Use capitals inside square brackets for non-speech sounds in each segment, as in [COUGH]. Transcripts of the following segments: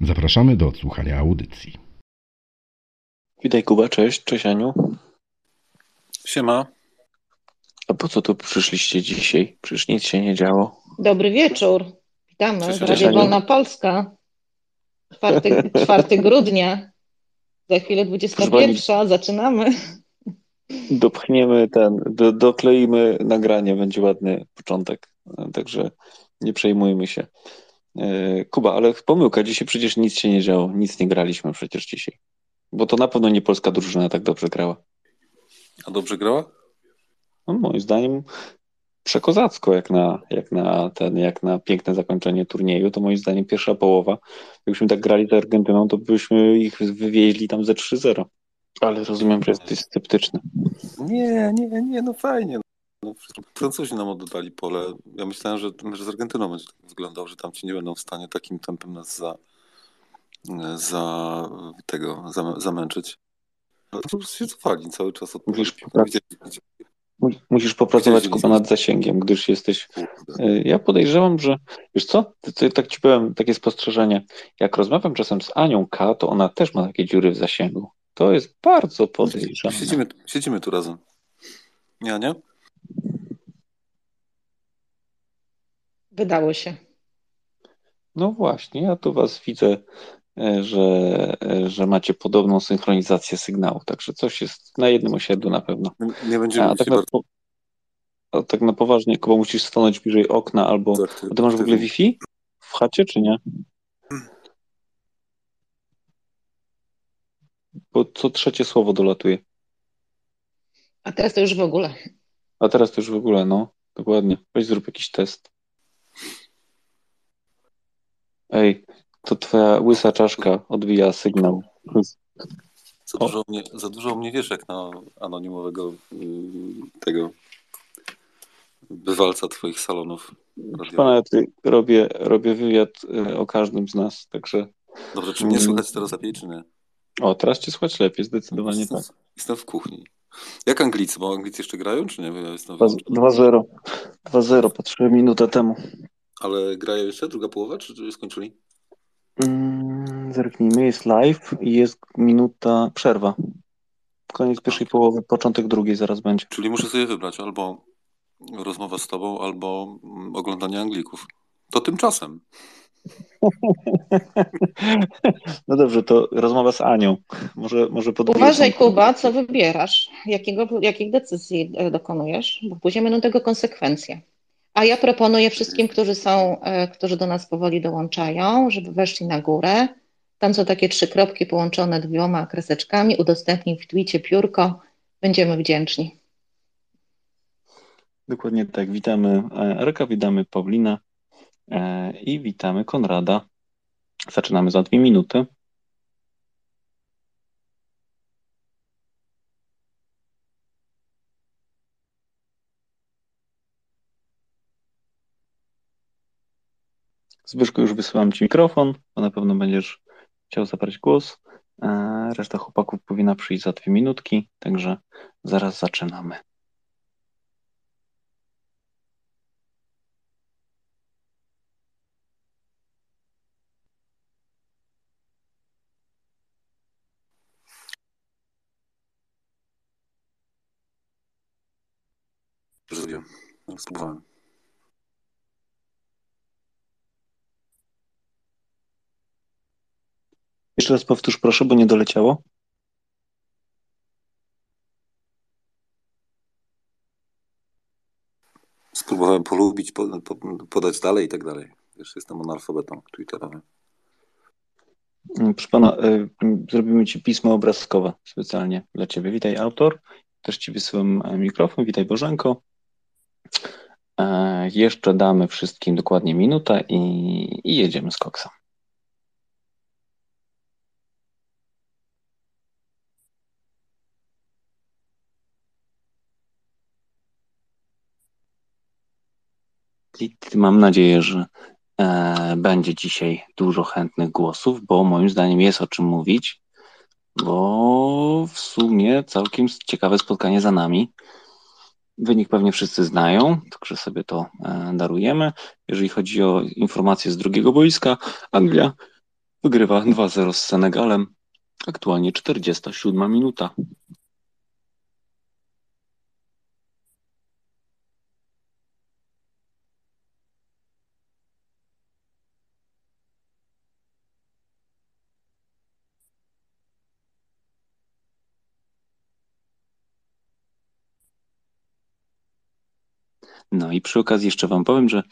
Zapraszamy do odsłuchania audycji. Witaj Kuba, cześć, cześć Aniu. Siema. A po co tu przyszliście dzisiaj? Przecież nic się nie działo. Dobry wieczór. Witamy Cześć, w Radio. Wolna Polska. 4, 4 [LAUGHS] grudnia. Za chwilę 21. Zaczynamy. Dopchniemy ten, do, dokleimy nagranie, będzie ładny początek. Także nie przejmujmy się. E, Kuba, ale pomyłka, dzisiaj przecież nic się nie działo, nic nie graliśmy przecież dzisiaj. Bo to na pewno nie polska drużyna tak dobrze grała. A dobrze grała? No, moim zdaniem przekozacko, jak na, jak na ten, jak na piękne zakończenie turnieju, to moim zdaniem pierwsza połowa, jakbyśmy tak grali z Argentyną, to byśmy ich wywieźli tam ze 3-0. Ale rozumiem, że jesteś sceptyczny. Nie, nie, nie, no fajnie. No, Francuzi nam oddali pole. Ja myślałem, że, że z Argentyną będzie tak wyglądał, że tam ci nie będą w stanie takim tempem nas za, za tego za, zamęczyć. No, po prostu się cofali cały czas od Mówisz, Widzieli- Mu- Musisz popracować Kuba nad zasięgiem, gdyż jesteś. y, Ja podejrzewam, że wiesz co? Tak ci powiem takie spostrzeżenie. Jak rozmawiam czasem z Anią K, to ona też ma takie dziury w zasięgu. To jest bardzo podejrzane. Siedzimy, siedzimy tu razem. Nie, nie? Wydało się. No właśnie, ja tu was widzę, e, że, e, że macie podobną synchronizację sygnału, także coś jest na jednym osiedlu na pewno. Nie- będziemy A tak na, po, a tak na poważnie, Kuba, musisz stanąć bliżej okna albo. aktywni. A ty masz w ogóle Wi-Fi w chacie, czy nie? Bo co trzecie słowo dolatuje. A teraz to już w ogóle. A teraz to już w ogóle, no, dokładnie. Weź zrób jakiś test. Ej, to twoja łysa czaszka odbija sygnał. Za dużo, mnie, za dużo mnie wiesz jak na anonimowego yy, tego bywalca twoich salonów pana, ja tutaj robię, robię wywiad y, o każdym z nas, także. Dobrze, czy mnie Mm. słychać teraz lepiej, czy nie? O, teraz cię słychać lepiej, zdecydowanie jestem, tak. jestem w kuchni. Jak Anglicy? Bo Anglicy jeszcze grają, czy nie? Ja jestem Dwa- wyłączony. 2-0. 2-0, patrzyłem minutę temu. Ale grają jeszcze druga połowa, czy, czy skończyli? Mm, zerknijmy, jest live i jest minuta przerwa. Koniec pierwszej połowy, początek drugiej zaraz będzie. Czyli muszę sobie wybrać albo rozmowa z tobą, albo mm, oglądanie Anglików. To tymczasem. [LAUGHS] No dobrze, to rozmowa z Anią. Może, może Uważaj, Kuba, co wybierasz, jakiego, jakich decyzji e, dokonujesz, bo później będą tego konsekwencje. A ja proponuję wszystkim, którzy są, e, którzy do nas powoli dołączają, żeby weszli na górę. Tam są takie trzy kropki połączone dwiema kreseczkami. Udostępnij w twicie piórko. Będziemy wdzięczni. Dokładnie tak. Witamy e, Erka, witamy Paulina e, i witamy Konrada. Zaczynamy za dwie minuty. Zbyszku, już wysyłam Ci mikrofon, bo na pewno będziesz chciał zabrać głos. E, Reszta chłopaków powinna przyjść za dwie minutki, także zaraz zaczynamy. Zrobiłem. Spróbowałem. Jeszcze raz powtórz proszę, bo nie doleciało. Spróbowałem polubić, po, po, podać dalej i tak dalej. Wiesz, jestem analfabetą twitterowym. Mm, Proszę pana, y, zrobimy ci pismo obrazkowe specjalnie dla ciebie. Witaj, autor. Też ci wysyłam e, mikrofon. Witaj, Bożenko. E, Jeszcze damy wszystkim dokładnie minutę i, i jedziemy z koksa. I mam nadzieję, że e, będzie dzisiaj dużo chętnych głosów, bo moim zdaniem jest o czym mówić, bo w sumie całkiem ciekawe spotkanie za nami. Wynik pewnie wszyscy znają, także sobie to e, darujemy. Jeżeli chodzi o informacje z drugiego boiska, Anglia wygrywa 2-0 z Senegalem. Aktualnie 47 minuta. No i przy okazji jeszcze Wam powiem, że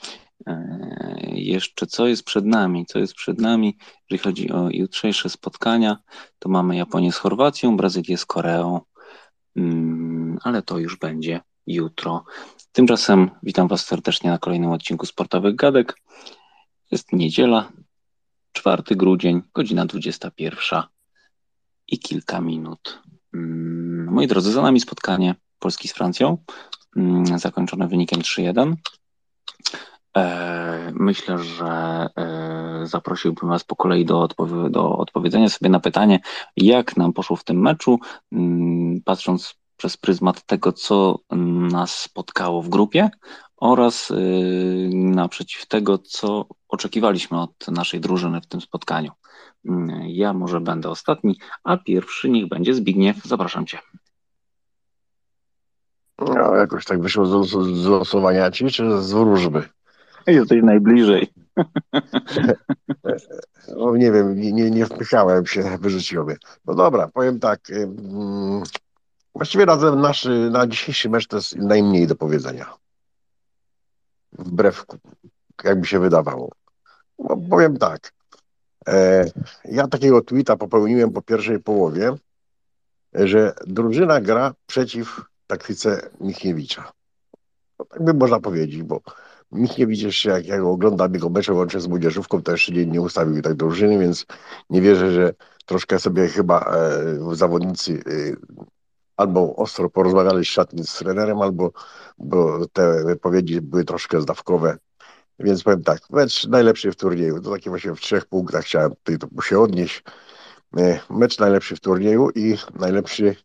e, jeszcze co jest przed nami, co jest przed nami, jeżeli chodzi o jutrzejsze spotkania, to mamy Japonię z Chorwacją, Brazylię z Koreą, mm, ale to już będzie jutro. Tymczasem witam Was serdecznie na kolejnym odcinku Sportowych Gadek. Jest niedziela, 4 grudzień, godzina 21 i kilka minut. Mm, moi drodzy, za nami spotkanie Polski z Francją. Mm, zakończone wynikiem 3-1. E, myślę, że e, zaprosiłbym Was po kolei do, odpowie do odpowiedzenia sobie na pytanie, jak nam poszło w tym meczu, mm, patrząc przez pryzmat tego, co nas spotkało w grupie oraz y, naprzeciw tego, co oczekiwaliśmy od naszej drużyny w tym spotkaniu. Mm, ja może będę ostatni, a pierwszy niech będzie Zbigniew. Zapraszam Cię. No, jakoś tak wyszło z, z losowania ci, czy z wróżby? Jesteś najbliżej. [LAUGHS] No, nie wiem, nie, nie wpychałem się, wyrzuciło mnie. No dobra, powiem tak. właściwie razem nasz, na dzisiejszy mecz to jest najmniej do powiedzenia. Wbrew, jakby się wydawało. No, powiem tak. E, ja takiego tweeta popełniłem po pierwszej połowie, że drużyna gra przeciw taktyce Michniewicza. No, tak by można powiedzieć, bo Michniewicz jeszcze jak, jak oglądam jego mecze łącznie z młodzieżówką, to jeszcze nie, nie ustawił tak drużyny, więc nie wierzę, że troszkę sobie chyba e, zawodnicy e, albo ostro porozmawiali szatni z trenerem, albo bo te wypowiedzi były troszkę zdawkowe. Więc powiem tak, mecz najlepszy w turnieju. To takie właśnie w trzech punktach chciałem tutaj się odnieść. E, mecz najlepszy w turnieju i najlepszy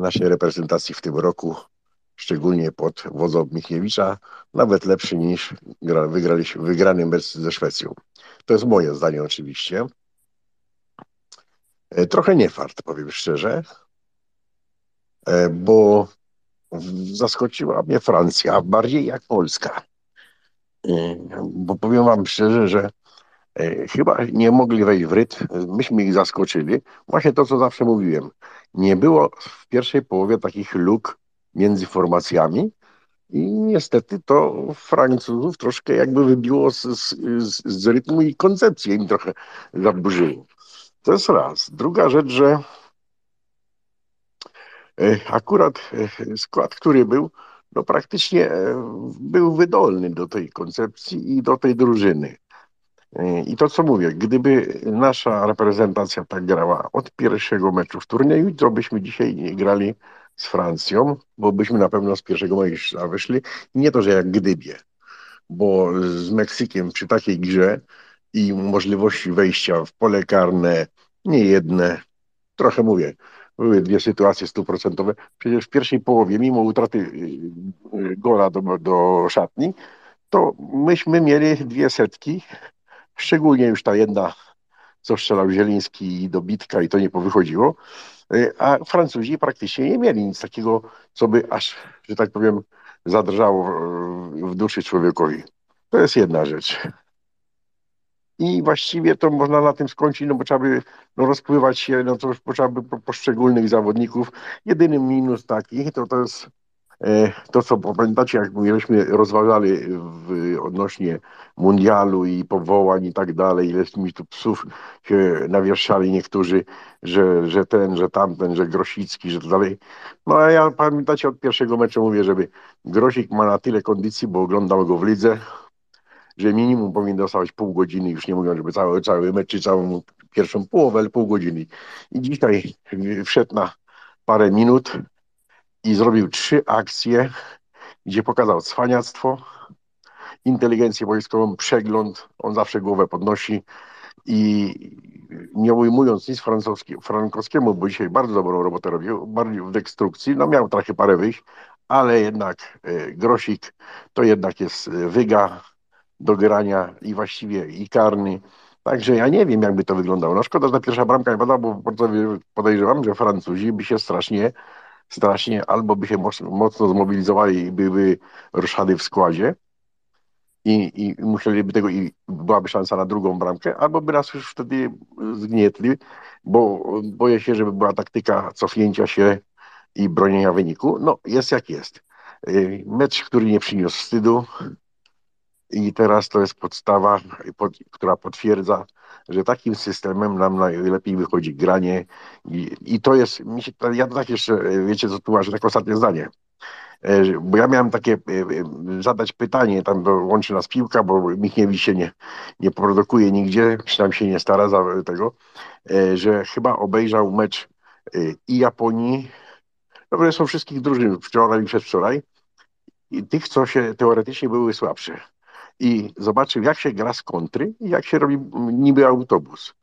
naszej reprezentacji w tym roku, szczególnie pod wodzą Michniewicza, nawet lepszy niż wygrany mecz ze Szwecją. To jest moje zdanie oczywiście. E, trochę nie fart, powiem szczerze, e, bo zaskoczyła mnie Francja bardziej jak Polska. Bo powiem wam szczerze, że E, chyba nie mogli wejść w rytm, myśmy ich zaskoczyli. Właśnie to, co zawsze mówiłem. Nie było w pierwszej połowie takich luk między formacjami i niestety to Francuzów troszkę jakby wybiło z, z, z rytmu i koncepcję im trochę zaburzyło. To jest raz. Druga rzecz, że e, akurat e, skład, który był, no praktycznie był wydolny do tej koncepcji i do tej drużyny. I to co mówię, gdyby nasza reprezentacja tak grała od pierwszego meczu w turnieju, to byśmy dzisiaj nie grali z Francją, bo byśmy na pewno z pierwszego meczu wyszli. Nie to, że jak gdybie, bo z Meksykiem przy takiej grze i możliwości wejścia w pole karne, nie jedne, trochę mówię, były dwie sytuacje stuprocentowe. Przecież w pierwszej połowie, mimo utraty y, y, gola do, do szatni, to myśmy mieli dwie setki Szczególnie już ta jedna, co strzelał Zieliński do bitka i to nie powychodziło. Y, a Francuzi praktycznie nie mieli nic takiego, co by aż, że tak powiem, zadrżało w duszy człowiekowi. To jest jedna rzecz. I właściwie to można na tym skończyć, no bo trzeba by no, rozpływać się, no to już trzeba by po poszczególnych zawodników. Jedyny minus taki, to to jest E, to, co pamiętacie, jak myśmy rozważali w, odnośnie mundialu i powołań i tak dalej, ile mi tu psów się nawieszali niektórzy, że, że ten, że tamten, że Grosicki, że tak dalej. No a ja pamiętacie od pierwszego meczu mówię, żeby Grosik ma na tyle kondycji, bo oglądał go w lidze, że minimum powinien dostawać pół godziny, już nie mówiąc, żeby cały, cały mecz, czy całą pierwszą połowę, ale pół godziny. I dzisiaj wszedł na parę minut, i zrobił trzy akcje, gdzie pokazał cwaniactwo, inteligencję wojskową, przegląd, on zawsze głowę podnosi i nie ujmując nic Frankowskiemu, bo dzisiaj bardzo dobrą robotę robił, bardziej w destrukcji, no miał trochę parę wyjść, ale jednak e, Grosik to jednak jest e, wyga do grania i właściwie i karny. Także ja nie wiem, jakby to wyglądało. No szkoda, że ta pierwsza bramka nie padła, bo bardzo podejrzewam, że Francuzi by się strasznie, strasznie albo by się mocno, zmobilizowali i były ruszady w składzie, i, i musieliby tego i byłaby szansa na drugą bramkę, albo by nas już wtedy zgnietli, bo boję się, żeby była taktyka cofnięcia się i bronienia wyniku. No, jest jak jest. Mecz, który nie przyniósł wstydu i teraz to jest podstawa, pod, która potwierdza, że takim systemem nam najlepiej wychodzi granie i, i to jest, mi się, ja tak jeszcze, wiecie co tłumaczę, tak ostatnie zdanie. E, bo ja miałem takie e, e, zadać pytanie, tam łączy nas piłka, bo Michniewicz się nie, nie produkuje nigdzie, przynajmniej się nie stara za tego, że chyba obejrzał mecz i Japonii, no są wszystkich drużyn wczoraj i przedwczoraj, i tych, co się teoretycznie były słabsze. I zobaczył, jak się gra z kontry i jak się robi niby autobus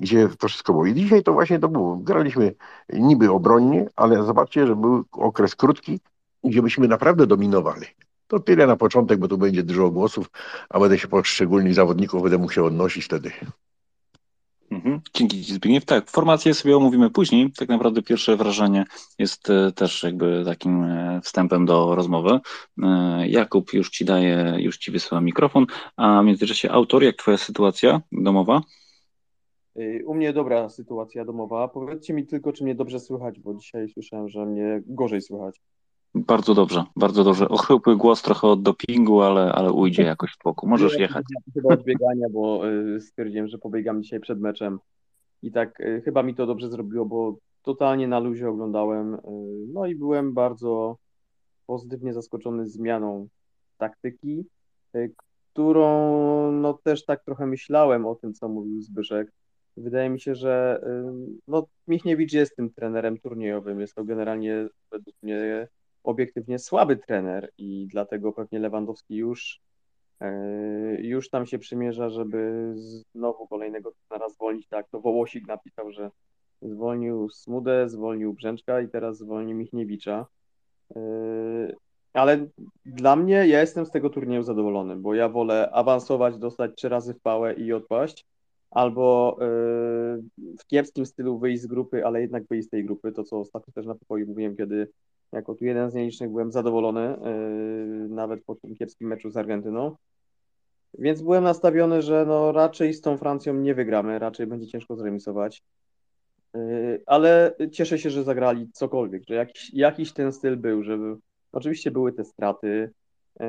gdzie to wszystko było. I dzisiaj to właśnie to było. Graliśmy niby obronnie, ale zobaczcie, że był okres krótki, gdzie byśmy naprawdę dominowali. To tyle na początek, bo tu będzie dużo głosów, a będę się poszczególnych zawodników będę musiał odnosić wtedy. Mhm. Dzięki Ci Zbigniew. Tak, formację sobie omówimy później. Tak naprawdę pierwsze wrażenie jest e, też jakby takim e, wstępem do rozmowy. E, Jakub już Ci daje, już Ci wysyła mikrofon, a w międzyczasie autor, jak Twoja sytuacja domowa? U mnie dobra sytuacja domowa. Powiedzcie mi tylko, czy mnie dobrze słychać, bo dzisiaj słyszałem, że mnie gorzej słychać. Bardzo dobrze, bardzo dobrze. Ochrypły głos trochę od dopingu, ale, ale ujdzie jakoś w boku. Możesz jechać. Chyba od biegania, bo y, stwierdziłem, że pobiegam dzisiaj przed meczem i tak y, chyba mi to dobrze zrobiło, bo totalnie na luzie oglądałem. Y, no i byłem bardzo pozytywnie zaskoczony zmianą taktyki, którą no też tak trochę myślałem o tym, co mówił Zbyszek. Wydaje mi się, że no, Michniewicz jest tym trenerem turniejowym. Jest to generalnie według mnie obiektywnie słaby trener i dlatego pewnie Lewandowski już, e, już tam się przymierza, żeby znowu kolejnego trenera zwolnić. Tak, to Wołosik napisał, że zwolnił Smudę, zwolnił Brzęczka i teraz zwolni Michniewicza. E, ale dla mnie, ja jestem z tego turnieju zadowolony, bo ja wolę awansować, dostać trzy razy w pałę i odpaść, albo e, w kiepskim stylu wyjść z grupy, ale jednak wyjść z tej grupy, to co ostatnio też na pokoju mówiłem, kiedy jako tu jeden z nielicznych byłem zadowolony, yy, nawet po tym kiepskim meczu z Argentyną. Więc byłem nastawiony, że no raczej z tą Francją nie wygramy, raczej będzie ciężko zremisować. Yy, ale cieszę się, że zagrali cokolwiek, że jakiś, jakiś ten styl był, że oczywiście były te straty, yy,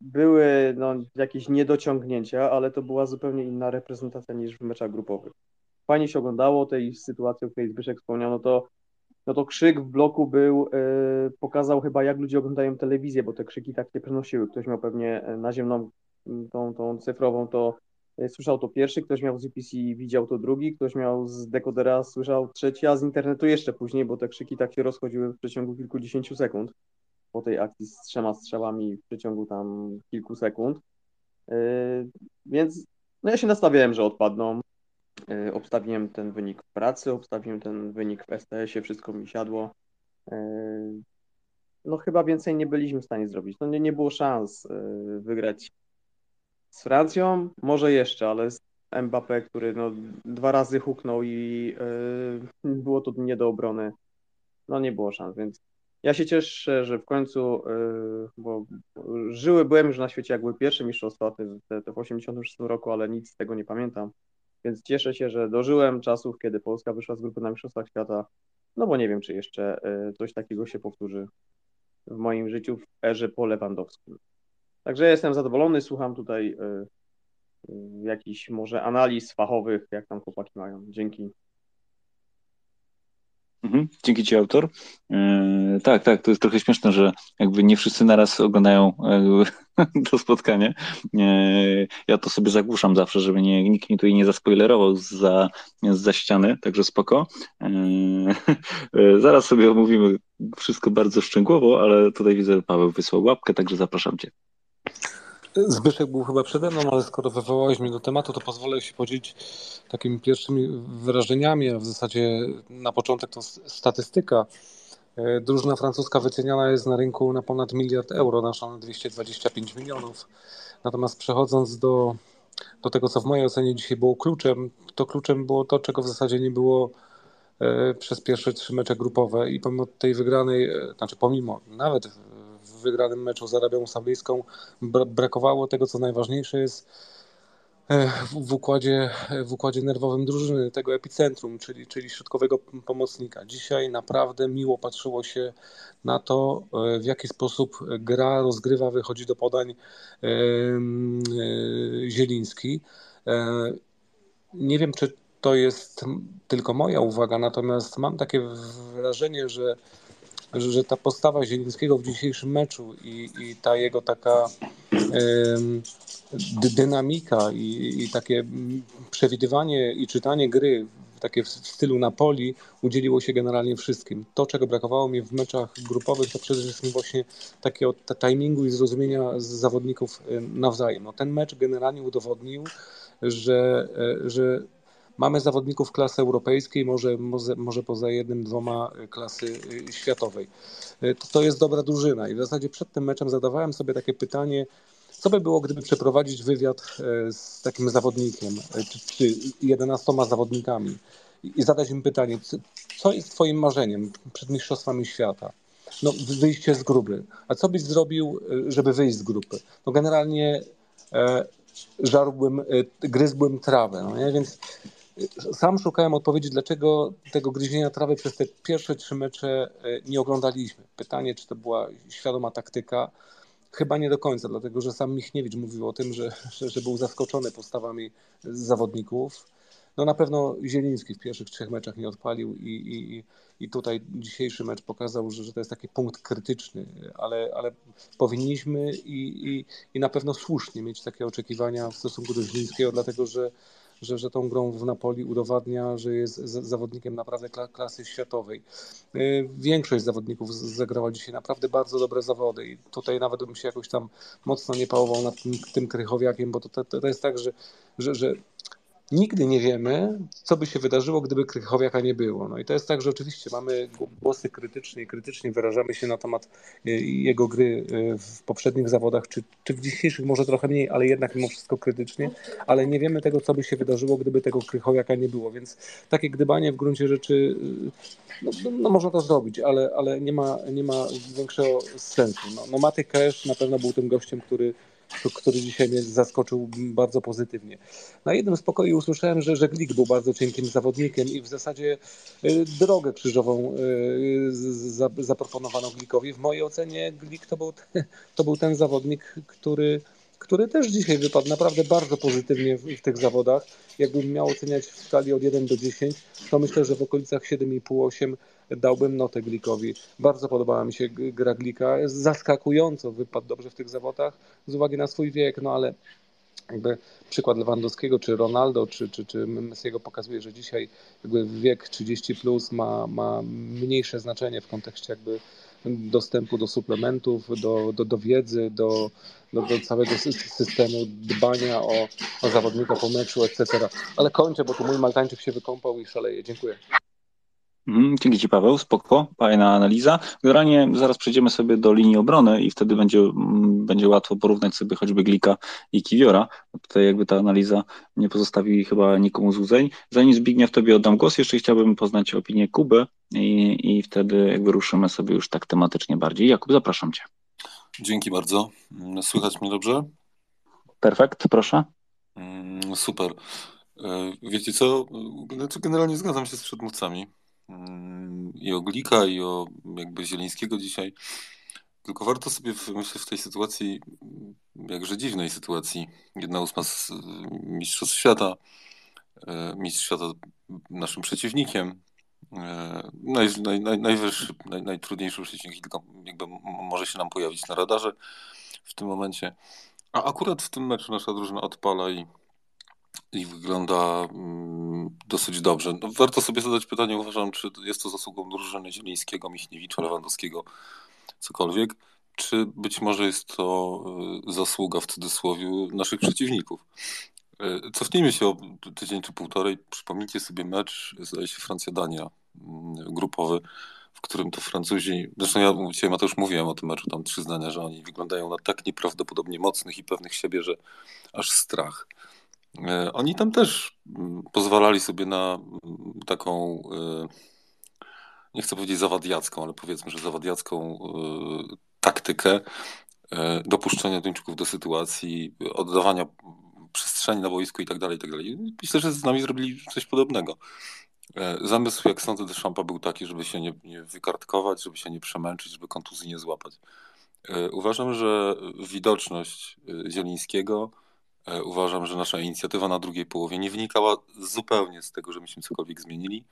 były no, jakieś niedociągnięcia, ale to była zupełnie inna reprezentacja niż w meczach grupowych. Fajnie się oglądało tej sytuacji, o której Zbyszek wspomniał, no to no to krzyk w bloku był, yy, pokazał chyba jak ludzie oglądają telewizję, bo te krzyki tak się przenosiły. Ktoś miał pewnie e, naziemną, tą, tą cyfrową, to yy, słyszał to pierwszy, ktoś miał z UPC widział to drugi, ktoś miał z dekodera słyszał trzeci, a z internetu jeszcze później, bo te krzyki tak się rozchodziły w przeciągu kilkudziesięciu sekund po tej akcji z trzema strzałami w przeciągu tam kilku sekund. Więc no ja się nastawiałem, że odpadną. E, obstawiłem ten wynik w pracy, obstawiłem ten wynik w STS-ie, wszystko mi siadło. E, no chyba więcej nie byliśmy w stanie zrobić. No nie, nie było szans e, wygrać z Francją, może jeszcze, ale z Mbappé, który no, dwa razy huknął i [LAUGHS] było to nie do obrony. No nie było szans, więc ja się cieszę, że w końcu, bo żyły, byłem już na świecie, jak były pierwsze mistrzostwa, te, te w 86 roku, ale nic z tego nie pamiętam. Więc cieszę się, że dożyłem czasów, kiedy Polska wyszła z grupy na Mistrzostwach Świata. No bo nie wiem, czy jeszcze e, coś takiego się powtórzy w moim życiu w erze po Lewandowskim. Także jestem zadowolony, słucham tutaj e, e, jakichś może analiz fachowych, jak tam chłopaki mają. Dzięki. Mhm, dzięki Ci, autor. Tak, tak, to jest trochę śmieszne, że jakby nie wszyscy naraz oglądają [LAUGHS] to spotkanie. Ja to sobie zagłuszam zawsze, żeby nie, nikt mi tutaj nie zaspoilerował za, za ściany, także spoko. Yy, [LAUGHS] zaraz sobie omówimy wszystko bardzo szczegółowo, ale tutaj widzę, Paweł wysłał łapkę, także zapraszam Cię. Zbyszek był chyba przede mną, ale skoro wywołałeś mnie do tematu, to pozwolę się podzielić takimi pierwszymi wrażeniami, a w zasadzie na początek to statystyka. E, drużyna francuska wyceniana jest na rynku na ponad miliard euro, nasza na 225 milionów. Natomiast przechodząc do, do tego, co w mojej ocenie dzisiaj było kluczem, to kluczem było to, czego w zasadzie nie było e, przez pierwsze trzy mecze grupowe i pomimo tej wygranej, e, znaczy pomimo, nawet w wygranym meczu z Arabią Saudyjską brakowało tego, co najważniejsze jest w układzie, w układzie nerwowym drużyny, tego epicentrum, czyli, czyli środkowego pomocnika. Dzisiaj naprawdę miło patrzyło się na to, e, w jaki sposób gra rozgrywa, wychodzi do podań e, Zieliński. Nie wiem, czy to jest tylko moja uwaga, natomiast mam takie wrażenie, że, że ta postawa Zielińskiego w dzisiejszym meczu i, i ta jego taka dynamika i, i takie przewidywanie i czytanie gry takie w stylu Napoli udzieliło się generalnie wszystkim. To, czego brakowało mi w meczach grupowych, to przede wszystkim właśnie takiego timingu i zrozumienia zawodników nawzajem. No, ten mecz generalnie udowodnił, że, e, że mamy zawodników klasy europejskiej, może, może, może poza jednym, dwoma klasy e, światowej. E, to, to jest dobra drużyna i w zasadzie przed tym meczem zadawałem sobie takie pytanie, co by było, gdyby przeprowadzić wywiad e, z takim zawodnikiem, e, czy, czy 11 zawodnikami i zadać im pytanie, co jest Twoim marzeniem przed Mistrzostwami Świata? No, wyjście z grupy. A co byś zrobił, e, żeby wyjść z grupy? No, generalnie e, żarłbym, e, gryzłbym trawę. No nie? Więc sam szukałem odpowiedzi, dlaczego tego gryzienia trawy przez te pierwsze trzy mecze nie oglądaliśmy. Pytanie, czy to była świadoma taktyka, Chyba nie do końca, dlatego że sam Michniewicz mówił o tym, że, że, był zaskoczony postawami zawodników. No na pewno Zieliński w pierwszych trzech meczach nie odpalił i, i, i tutaj dzisiejszy mecz pokazał, że, że to jest taki punkt krytyczny, ale, ale powinniśmy i, i, i na pewno słusznie mieć takie oczekiwania w stosunku do Zielińskiego, dlatego że że, że tą grą w Napoli udowadnia, że jest zawodnikiem naprawdę klasy światowej. Y, większość zawodników zagrała dzisiaj naprawdę bardzo dobre zawody i tutaj nawet bym się jakoś tam mocno nie pałował nad tym, tym Krychowiakiem, bo to, to, to jest tak, że, że, że Nigdy nie wiemy, co by się wydarzyło, gdyby Krychowiaka nie było. No i to jest tak, że oczywiście mamy głosy krytyczne i krytycznie wyrażamy się na temat e, jego gry e, w poprzednich zawodach, czy, czy w dzisiejszych może trochę mniej, ale jednak mimo wszystko krytycznie, ale nie wiemy tego, co by się wydarzyło, gdyby tego Krychowiaka nie było, więc takie gdybanie w gruncie rzeczy, e, no, no, no można to zrobić, ale, ale nie, ma, nie ma większego sensu. No, no Maty Cash na pewno był tym gościem, który który dzisiaj mnie zaskoczył bardzo pozytywnie. Na jednym spokoju usłyszałem, że Żeglik był bardzo cienkim zawodnikiem i w zasadzie y, drogę krzyżową y, zaproponowano Glikowi. W mojej ocenie Glik to był, [LAUGHS] to był ten zawodnik, który który też dzisiaj wypadł naprawdę bardzo pozytywnie w, w, tych zawodach. Jakbym miał oceniać w skali od 1 do 10, to myślę, że w okolicach 7,5-8 dałbym notę Glikowi. Bardzo podobała mi się gra Glika. Zaskakująco wypadł dobrze w tych zawodach z uwagi na swój wiek, no ale jakby przykład Lewandowskiego, czy Ronaldo, czy, czy, czy Messiego pokazuje, że dzisiaj jakby wiek 30 plus ma, ma mniejsze znaczenie w kontekście jakby dostępu do suplementów, do, do, do wiedzy, do, do, do całego systemu dbania o, o zawodnika po meczu, etc. Ale kończę, bo tu mój Maltańczyk się wykąpał i szaleje. Dziękuję. Mhm, dzięki Ci Paweł, spoko, fajna analiza. Generalnie zaraz przejdziemy sobie do linii obrony i wtedy będzie, mm, będzie łatwo porównać sobie choćby Glika i Kiwiora. Tutaj jakby ta analiza nie pozostawi chyba nikomu złudzeń. Zanim Zbigniew Tobie oddam głos, jeszcze chciałbym poznać opinię Kuby i, i wtedy jakby ruszymy sobie już tak tematycznie bardziej. Jakub, zapraszam Cię. Dzięki bardzo. Słychać mnie dobrze? Perfekt, proszę. Mm, super. E, wiecie co? Znaczy, generalnie zgadzam się z przedmówcami i o Glika, i o jakby Zielińskiego dzisiaj. Tylko warto sobie, myślę, w tej sytuacji, jakże dziwnej sytuacji, jedna ósma z Mistrzostw Świata, e, Mistrz Świata naszym przeciwnikiem, e, naj, naj, naj, najwyższy, naj, najtrudniejszy przeciwnik, tylko jakby może się nam pojawić na radarze w tym momencie. A akurat w tym meczu nasza drużyna odpala i i wygląda mm, dosyć dobrze. No, warto sobie zadać pytanie, uważam, czy jest to zasługą drużyny Zielińskiego, Michniewicza, Lewandowskiego, cokolwiek. czy być może jest to zasługa w cudzysłowie naszych przeciwników. Cofnijmy się o tydzień czy półtorej. Przypomnijcie sobie mecz, zdaje się Francja-Dania mm, grupowy, w którym to Francuzi, zresztą ja dzisiaj Mateusz mówiłem o tym meczu, tam trzy zdania, że oni wyglądają na tak nieprawdopodobnie mocnych i pewnych siebie, że aż strach. E, oni tam też mm, pozwalali sobie na mm, taką, e, nie chcę powiedzieć zawadiacką, ale powiedzmy, że zawadiacką e, taktykę dopuszczenia Duńczyków do sytuacji, oddawania przestrzeni na boisku i tak dalej, i tak dalej. Myślę, że z nami zrobili coś podobnego. Zamysł, jak sądzę, Deschampa był taki, żeby się nie, nie wykartkować, żeby się nie przemęczyć, żeby kontuzji nie złapać. Uważam, że widoczność Zielińskiego uważam, że nasza inicjatywa na drugiej połowie nie wynikała zupełnie z tego, że myśmy cokolwiek zmienili.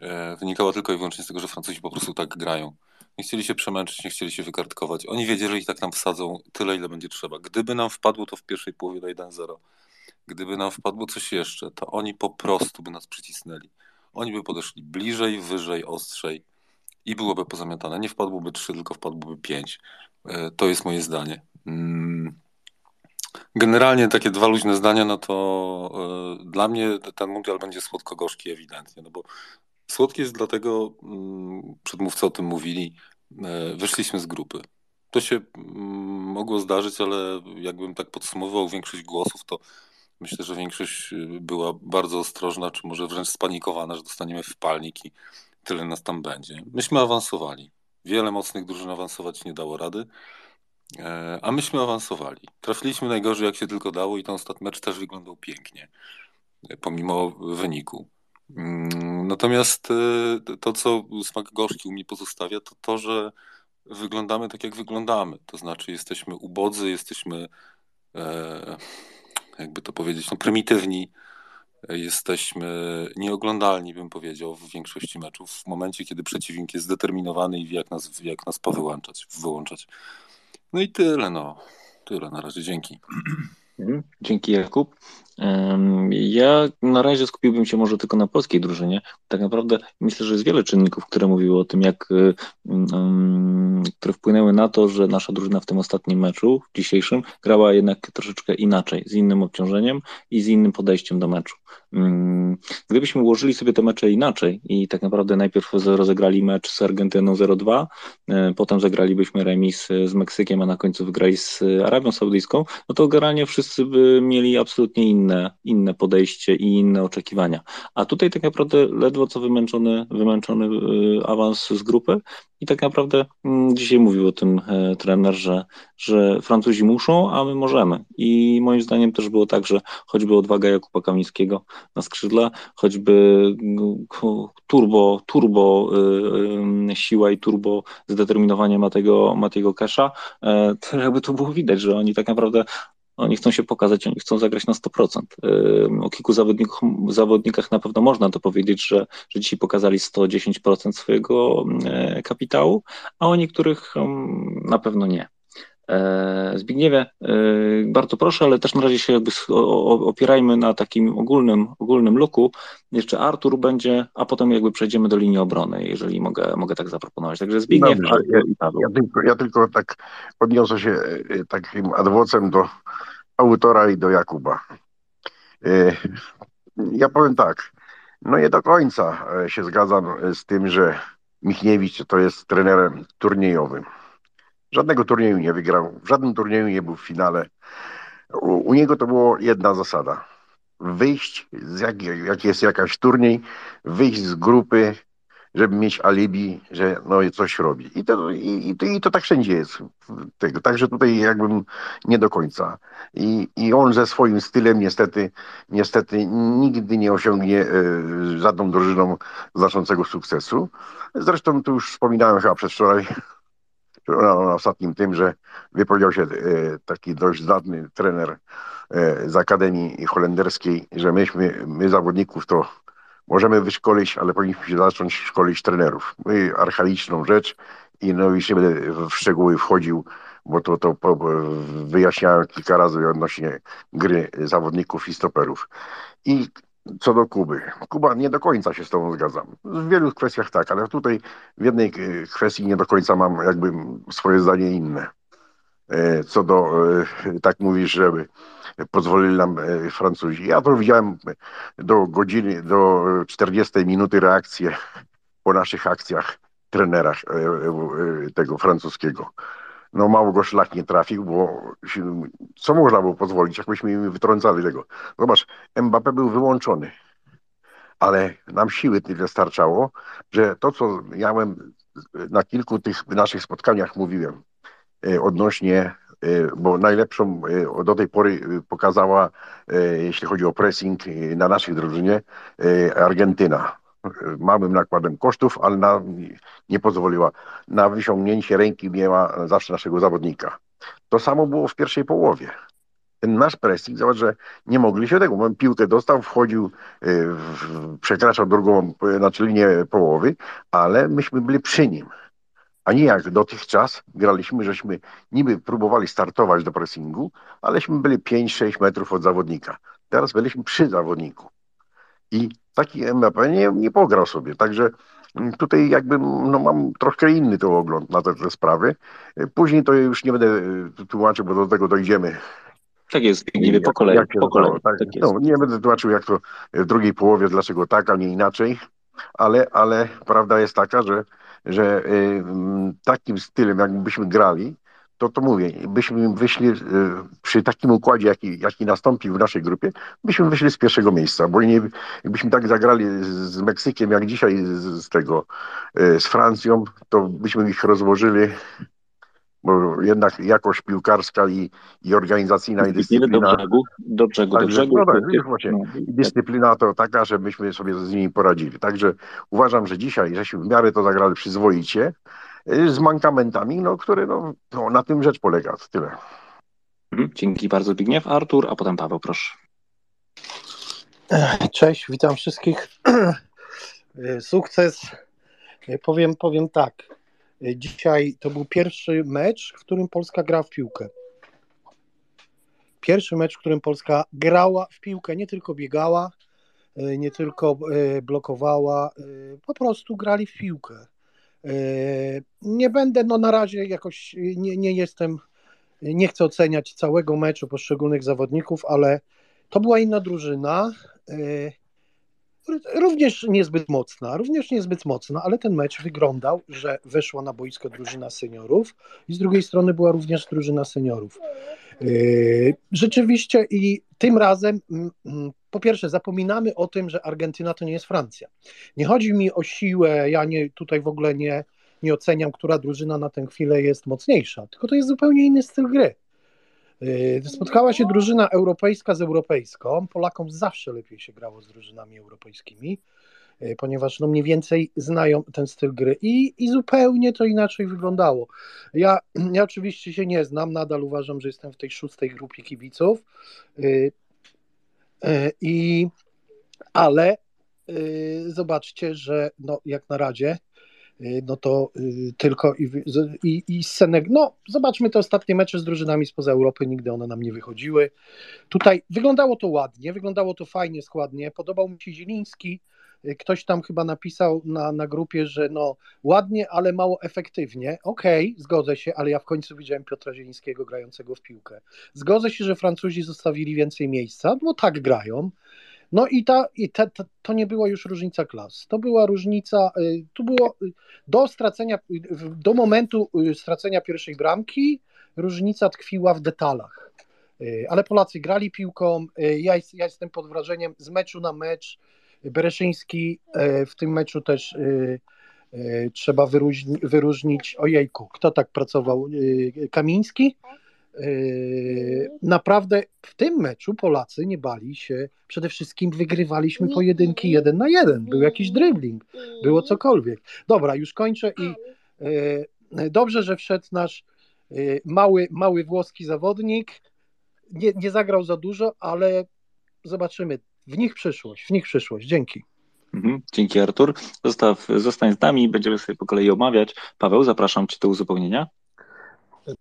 E, wynikała tylko i wyłącznie z tego, że Francuzi po prostu tak grają. Nie chcieli się przemęczyć, nie chcieli się wykartkować. Oni wiedzieli, że i tak nam wsadzą tyle, ile będzie trzeba. Gdyby nam wpadło to w pierwszej połowie na 1-0, gdyby nam wpadło coś jeszcze, to oni po prostu by nas przycisnęli. Oni by podeszli bliżej, wyżej, ostrzej i byłoby pozamiatane. Nie wpadłoby 3, tylko wpadłoby 5. E, to jest moje zdanie. Mm. Generalnie takie dwa luźne zdania, no to y, dla mnie ten mundial będzie słodko-gorzki ewidentnie, no bo słodki jest dlatego, y, przedmówcy o tym mówili, y, wyszliśmy z grupy. To się mm, mogło zdarzyć, ale jakbym tak podsumował większość głosów, to myślę, że większość y, była bardzo ostrożna, czy może wręcz spanikowana, że dostaniemy wpalnik i tyle nas tam będzie. Myśmy awansowali. Wiele mocnych drużyn awansować nie dało rady. E, a myśmy awansowali. Trafiliśmy najgorzej jak się tylko dało i ten ostatni mecz też wyglądał pięknie, e, pomimo wyniku. Mm, natomiast e, to, co smak gorzki u mnie pozostawia, to to, że wyglądamy tak, jak wyglądamy. To znaczy jesteśmy ubodzy, jesteśmy, jakby to powiedzieć, no, prymitywni, jesteśmy nieoglądalni, bym powiedział, w większości meczów, w momencie, kiedy przeciwnik jest zdeterminowany i wie, jak nas, jak nas powyłączać, wyłączać. No i tyle, no. Tyle na razie, dzięki. Mhm. Dzięki Jakub. Ja na razie skupiłbym się może tylko na polskiej drużynie. Tak naprawdę myślę, że jest wiele czynników, które mówiły o tym, jak, y, które wpłynęły na to, że nasza drużyna w tym ostatnim meczu, dzisiejszym, grała jednak troszeczkę inaczej, z innym obciążeniem i z innym podejściem do meczu. Gdybyśmy ułożyli sobie te mecze inaczej i tak naprawdę najpierw rozegrali mecz z Argentyną 0-2, y, potem zagralibyśmy remis z Meksykiem, a na końcu wygrali z Arabią Saudyjską, no to generalnie wszyscy by mieli absolutnie inne, inne podejście i inne oczekiwania. A tutaj tak naprawdę ledwo co wymęczony, wymęczony awans z grupy i tak naprawdę mm, dzisiaj mówił o tym e, trener, że, że Francuzi muszą, a my możemy. I moim zdaniem też było tak, że choćby odwaga Jakuba Kamińskiego na skrzydle, choćby turbo, turbo y, y, siła i turbo zdeterminowanie Matego, Matiego Kesza, e, to jakby to było widać, że oni tak naprawdę oni chcą się pokazać, oni chcą zagrać na 100%. O kilku zawodnikach, zawodnikach na pewno można to powiedzieć, że, że dzisiaj pokazali 110% swojego e, kapitału, a o niektórych na pewno nie. E, Zbigniewie, e, bardzo proszę, ale też na razie się jakby opierajmy na takim ogólnym, ogólnym luku. Jeszcze Artur będzie, a potem jakby przejdziemy do linii obrony, jeżeli mogę, mogę tak zaproponować. Także Zbigniew Dobrze, ja, ja, tylko, ja tylko tak podniosę się takim adwocem do autora i do Jakuba. E, ja powiem tak, no nie do końca e, się zgadzam z tym, że Michniewicz to jest trenerem turniejowym. Żadnego turnieju nie wygrał, w żadnym turnieju nie był w finale. U, u niego to była jedna zasada. Wyjść, z jak, jak jest jakaś turniej, wyjść z grupy, żeby mieć alibi, że no coś robi. I to, i, i, to tak wszędzie jest. Także tutaj jakbym nie do końca. I, I on ze swoim stylem niestety, niestety nigdy nie osiągnie y, żadną drużyną znaczącego sukcesu. Zresztą tu już wspominałem chyba przedwczoraj na, ostatnim tym, że wypowiedział się y, taki dość zdatny trener y, z Akademii Holenderskiej, że myśmy, my zawodników to możemy wyszkolić, ale powinniśmy się zacząć szkolić trenerów. My archaiczną rzecz i no już nie będę w szczegóły wchodził, bo to, to wyjaśniałem kilka razy odnośnie gry zawodników i stoperów. I co do Kuby. Kuba, nie do końca się z Tobą zgadzam. W wielu kwestiach tak, ale tutaj w jednej e, kwestii nie do końca mam jakby swoje zdanie inne. E, co do, e, tak mówisz, żeby pozwolili nam Francuzi. Ja to widziałem do godziny, do 40 minuty reakcję po naszych akcjach trenerach tego francuskiego no mało go szlak nie trafił, bo co można było pozwolić, jakbyśmy im wytrącali tego. Zobacz, Mbappé był wyłączony, ale nam siły tyle starczało, że to, co miałem na kilku tych naszych spotkaniach mówiłem e, odnośnie, e, bo najlepszą e, do tej pory pokazała, jeśli chodzi o pressing na naszej drużynie, Argentyna małym nakładem kosztów, ale na, nie pozwoliła. Na wyciągnięcie ręki miała zawsze naszego zawodnika. To samo było w pierwszej połowie. Ten nasz pressing, zobacz, że nie mogli się tego. On piłkę dostał, wchodził, yy, przekraczał drugą, znaczy linię połowy, ale myśmy byli przy nim. A nie jak dotychczas graliśmy, żeśmy niby próbowali startować do pressingu, aleśmy byli 5-6 metrów od zawodnika. Teraz byliśmy przy zawodniku. I taki MAP nie, nie pograł sobie. Także mm, tutaj jakby no, mam troszkę inny to ogląd na te, te sprawy. Później to już nie będę e, tłumaczył, bo do tego dojdziemy. Tak jest, nie po kolei. Jak po kolei. Tak, tak no, nie będę tłumaczył, jak to w drugiej połowie, dlaczego tak, a nie inaczej, ale, ale prawda jest taka, że, że y, takim stylem, jakbyśmy grali, to to mówię, byśmy wyszli y, przy takim układzie, jaki, jaki nastąpił w naszej grupie, byśmy wyszli z pierwszego miejsca, bo nie, jakbyśmy tak zagrali z Meksykiem, jak dzisiaj z, tego, y, z Francją, to byśmy ich rozłożyli bo jednak jakość piłkarska i, i organizacyjna i dyscyplina... Do brzegu, do brzegu, do brzegu. No, tak, właśnie, no, dyscyplina to taka, że myśmy sobie z nimi poradzili. Także uważam, że dzisiaj, żeśmy w miarę to zagrali przyzwoicie, z mankamentami, no, które no, no, na tym rzecz polega. Tyle. Mhm, dzięki bardzo Zbigniew. Artur, a potem Paweł, proszę. Cześć, witam wszystkich. Y, [CLEARS THROAT] sukces. Y, powiem, powiem tak. Dzisiaj to był pierwszy mecz, w którym Polska gra w piłkę. Pierwszy mecz, w którym Polska grała w piłkę, nie tylko biegała, nie tylko blokowała, po prostu grali w piłkę. Yy, nie będę, no na razie jakoś nie, nie jestem, nie chcę oceniać całego meczu poszczególnych zawodników, ale to była inna drużyna. Yy, również niezbyt mocna, również niezbyt mocna, ale ten mecz wyglądał, że weszła na boisko drużyna seniorów i z drugiej strony była również drużyna seniorów. Yy, rzeczywiście i tym razem mm, mm, po pierwsze, zapominamy o tym, że Argentyna to nie jest Francja. Nie chodzi mi o siłę, ja nie, tutaj w ogóle nie, nie oceniam, która drużyna na tę chwilę jest mocniejsza, tylko to jest zupełnie inny styl gry. Yy, spotkała się drużyna europejska z europejską. Polakom zawsze lepiej się grało z drużynami europejskimi, ponieważ no mniej więcej znają ten styl gry i, i zupełnie to inaczej wyglądało. Ja, ja oczywiście się nie znam, nadal uważam, że jestem w tej szóstej grupie kibiców. Yy, E, I, ale y, zobaczcie, że no, jak na razie, y, no to y, tylko i, i, i no zobaczmy te ostatnie mecze z drużynami spoza Europy, nigdy one nam nie wychodziły. Tutaj wyglądało to ładnie, wyglądało to fajnie, składnie, podobał mi się Zieliński, Ktoś tam chyba napisał na, na grupie, że no ładnie, ale mało efektywnie. Okej, okay, zgodzę się, ale ja w końcu widziałem Piotra Zielińskiego grającego w piłkę. Zgodzę się, że Francuzi zostawili więcej miejsca, bo tak grają. No i, ta, i te, te, to nie była już różnica klas. To była różnica, y, tu było y, do stracenia, y, do momentu stracenia pierwszej bramki różnica tkwiła w detalach. Ale Polacy grali piłką. Ja, ja jestem pod wrażeniem z meczu na mecz Bereszyński e, w tym meczu też e, e, trzeba wyróżni, wyróżnić, ojejku, kto tak pracował? Kamiński? Naprawdę w tym meczu Polacy nie bali się, przede wszystkim wygrywaliśmy pojedynki jeden na jeden, był jakiś dribbling, było cokolwiek. Dobra, już kończę i dobrze, że wszedł nasz mały, mały włoski zawodnik, nie, nie zagrał za dużo, ale zobaczymy, w nich przyszłość, w nich przyszłość. Dzięki. Mhm, dzięki Artur. Zostaw, zostań z nami, będziemy sobie po kolei omawiać. Paweł, zapraszam Cię do uzupełnienia.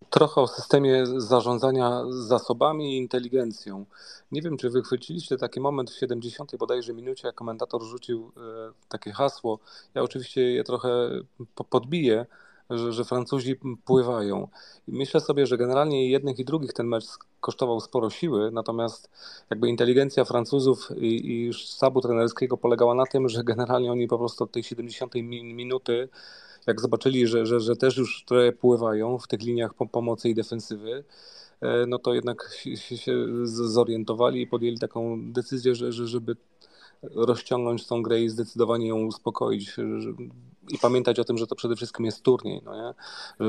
Trochę o systemie zarządzania zasobami i inteligencją. Nie wiem, czy wychwyciliście taki moment w 70 bodajże minucie, jak komentator rzucił e, takie hasło. Ja oczywiście je trochę podbiję, że, że Francuzi pływają. I myślę sobie, że generalnie i jednych i drugich ten mecz kosztował sporo siły, natomiast jakby inteligencja Francuzów i, i sztabu trenerskiego polegała na tym, że generalnie oni po prostu od tej 70 minuty jak zobaczyli, że, że, że też już trochę pływają w tych liniach pomocy i defensywy, e, no to jednak się, zorientowali i podjęli taką decyzję, że, że żeby rozciągnąć tą grę i zdecydowanie ją uspokoić i pamiętać o tym, że to przede wszystkim jest turniej, no nie?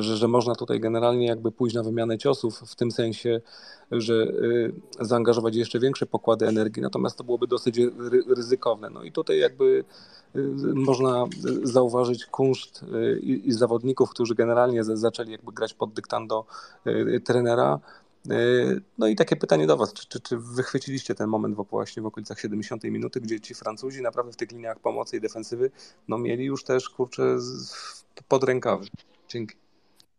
Że, że można tutaj generalnie jakby pójść na wymianę ciosów w tym sensie, że y, zaangażować jeszcze większe pokłady energii, natomiast to byłoby dosyć ryzykowne. No i tutaj jakby y, można zauważyć kunszt y, i, zawodników, którzy generalnie zaczęli jakby grać pod dyktando trenera, E, no i takie pytanie do Was, czy, czy, czy wychwyciliście ten moment właśnie w okolicach 70 minuty, gdzie ci Francuzi naprawdę w tych liniach pomocy i defensywy no mieli już też, kurczę, pod rękawy. Dzięki.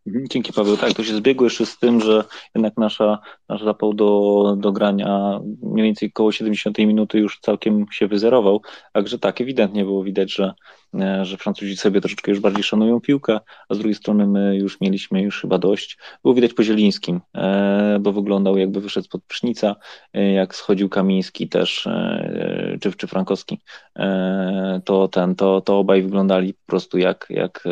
Dzięki Paweł. Tak, to się zbiegło jeszcze z tym, że jednak nasza, nasz zapał do, do grania mniej więcej około 70 minuty już całkiem się wyzerował. Także tak, ewidentnie było widać, że, e, że Francuzi sobie troszeczkę już bardziej szanują piłkę, a z drugiej strony my już mieliśmy już chyba dość. Było widać po Zielińskim, e, bo wyglądał jakby wyszedł spod psznica, e, jak schodził Kamiński też, czy, czy Frankowski, to ten, to, to obaj wyglądali po prostu jak, jak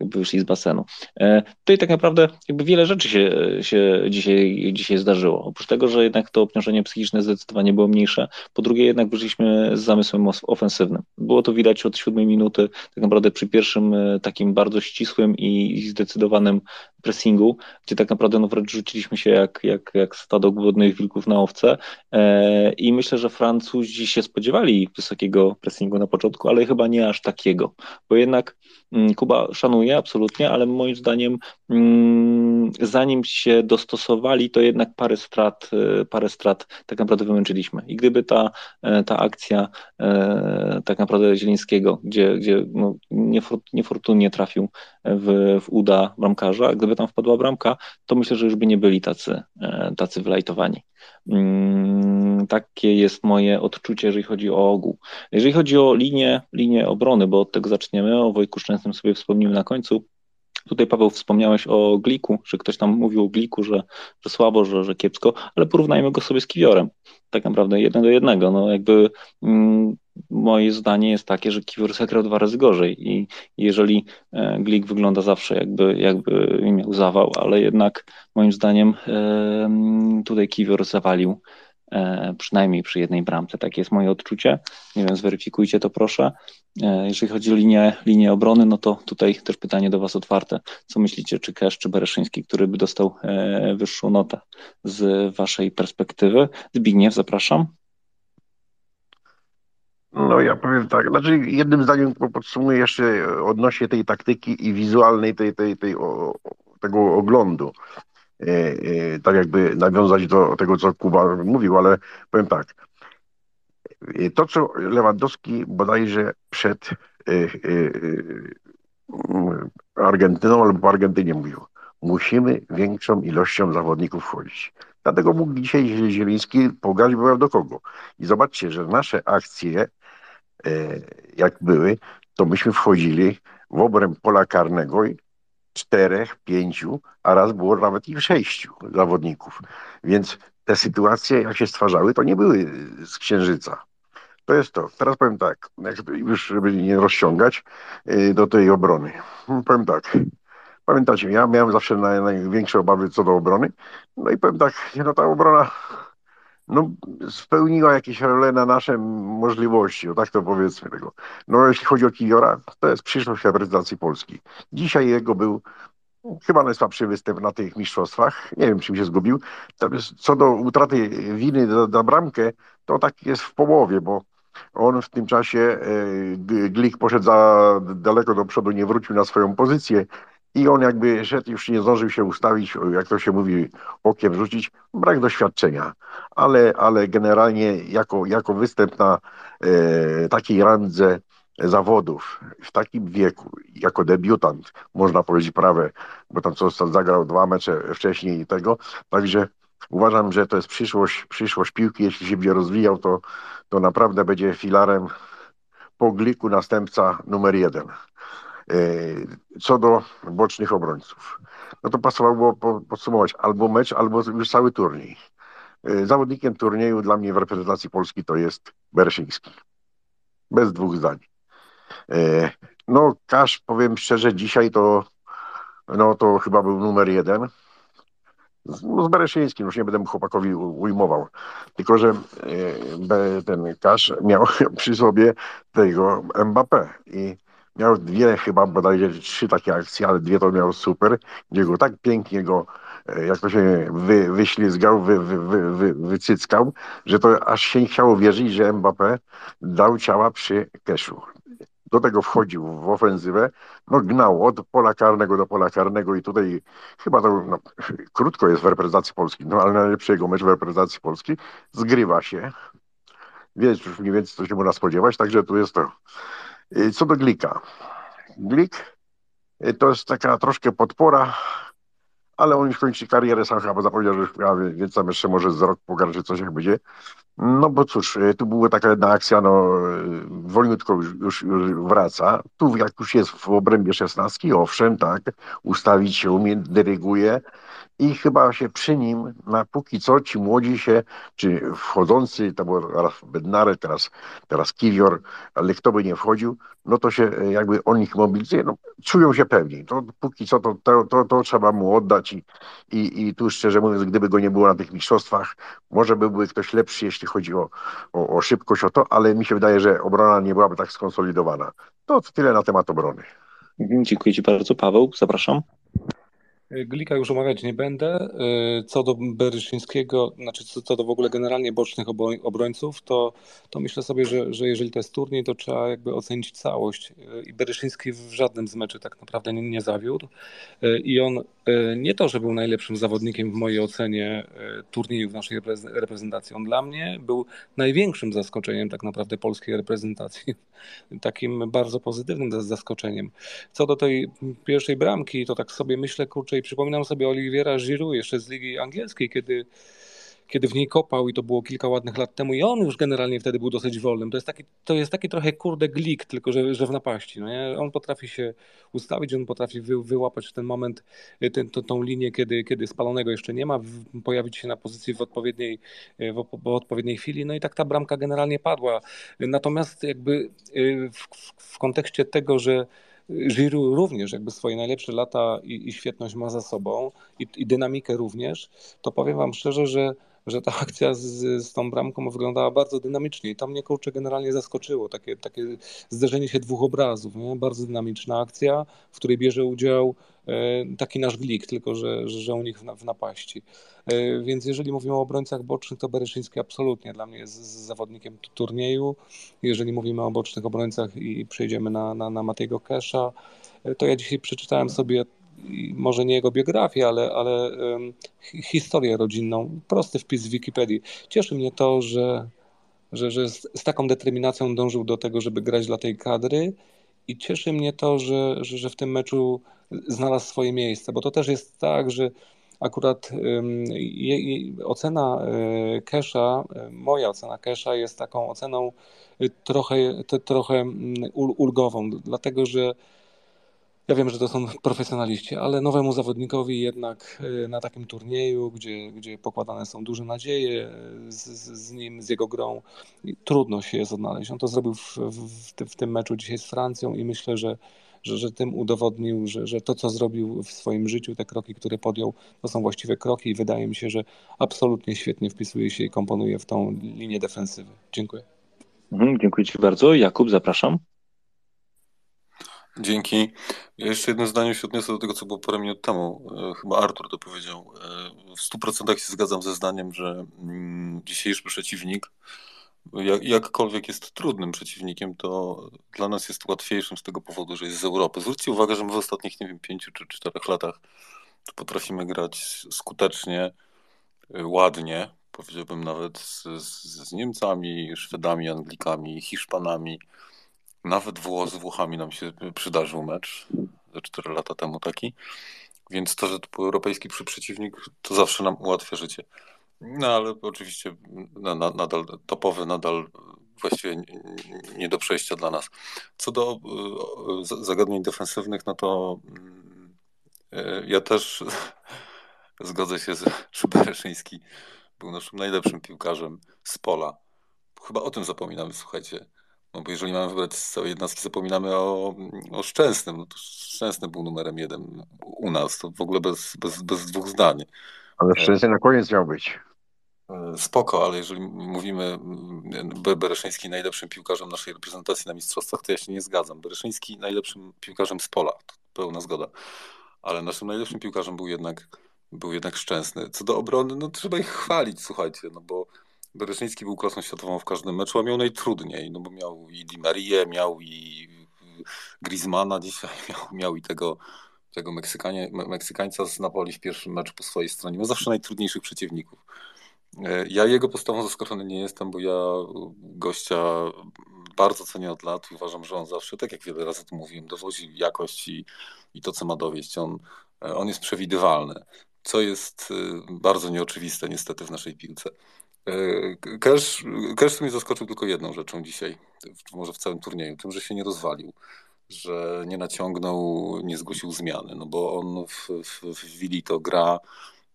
jakby wyszli z basenu. E, tutaj tak naprawdę jakby wiele rzeczy się, się dzisiaj, dzisiaj zdarzyło. Oprócz tego, że jednak to obciążenie psychiczne zdecydowanie było mniejsze, po drugie jednak wyszliśmy z zamysłem ofensywnym. Było to widać od siódmej minuty, tak naprawdę przy pierwszym e, takim bardzo ścisłym i zdecydowanym pressingu, gdzie tak naprawdę no wręcz rzuciliśmy się jak, jak, jak stado głodnych wilków na owce. E, i myślę, że Francuzi się spodziewali wysokiego pressingu na początku, ale chyba nie aż takiego, bo jednak mm, Kuba szanuje absolutnie, ale moim zdaniem mm, zanim się dostosowali, to jednak parę strat, e, parę strat tak naprawdę wymęczyliśmy. I gdyby ta, e, ta akcja tak naprawdę Zielińskiego, gdzie, gdzie no, niefortunnie trafił w, w uda bramkarza, gdyby tam wpadła bramka, to myślę, że już by nie byli tacy, e, tacy wylajtowani. Mm, takie jest moje odczucie, jeżeli chodzi o ogół. Jeżeli chodzi o linię, linię obrony, bo od tego zaczniemy, o Wojku Szczęsnym sobie wspomnimy na końcu, Tutaj Paweł wspomniałeś o Gliku, że ktoś tam mówił o Gliku, że, że słabo, że, że kiepsko, ale porównajmy go sobie z Kiwiorem. Tak naprawdę jeden do jednego. No jakby mm, moje zdanie jest takie, że Kiwior zagrał dwa razy gorzej i jeżeli e, Glik wygląda zawsze jakby, jakby miał zawał, ale jednak moim zdaniem e, tutaj Kiwior zawalił przynajmniej przy jednej bramce. Takie jest moje odczucie. Nie wiem, zweryfikujcie to proszę. Jeżeli chodzi o linię, linię obrony, no to tutaj też pytanie do Was otwarte. Co myślicie, czy Kesz, czy Bereszyński, który by dostał wyższą notę z Waszej perspektywy? Zbigniew, zapraszam. No ja powiem tak, znaczy jednym zdaniem podsumuję jeszcze odnośnie tej taktyki i wizualnej tej, tej, tej, o, tego oglądu. E, e, tak jakby nawiązać do tego, co Kuba mówił, ale powiem tak. E, to, co Lewandowski bodajże przed Argentyną albo Argentynie mówił, musimy większą ilością zawodników wchodzić. Dlatego mógł dzisiaj Zieliński pograć była do kogo. I zobaczcie, że nasze akcje jak były, to myśmy wchodzili w obręb pola karnego czterech, pięciu, a raz było nawet i sześciu zawodników. Więc te sytuacje, jak się stwarzały, to nie były z księżyca. To jest to. Teraz powiem tak, już żeby nie rozciągać e, do tej obrony. Powiem tak. Pamiętacie, ja miałem zawsze największe obawy co do obrony. No i powiem tak, no ta obrona no, spełniła jakieś role na nasze możliwości, o tak to powiedzmy tego. No jeśli chodzi o Kiwiora, to jest przyszłość reprezentacji Polski. Dzisiaj jego był chyba najsłabszy występ na tych mistrzostwach. Nie wiem, czym się zgubił. Co do utraty winy za bramkę, to tak jest w połowie, bo on w tym czasie, e, Glik poszedł za daleko do przodu, nie wrócił na swoją pozycję i on jakby szedł, już nie zdążył się ustawić, jak to się mówi, okiem rzucić, brak doświadczenia, ale, ale generalnie jako, jako występ na e, takiej randze zawodów w takim wieku, jako debiutant, można powiedzieć prawie, bo tam co zagrał dwa mecze wcześniej i tego, także uważam, że to jest przyszłość, przyszłość piłki, jeśli się będzie rozwijał, to, to naprawdę będzie filarem po gliku następca numer jeden. E, co do bocznych obrońców, no to pasowało podsumować albo mecz, albo już cały turniej. E, zawodnikiem turnieju dla mnie w reprezentacji Polski to jest Bereszyński. Bez dwóch zdań. E, no, Kasz, powiem szczerze, dzisiaj to, no, to chyba był numer jeden. Z, no, z Bereszyńskim, już nie będę chłopakowi ujmował. Tylko, że ten Kasz miał [LAUGHS] przy sobie tego Mbappé i miał dwie chyba bodajże trzy takie akcje, ale dwie to miał super, gdzie go tak pięknie go, e, jak to się wy, wyślizgał, wy, wy, wy, wycyckał, że to aż się nie chciało wierzyć, że Mbappé dał ciała przy Keszu. Do tego wchodził w ofensywę, no gnał od pola karnego do pola karnego i tutaj chyba to no, krótko jest w reprezentacji Polski, no ale najlepszy jego mecz w reprezentacji Polski zgrywa się. Wiesz już mniej więcej, co się można spodziewać, także tu jest to co do Glika. Glik y, to jest taka troszkę podpora, ale on już kończy karierę, sam chyba zapowiedział, że już więc tam jeszcze może z rok pogra, czy coś jak będzie. No bo cóż, y, tu była taka jedna akcja, no wolniutko już, już, już wraca. Tu jak już jest w obrębie szesnastki, owszem, tak, ustawić się umie, dyryguje, i chyba się przy nim na póki co ci młodzi się, czy wchodzący, to był raz Bednarek, teraz, teraz Kiwior, ale kto by nie wchodził, no to się e, jakby on ich mobilizuje, no, czują się pewni. To póki co to, to, to, to trzeba mu oddać i, i, i tu szczerze mówiąc, gdyby go nie było na tych mistrzostwach, może by był ktoś lepszy, jeśli chodzi o, o, o szybkość, o to, ale mi się wydaje, że obrona nie byłaby tak skonsolidowana. To tyle na temat obrony. Mhm, dziękuję Ci bardzo. Paweł, zapraszam. Glika już omawiać nie będę. Y, co do Beryszyńskiego, znaczy co, do w ogóle generalnie bocznych obrońców, to, to myślę sobie, że, że jeżeli to jest turniej, to trzeba jakby ocenić całość. Y, I Beryszyński w żadnym z meczy tak naprawdę nie, nie zawiódł. I on nie to, że był najlepszym zawodnikiem w mojej ocenie turnieju w naszej reprezentacji. On dla mnie był największym zaskoczeniem tak naprawdę polskiej reprezentacji. [LAUGHS] Takim bardzo pozytywnym zaskoczeniem. Co do tej pierwszej bramki, to tak sobie myślę, kurczę, i przypominam sobie Oliviera Giroud jeszcze z Ligi Angielskiej, kiedy, kiedy w niej kopał i to było kilka ładnych lat temu i on już generalnie wtedy był dosyć wolnym. To jest taki, to jest taki trochę kurde glik, tylko że, że w napaści. No nie? On potrafi się ustawić, on potrafi wy, wyłapać w ten moment y, ten, to, tą linię, kiedy, kiedy spalonego jeszcze nie ma, w, pojawić się na pozycji w odpowiedniej, y, w, w, odpowiedniej chwili. No i tak ta bramka generalnie padła. Natomiast jakby y, w, w kontekście tego, że Giroud również jakby swoje najlepsze lata i, i świetność ma za sobą i, i, dynamikę również, to powiem wam szczerze, że, że ta akcja z, z tą bramką wyglądała bardzo dynamicznie i to mnie kurczę generalnie zaskoczyło, takie, takie zderzenie się dwóch obrazów, nie? bardzo dynamiczna akcja, w której bierze udział E, taki nasz glik, tylko że, że u nich w napaści. E, więc jeżeli mówimy o obrońcach bocznych, to Bereszyński absolutnie dla mnie jest zawodnikiem turnieju. Jeżeli mówimy o bocznych obrońcach i przejdziemy na, na, na Kesha, e, to ja dzisiaj przeczytałem sobie może nie jego biografię, ale, ale historię rodzinną, prosty wpis w Wikipedii. Cieszy mnie to, że, że, że z, z, taką determinacją dążył do tego, żeby grać dla tej kadry. I cieszy mnie to, że, że, że w tym meczu znalazł swoje miejsce, bo to też jest tak, że akurat ocena e, Kesha, e, moja ocena Kesha jest taką oceną e, trochę, trochę mm, ulgową, dlatego że ja wiem, że to są profesjonaliści, ale nowemu zawodnikowi jednak na takim turnieju, gdzie, gdzie pokładane są duże nadzieje z, z nim, z jego grą, trudno się jest odnaleźć. On to zrobił w, w, w tym meczu dzisiaj z Francją i myślę, że że, że tym udowodnił, że, że to, co zrobił w swoim życiu, te kroki, które podjął, to są właściwe kroki i wydaje mi się, że absolutnie świetnie wpisuje się i komponuje w tą linię defensywy. Dziękuję. Mhm, dziękuję Ci bardzo. Jakub, zapraszam. Dzięki. Ja jeszcze jedno zdanie się odniosę do tego, co było parę minut temu. E, chyba Artur to powiedział. E, w 100% się zgadzam ze zdaniem, że mm, dzisiejszy przeciwnik jak, jakkolwiek jest trudnym przeciwnikiem, to dla nas jest łatwiejszym z tego powodu, że jest z Europy. Zwróćcie uwagę, że my w ostatnich, nie wiem, pięciu czy czterech latach potrafimy grać skutecznie, y, ładnie, powiedziałbym nawet z, z Niemcami, Szwedami, Anglikami, Hiszpanami. Nawet Wło z Włochami nam się przydarzył mecz ze 4 lata temu taki. Więc to, że to był europejski przeciwnik, to zawsze nam ułatwia życie. No ale oczywiście nadal topowy, nadal właściwie nie do przejścia dla nas. Co do e, zagadnień defensywnych, no to mm, e, ja też [LAUGHS] zgodzę się, [LAUGHS] że Bereszyński był naszym najlepszym piłkarzem z pola. Chyba o tym zapominamy, słuchajcie. No bo jeżeli mamy wybrać z całej jednostki, zapominamy o, o Szczęsnym. No to Szczęsny był numerem jeden u nas, to w ogóle bez, bez, bez dwóch zdań. Ale Szczęsny na koniec miał być. E, spoko, ale jeżeli mówimy Bereszyński najlepszym piłkarzem naszej reprezentacji na mistrzostwach, to ja się nie zgadzam. Bereszyński najlepszym piłkarzem z pola, to pełna zgoda. Ale naszym najlepszym piłkarzem był jednak, był jednak Szczęsny. Co do obrony, no trzeba ich chwalić, słuchajcie, no bo Bereszyński był klasą światową w każdym meczu, a miał najtrudniej, no bo miał i Di Marię, miał i Griezmana dzisiaj, [LAUGHS] miał, miał i tego, tego Meksykanie, Meksykańca z Napoli w pierwszym meczu po swojej stronie. Miał zawsze najtrudniejszych przeciwników. E, ja jego postawą zaskoczony nie jestem, bo ja gościa bardzo cenię od lat i uważam, że on zawsze, tak jak wiele razy tu mówiłem, dowozi jakość i, i to, co ma dowieść. On, e, on jest przewidywalny, co jest e, bardzo nieoczywiste niestety w naszej piłce. Cash, Cash mnie zaskoczył tylko jedną rzeczą dzisiaj, może w całym turnieju, tym, że się nie rozwalił, że nie naciągnął, nie zgłosił zmiany, no bo on w, w, w Willi to gra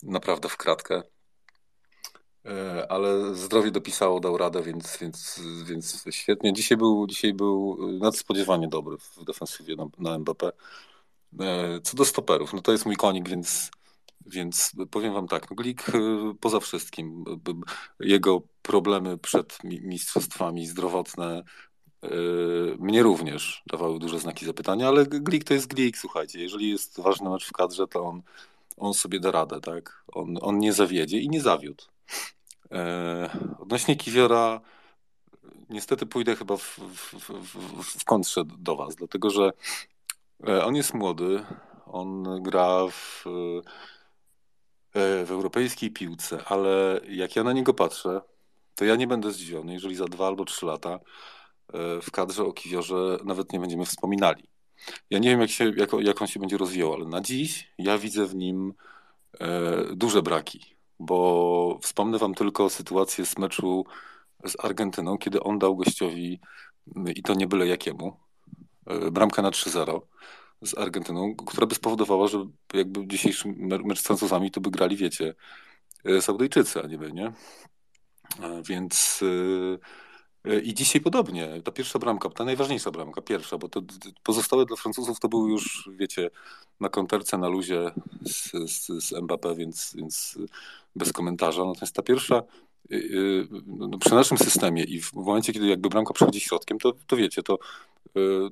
naprawdę w kratkę, e, ale zdrowie dopisało, dał radę, więc, więc, więc świetnie. Dzisiaj był, dzisiaj był nadspodziewanie dobry w defensywie na, na Mbappé. E, co do stoperów, no to jest mój konik, więc więc powiem wam tak, no Glik y, poza wszystkim, jego problemy przed mistrzostwami zdrowotne y, mnie również dawały duże znaki zapytania, ale Glik to jest Glik, słuchajcie, jeżeli jest ważny mecz w kadrze, to on, on sobie da radę, tak? On, on nie zawiedzie i nie zawiódł. E, odnośnie Kiwiora, niestety pójdę chyba w, w, w, w kontrze do was, dlatego że e, on jest młody, on gra w w europejskiej piłce, ale jak ja na niego patrzę, to ja nie będę zdziwiony, jeżeli za dwa albo trzy lata e, w kadrze o Kiwiorze nawet nie będziemy wspominali. Ja nie wiem, jak, się, jak, jak on się będzie rozwijał, ale na dziś ja widzę w nim e, duże braki, bo wspomnę wam tylko sytuację z meczu z Argentyną, kiedy on dał gościowi, i to nie byle jakiemu, bramkę na 3-0 z Argentyną, która by spowodowała, że jakby dzisiejszy mecz z Francuzami to by grali, wiecie, e, Saudyjczycy, a nie my, nie? E, więc e, i dzisiaj podobnie. Ta pierwsza bramka, ta najważniejsza bramka, pierwsza, bo to pozostałe dla Francuzów to były już, wiecie, na konterce, na luzie z, z, z Mbappé, więc, więc bez komentarza. Natomiast ta pierwsza no, przy naszym systemie i w momencie, kiedy jakby bramka przechodzi środkiem, to, to wiecie, to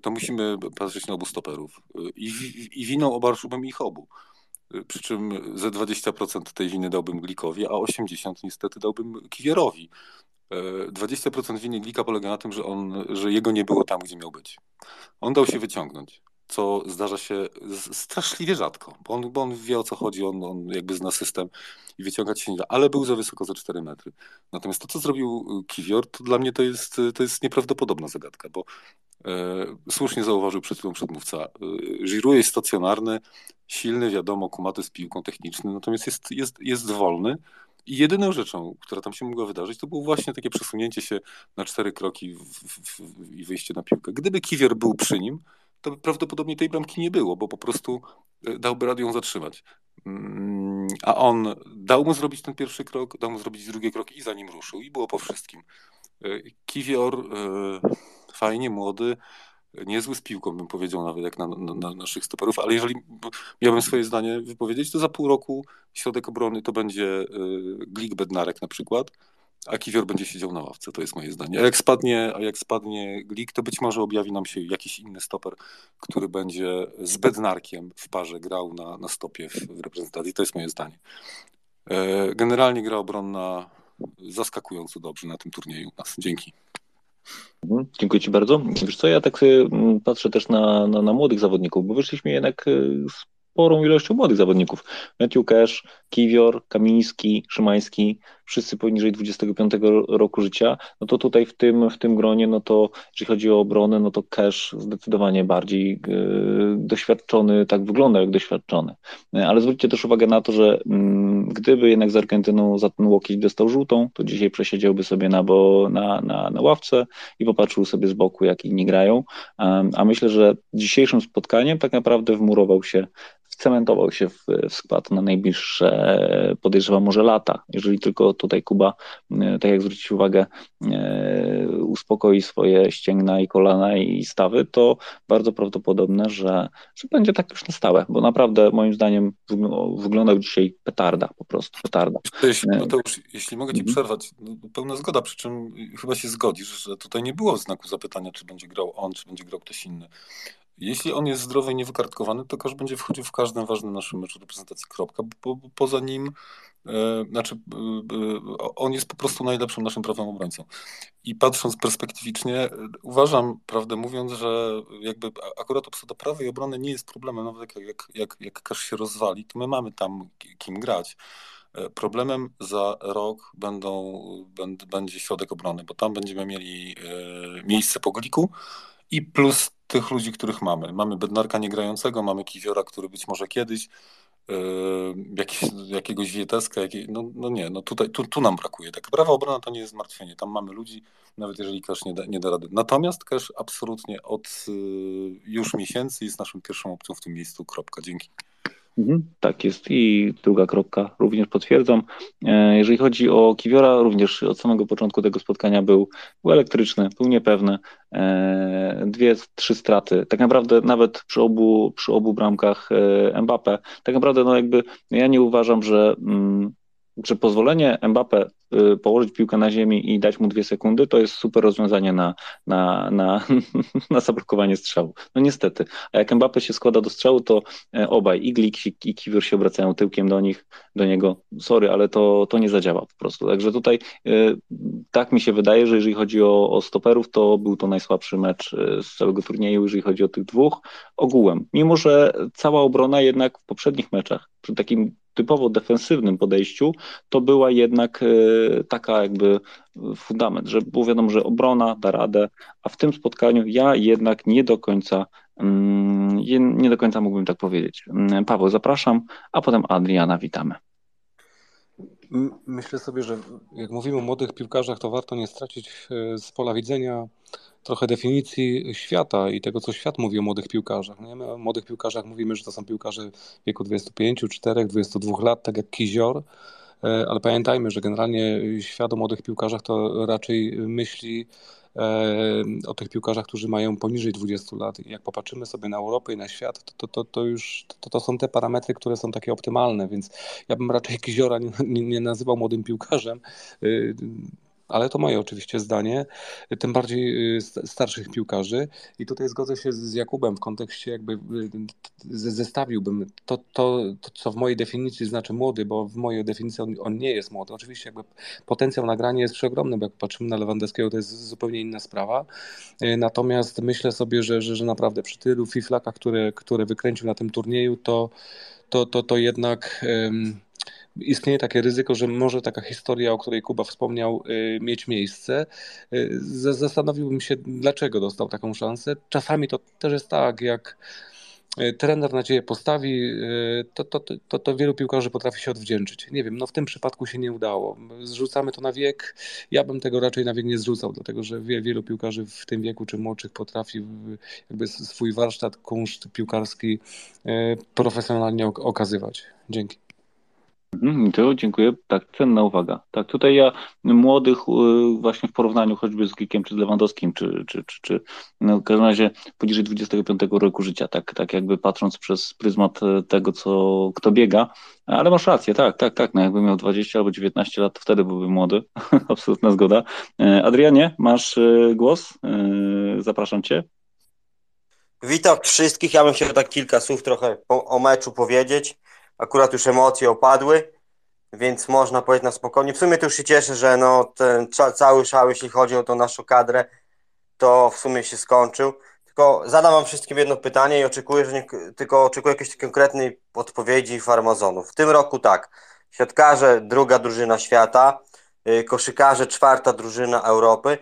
to musimy patrzeć na obu stoperów. Y, I, i winą obarczyłbym ich obu. Y, przy czym ze 20% tej winy dałbym Glikowi, a 80% niestety dałbym Kiwierowi. 20% winy Glika polega na tym, że, on, że jego nie było tam, gdzie miał być. On dał się wyciągnąć, co zdarza się straszliwie rzadko, bo on, bo on wie o co chodzi, on, on jakby zna system i wyciągać się nie da, ale był za wysoko za 4 metry. Natomiast to, co zrobił Kiwior, to dla mnie to jest, to jest nieprawdopodobna zagadka, bo E, słusznie zauważył przed chwilą przedmówca. E, Giroud jest stacjonarny, silny, wiadomo, kumaty z piłką techniczny, natomiast jest, jest, jest wolny. I jedyną rzeczą, która tam się mogła wydarzyć, to było właśnie takie przesunięcie się na cztery kroki i wyjście na piłkę. Gdyby Kiwior był przy nim, to by prawdopodobnie tej bramki nie było, bo po prostu e, dałby radę ją zatrzymać. Mm, a on dał mu zrobić ten pierwszy krok, dał mu zrobić drugi krok i za nim ruszył. I było po wszystkim. Kiwior fajnie, młody, niezły z piłką, bym powiedział nawet jak na, na, na, naszych stoperów, ale jeżeli miałbym swoje zdanie wypowiedzieć, to za pół roku środek obrony to będzie Glik Bednarek na przykład, a Kiwior będzie siedział na ławce, to jest moje zdanie. A jak spadnie, a jak spadnie Glik, to być może objawi nam się jakiś inny stoper, który będzie z Bednarkiem w parze grał na, na stopie w, w reprezentacji, to jest moje zdanie. E, generalnie gra obronna zaskakująco dobrze na tym turnieju nas. Dzięki. Mhm, dziękuję Ci bardzo. Wiesz co, ja tak mm, patrzę też na, na, na młodych zawodników, bo wyszliśmy jednak y, sporą ilością młodych zawodników. Matthew Cash, Kiwior, Kamiński, Szymański, wszyscy poniżej 25 roku życia, no to tutaj w tym, w tym gronie, no to jeżeli chodzi o obronę, no to Cash zdecydowanie bardziej yy, doświadczony, tak wygląda jak doświadczony. Ale zwróćcie też uwagę na to, że yy, gdyby jednak z Argentyną za ten łokieć dostał żółtą, to dzisiaj przesiedziałby sobie na, bo, na, na, na ławce i popatrzył sobie z boku, jak inni grają. A myślę, że dzisiejszym spotkaniem tak naprawdę wmurował się cementował się w, w skład na najbliższe, podejrzewam, może lata. Jeżeli tylko tutaj Kuba, e, tak jak zwrócić uwagę, e, uspokoi swoje ścięgna i kolana i stawy, to bardzo prawdopodobne, że, że będzie tak już na stałe, bo naprawdę moim zdaniem wyglądał dzisiaj petarda, po prostu petarda. Jeśli, Mateusz, jeśli mogę Ci mhm. przerwać, no, pełna zgoda, przy czym chyba się zgodzisz, że tutaj nie było znaku zapytania, czy będzie grał on, czy będzie grał ktoś inny. Jeśli on jest zdrowy i niewykartkowany, to Kasz będzie wchodził w każdym ważnym naszym meczu reprezentacji, kropka, bo, bo poza nim, e, znaczy e, e, on jest po prostu najlepszym naszym prawym obrońcą. I patrząc perspektywicznie, uważam, prawdę mówiąc, że jakby akurat obsada prawej obrony nie jest problemem, nawet jak, jak, jak, jak się rozwali, to my mamy tam kim grać. Problemem za rok będą, będzie środek obrony, bo tam będziemy mieli miejsce po gliku i plus tych ludzi, których mamy. Mamy Bednarka niegrającego, mamy Kiwiora, który być może kiedyś, yy, jakiś, jakiegoś Wieteska, jakiej, no, no nie, no tutaj, tu, tu nam brakuje. Tak, prawa obrona to nie jest zmartwienie, tam mamy ludzi, nawet jeżeli Cash nie da, nie da rady. Natomiast Cash absolutnie od yy, już miesięcy jest naszą pierwszą opcją w tym miejscu, kropka, dzięki. Mhm, tak jest i druga kropka również potwierdzam. E, jeżeli chodzi o Kiwiora, również od samego początku tego spotkania był, był elektryczny, był niepewny. E, dwie, trzy straty. Tak naprawdę nawet przy obu, przy obu bramkach e, Mbappe, tak naprawdę no jakby ja nie uważam, że, mm, że pozwolenie Mbappe Y, położyć piłkę na ziemi i dać mu dwie sekundy, to jest super rozwiązanie na, na, na, [LAUGHS] na zablokowanie strzału. No niestety. A jak Mbappe się składa do strzału, to e, obaj, i Glik i Kiwior się obracają tyłkiem do nich, do niego. Sorry, ale to, to nie zadziała po prostu. Także tutaj e, tak mi się wydaje, że jeżeli chodzi o, o stoperów, to był to najsłabszy mecz e, z całego turnieju, jeżeli chodzi o tych dwóch ogółem. Mimo, że cała obrona jednak w poprzednich meczach, przy takim typowo defensywnym podejściu, to była jednak e, taka jakby fundament, że było wiadomo, że obrona da radę, a w tym spotkaniu ja jednak nie do końca mm, nie do końca mógłbym tak powiedzieć. Mm, Paweł, zapraszam, a potem Adriana witamy. Myślę sobie, że jak mówimy o młodych piłkarzach, to warto nie stracić e, z pola widzenia trochę definicji świata i tego, co świat mówi o młodych piłkarzach. Nie? My o młodych piłkarzach mówimy, że to są piłkarze w wieku 25, 4, 22 lat, tak jak Kizior, e, ale pamiętajmy, że generalnie świat o młodych piłkarzach to raczej myśli o tych piłkarzach, którzy mają poniżej 20 lat. I jak popatrzymy sobie na Europę i na świat, to, to, to już to, to są te parametry, które są takie optymalne, więc ja bym raczej [LAUGHS] Kiziora nie, nie, nie nazywał młodym piłkarzem e, ale to moje oczywiście zdanie, tym bardziej y, starszych piłkarzy. I tutaj zgodzę się z Jakubem w kontekście jakby y, zestawiłbym to, to, to co w mojej definicji znaczy młody, bo w mojej definicji on, on, nie jest młody. Oczywiście jakby potencjał nagrania jest przeogromny, bo jak patrzymy na Lewandowskiego to jest zupełnie inna sprawa. Y, natomiast myślę sobie, że, że, że naprawdę przy tylu fiflakach, które, które wykręcił na tym turnieju, to, to, to, to jednak... istnieje takie ryzyko, że może taka historia, o której Kuba wspomniał, y, mieć miejsce. Y, zastanowiłbym się, dlaczego dostał taką szansę. Czasami to też jest tak, jak y, trener na ciebie postawi, to, to, to, to wielu piłkarzy potrafi się odwdzięczyć. Nie wiem, no w tym przypadku się nie udało. Zrzucamy to na wiek. Ja bym tego raczej na wiek nie zrzucał, dlatego że wielu piłkarzy w tym wieku czy młodszych potrafi jakby swój warsztat, kunszt piłkarski profesjonalnie okazywać. Dzięki. Mhm, to dziękuję. Tak, cenna uwaga. Tak, tutaj ja młodych y, właśnie w porównaniu choćby z Gikiem czy z Lewandowskim, czy, czy, czy, czy no w każdym razie poniżej 25 roku życia, tak, tak jakby patrząc przez pryzmat e, tego, co kto biega, ale masz rację, tak, tak, tak, no jakby miał 20 albo 19 lat, to wtedy byłby młody, [LAUGHS] absolutna zgoda. E, Adrianie, masz e, głos, zapraszam Cię. Witam wszystkich, ja bym chciał tak kilka słów trochę o meczu powiedzieć akurat już emocje opadły, więc można powiedzieć na spokojnie. W sumie to już się cieszę, że no, ten cały szał, jeśli chodzi o tą naszą kadrę, to w sumie się skończył. Tylko zadam wam wszystkim jedno pytanie i oczekuję, że nie, tylko oczekuję jakiejś konkretnej odpowiedzi farmazonów. W tym roku tak, siatkarze druga drużyna świata, y, koszykarze czwarta drużyna Europy,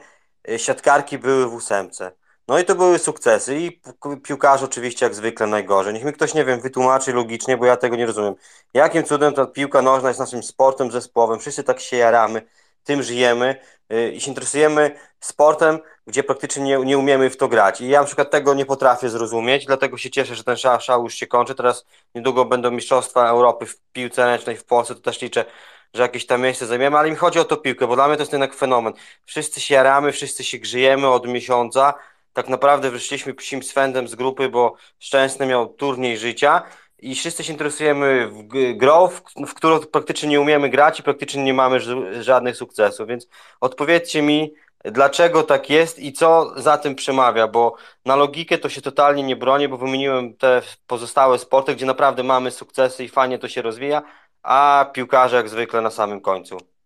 y, siatkarki były w ósemce. No i to były sukcesy i piłkarze oczywiście jak zwykle najgorzej. Niech mi ktoś, nie wiem, wytłumaczy logicznie, bo ja tego nie rozumiem. Jakim cudem ta piłka nożna jest naszym sportem zespołowym? Wszyscy tak się jaramy, tym żyjemy y, i się interesujemy sportem, gdzie praktycznie nie, nie umiemy w to grać. I ja na przykład tego nie potrafię zrozumieć, dlatego się cieszę, że ten szał, szał już się kończy. Teraz niedługo będą Mistrzostwa Europy w piłce ręcznej w Polsce, to też liczę, że jakieś tam miejsce zajmiemy, ale mi chodzi o to piłkę, bo dla mnie to jest jednak fenomen. Wszyscy się jaramy, wszyscy się grzejemy od miesiąca, tak naprawdę wyszliśmy psim swędem z grupy, bo Szczęsny miał turniej życia i wszyscy się interesujemy w grą, w, w którą praktycznie nie umiemy grać i praktycznie nie mamy żadnych sukcesów, więc odpowiedzcie mi, dlaczego tak jest i co za tym przemawia, bo na logikę to się totalnie nie bronię, bo wymieniłem te pozostałe sporty, gdzie naprawdę mamy sukcesy i fajnie to się rozwija, a piłkarze jak zwykle na samym końcu.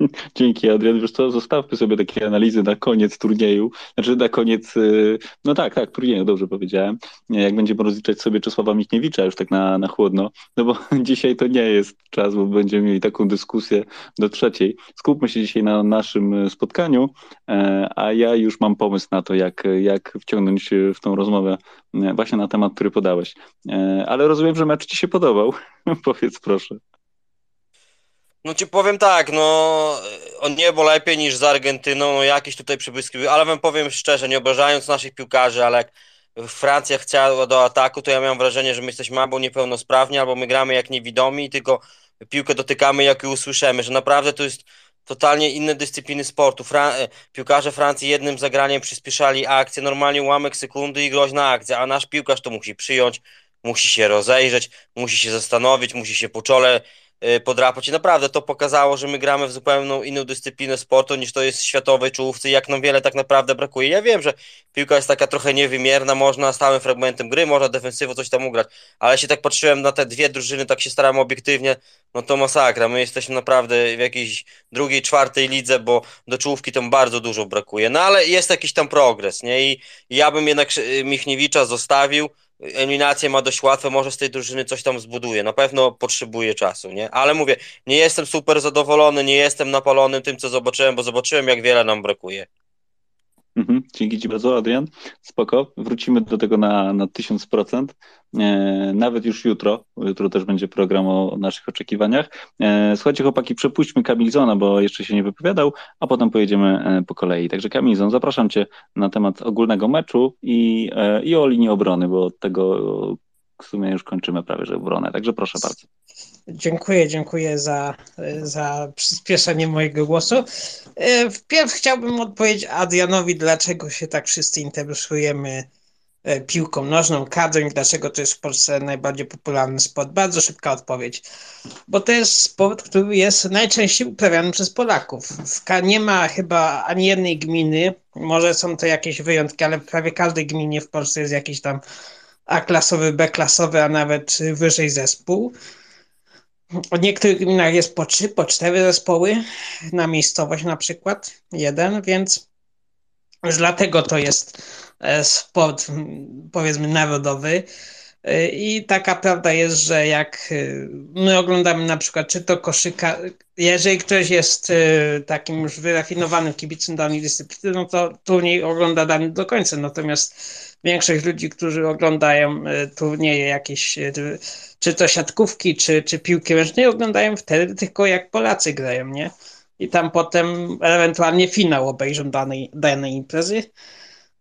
[LAUGHS] Dzięki Adrian. Wiesz co, zostawmy sobie takie analizy na koniec turnieju, znaczy na koniec, y, no tak, tak, turnieju, dobrze powiedziałem. Jak będziemy rozliczać sobie Czesława Michniewicza już tak na, na chłodno, no bo [LAUGHS] dzisiaj to nie jest czas, bo będziemy mieli taką dyskusję do trzeciej. Skupmy się dzisiaj na naszym spotkaniu, e, a ja już mam pomysł na to, jak, jak wciągnąć w tą rozmowę e, właśnie na temat, który podałeś. E, ale rozumiem, że mecz ci się podobał. [LAUGHS] Powiedz proszę. No ci powiem tak, no o niebo lepiej niż z Argentyną, no jakieś tutaj przybłyski ale wam powiem szczerze, nie obrażając naszych piłkarzy, ale jak Francja chciała do ataku, to ja miałem wrażenie, że my jesteśmy albo niepełnosprawni, albo my gramy jak niewidomi, tylko piłkę dotykamy jak ją usłyszymy, że naprawdę to jest totalnie inne dyscypliny sportu. Fra piłkarze Francji jednym zagraniem przyspieszali akcję, normalnie ułamek sekundy i groźna akcja, a nasz piłkarz to musi przyjąć, musi się rozejrzeć, musi się zastanowić, musi się po czole podrapać i naprawdę to pokazało, że my gramy w zupełnie inną dyscyplinę sportu niż to jest w światowej czołówce jak nam wiele tak naprawdę brakuje. Ja wiem, że piłka jest taka trochę niewymierna, można stałym fragmentem gry, można defensywo coś tam ugrać, ale się tak patrzyłem na te dwie drużyny, tak się starałem obiektywnie, no to masakra, my jesteśmy naprawdę w jakiejś drugiej, czwartej lidze, bo do czołówki tam bardzo dużo brakuje, no ale jest jakiś tam progres, nie? I ja bym jednak Michniewicza zostawił, eliminację ma dość łatwe, może z tej drużyny coś tam zbuduje. Na pewno potrzebuje czasu, nie? Ale mówię, nie jestem super zadowolony, nie jestem napalony tym, co zobaczyłem, bo zobaczyłem, jak wiele nam brakuje. Mhm, dzięki Ci bardzo, Adrian. Spoko. Wrócimy do tego na, na 1000%. E, nawet już jutro. Jutro też będzie program o naszych oczekiwaniach. E, słuchajcie, chłopaki, przepuśćmy Kamilzona, bo jeszcze się nie wypowiadał, a potem pojedziemy e, po kolei. Także Kamilzon, zapraszam Cię na temat ogólnego meczu i, e, i o linii obrony, bo od tego w sumie już kończymy prawie, że obronę. Także proszę bardzo. Dziękuję, dziękuję za, za przyspieszenie mojego głosu. E, wpierw chciałbym odpowiedzieć Adrianowi, dlaczego się tak wszyscy interesujemy e, piłką nożną, kadrem, dlaczego to jest w Polsce najbardziej popularny sport. Bardzo szybka odpowiedź. Bo to jest sport, który jest najczęściej uprawiany przez Polaków. Nie ma chyba ani jednej gminy, może są to jakieś wyjątki, ale w prawie każdej gminie w Polsce jest jakiś tam A-klasowy, B-klasowy, a nawet wyżej zespół. W niektórych gminach jest po trzy, po cztery zespoły na miejscowość na przykład, jeden, więc dlatego to jest e, sport powiedzmy narodowy. E, I taka prawda jest, że jak e, my oglądamy na przykład, czy to koszyka, jeżeli ktoś jest takim już wyrafinowanym kibicem danej dyscypliny, no to turniej ogląda dany do końca. Natomiast większość ludzi, którzy oglądają turnieje jakieś czy to siatkówki, czy, czy piłki ręcznej oglądają wtedy tylko jak Polacy grają, nie? I tam potem ewentualnie finał obejrzą danej, danej imprezy.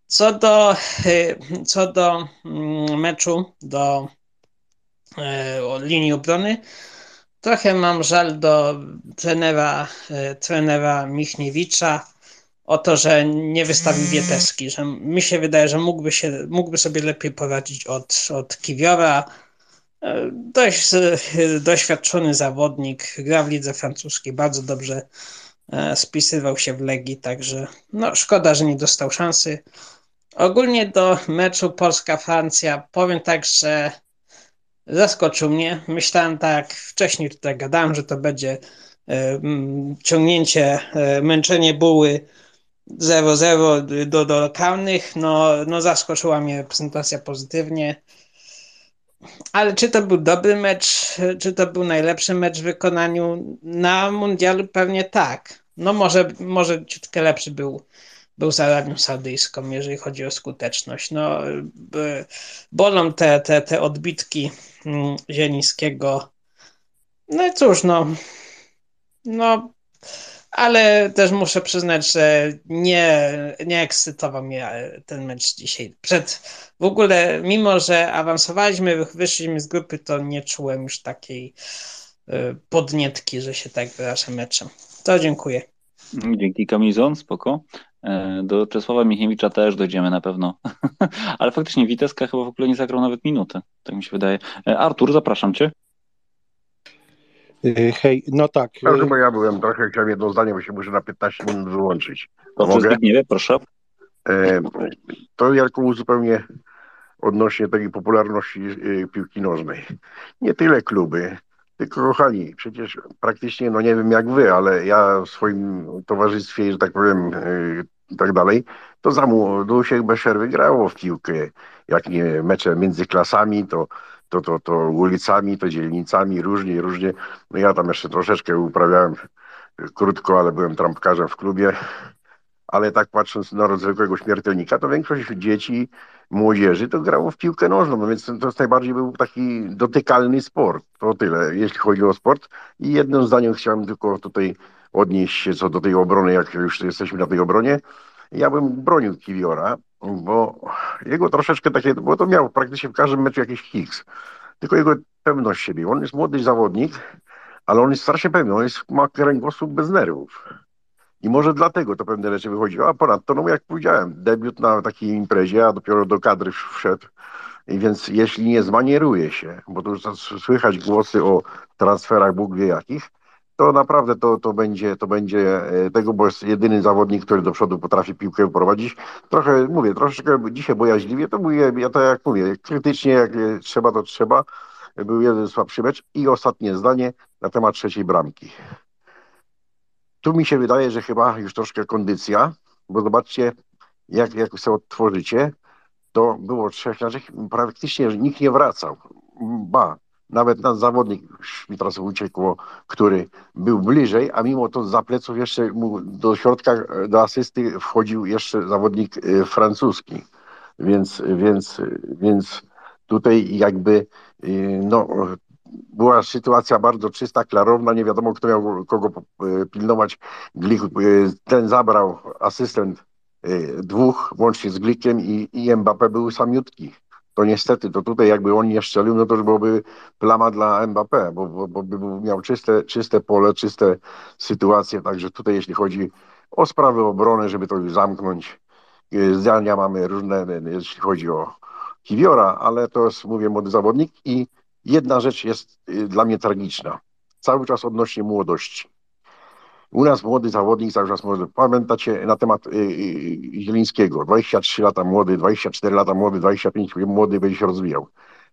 Co do, y, co do mm, meczu, do y, linii obrony, trochę mam żal do trenera, y, trenera Michniewicza o to, że nie wystawił Wieteski, że mi się wydaje, że mógłby, się, mógłby sobie lepiej poradzić od, od Kiwiora, Dość doświadczony zawodnik, gra w lidze francuskiej, bardzo dobrze e, spisywał się w Legii, także no, szkoda, że nie dostał szansy. Ogólnie do meczu Polska-Francja powiem tak, że zaskoczył mnie. Myślałem tak, wcześniej tutaj gadałem, że to będzie e, ciągnięcie, e, męczenie buły 0-0 do, do lokalnych. No, no zaskoczyła mnie prezentacja pozytywnie. ale czy to był dobry mecz, czy to był najlepszy mecz w wykonaniu na mundialu? Pewnie tak. No może, może ciutkę lepszy był, był z Arabią Saudyjską, jeżeli chodzi o skuteczność. No, bolą te, te, te odbitki mm, Zielińskiego. No i cóż, no, no ale też muszę przyznać, że nie, nie ekscytował mnie ten mecz dzisiaj. Przed w ogóle, mimo że awansowaliśmy, wyszliśmy z grupy, to nie czułem już takiej y, podnietki, że się tak wyrażę meczem. To dziękuję. Dzięki Kamizon, spoko. E, do Czesława Michiewicza też dojdziemy na pewno. [LAUGHS] Ale faktycznie Witeska chyba w ogóle nie zagrał nawet minuty, tak mi się wydaje. E, Artur, zapraszam cię. Y, hej, no tak. Proszę, bo ja byłem trochę, chciałem jedno zdanie, bo się muszę na 15 minut wyłączyć. To Mogę? Zbigniewie, proszę. E, to jako uzupełnię odnośnie tej popularności piłki nożnej. Nie tyle kluby, tylko kochani, przecież praktycznie, no nie wiem jak wy, ale ja w swoim towarzystwie, że tak powiem, i tak dalej, to za się bez przerwy grało w piłkę. Jak nie mecze między klasami, to to, to, to ulicami, to dzielnicami, różnie, różnie. No ja tam jeszcze troszeczkę uprawiałem krótko, ale byłem trampkarzem w klubie. Ale tak patrząc na zwykłego śmiertelnika, to większość dzieci, młodzieży to grało w piłkę nożną, no więc to jest najbardziej był taki dotykalny sport. To tyle, jeśli chodzi o sport. I jednym zdaniem chciałem tylko tutaj odnieść się co do tej obrony, jak już jesteśmy na tej obronie. Ja bym bronił Kiwiora, bo jego troszeczkę takie, bo to miał praktycznie w każdym meczu jakiś Higgs, tylko jego pewność siebie. On jest młody zawodnik, ale on jest strasznie pewny, on jest, ma kręgosłup bez nerwów. I może dlatego to pewne rzeczy wychodziło. A ponadto, no jak powiedziałem, debiut na takiej imprezie, a dopiero do kadry wszedł. I więc jeśli nie zmanieruje się, bo to już słychać głosy o transferach Bóg wie jakich, to naprawdę to, to, będzie, to będzie e, tego, bo jest jedyny zawodnik, który do przodu potrafi piłkę prowadzić. Trochę, mówię, troszeczkę dzisiaj bojaźliwie, to mówię, ja to jak mówię, krytycznie, jak trzeba, to trzeba. Był jeden słabszy mecz. I ostatnie zdanie na temat trzeciej bramki. Tu mi się wydaje, że chyba już troszkę kondycja, bo zobaczcie, jak, jak sobie odtworzycie, to było trzech naszych, praktycznie nikt nie wracał. Ba, nawet nasz zawodnik, mi teraz uciekło, który był bliżej, a mimo to za pleców jeszcze mu do środka, do asysty wchodził jeszcze zawodnik y, francuski. Więc, więc, więc tutaj jakby y, no, była sytuacja bardzo czysta, klarowna, nie wiadomo kto miał kogo y, pilnować. Glik, ten zabrał asystent dwóch, łącznie z Glikiem i, i Mbappé był samiutki to niestety, to tutaj jakby on nie strzelił, no to już byłoby plama dla Mbappé, bo, bo, bo by miał czyste, czyste pole, czyste sytuacje, także tutaj jeśli chodzi o sprawy obrony, żeby to już zamknąć, y, zdania mamy różne, jeśli chodzi o Kiwiora, ale to jest, mówię, młody zawodnik i jedna rzecz jest y, dla mnie tragiczna, cały czas odnośnie młodości. U nas młody zawodnik cały czas może. Pamiętacie na temat y, y, Zielińskiego. 23 lata młody, 24 lata młody, 25 młody będzie się rozwijał.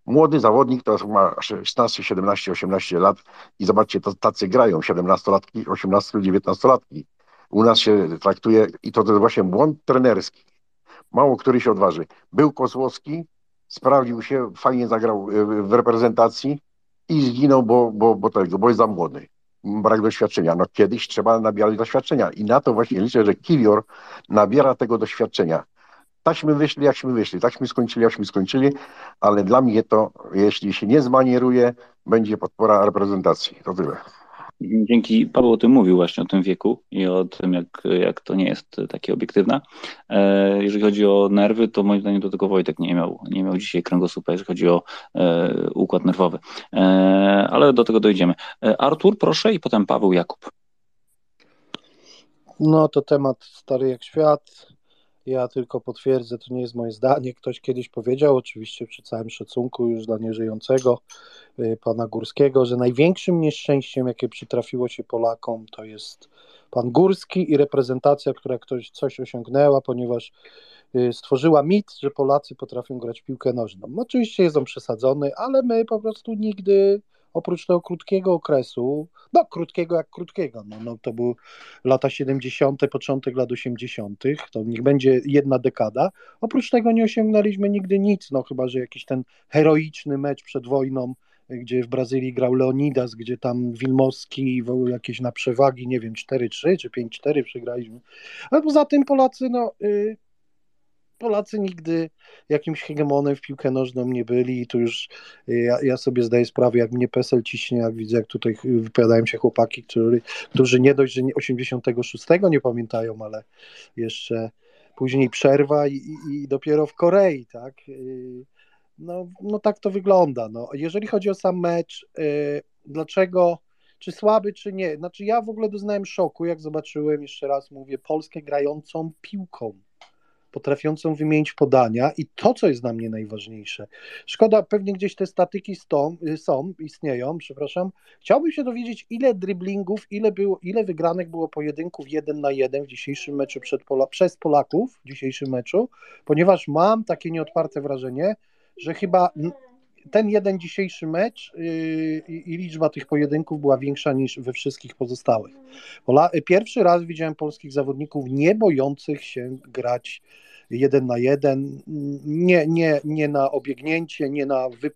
Młody zawodnik to ma 16, 17, 18 lat i zobaczcie, to tacy grają 17-latki, 18, 19-latki. U nas się traktuje i to jest właśnie błąd trenerski. Mało który się odważy. Był Kozłowski, sprawdził się, fajnie zagrał y, w reprezentacji i zginął, bo, bo, bo tego, bo jest za młody brak doświadczenia. No kiedyś trzeba nabierać doświadczenia i na to właśnie liczę, że Kiwior nabiera tego doświadczenia. Taśmy wyszli, jakśmy wyszli, taśmy skończyli, jakśmy skończyli, ale dla mnie to, jeśli się nie zmanieruje, będzie podpora reprezentacji. To tyle. Dzięki, Paweł o tym mówił właśnie, o tym wieku i o tym, jak, jak to nie jest takie obiektywne. E, jeżeli chodzi o nerwy, to moim zdaniem do tego Wojtek nie miał, nie miał dzisiaj kręgosłupa, jeżeli chodzi o e, układ nerwowy. E, ale do tego dojdziemy. Artur, proszę i potem Paweł Jakub. No to temat stary jak świat. Ja tylko potwierdzę, to nie jest moje zdanie. Ktoś kiedyś powiedział, oczywiście przy całym szacunku już dla nieżyjącego y, pana Górskiego, że największym nieszczęściem, jakie przytrafiło się Polakom, to jest pan Górski i reprezentacja, która ktoś coś osiągnęła, ponieważ y, stworzyła mit, że Polacy potrafią grać piłkę nożną. Oczywiście jest on przesadzony, ale my po prostu nigdy oprócz tego krótkiego okresu, no krótkiego jak krótkiego, no, no to były lata 70., początek lat 80., to niech będzie jedna dekada. Oprócz tego nie osiągnęliśmy nigdy nic, no chyba, że jakiś ten heroiczny mecz przed wojną, gdzie w Brazylii grał Leonidas, gdzie tam Wilmowski jakieś na przewagi, nie wiem, 4-3 czy 5-4 przegraliśmy. Ale poza tym Polacy, no, y, Polacy nigdy jakimś hegemonem w piłkę nożną nie byli i tu już y, ja, ja, sobie zdaję sprawę, jak mnie PESEL ciśnie, jak widzę, jak tutaj wypowiadają się chłopaki, którzy, nie dość, że 86 nie pamiętają, ale jeszcze później przerwa i, i, dopiero w Korei, tak? Y, no, no tak to wygląda. No. Jeżeli chodzi o sam mecz, yy, dlaczego, czy słaby, czy nie? Znaczy ja w ogóle doznałem szoku, jak zobaczyłem, jeszcze raz mówię, Polskę grającą piłką potrafiącą wymienić podania i to, co jest dla mnie najważniejsze. Szkoda, pewnie gdzieś te statyki stą, są, istnieją, przepraszam. Chciałbym się dowiedzieć, ile driblingów, ile, było, ile wygranych było pojedynków jeden na jeden w dzisiejszym meczu Pola, przez Polaków, w dzisiejszym meczu, ponieważ mam takie nieodparte wrażenie, że chyba ten jeden dzisiejszy mecz yy, i liczba tych pojedynków była większa niż we wszystkich pozostałych. Pierwszy raz widziałem polskich zawodników nie bojących się grać jeden na jeden, nie, nie, nie na obiegnięcie, nie na wy,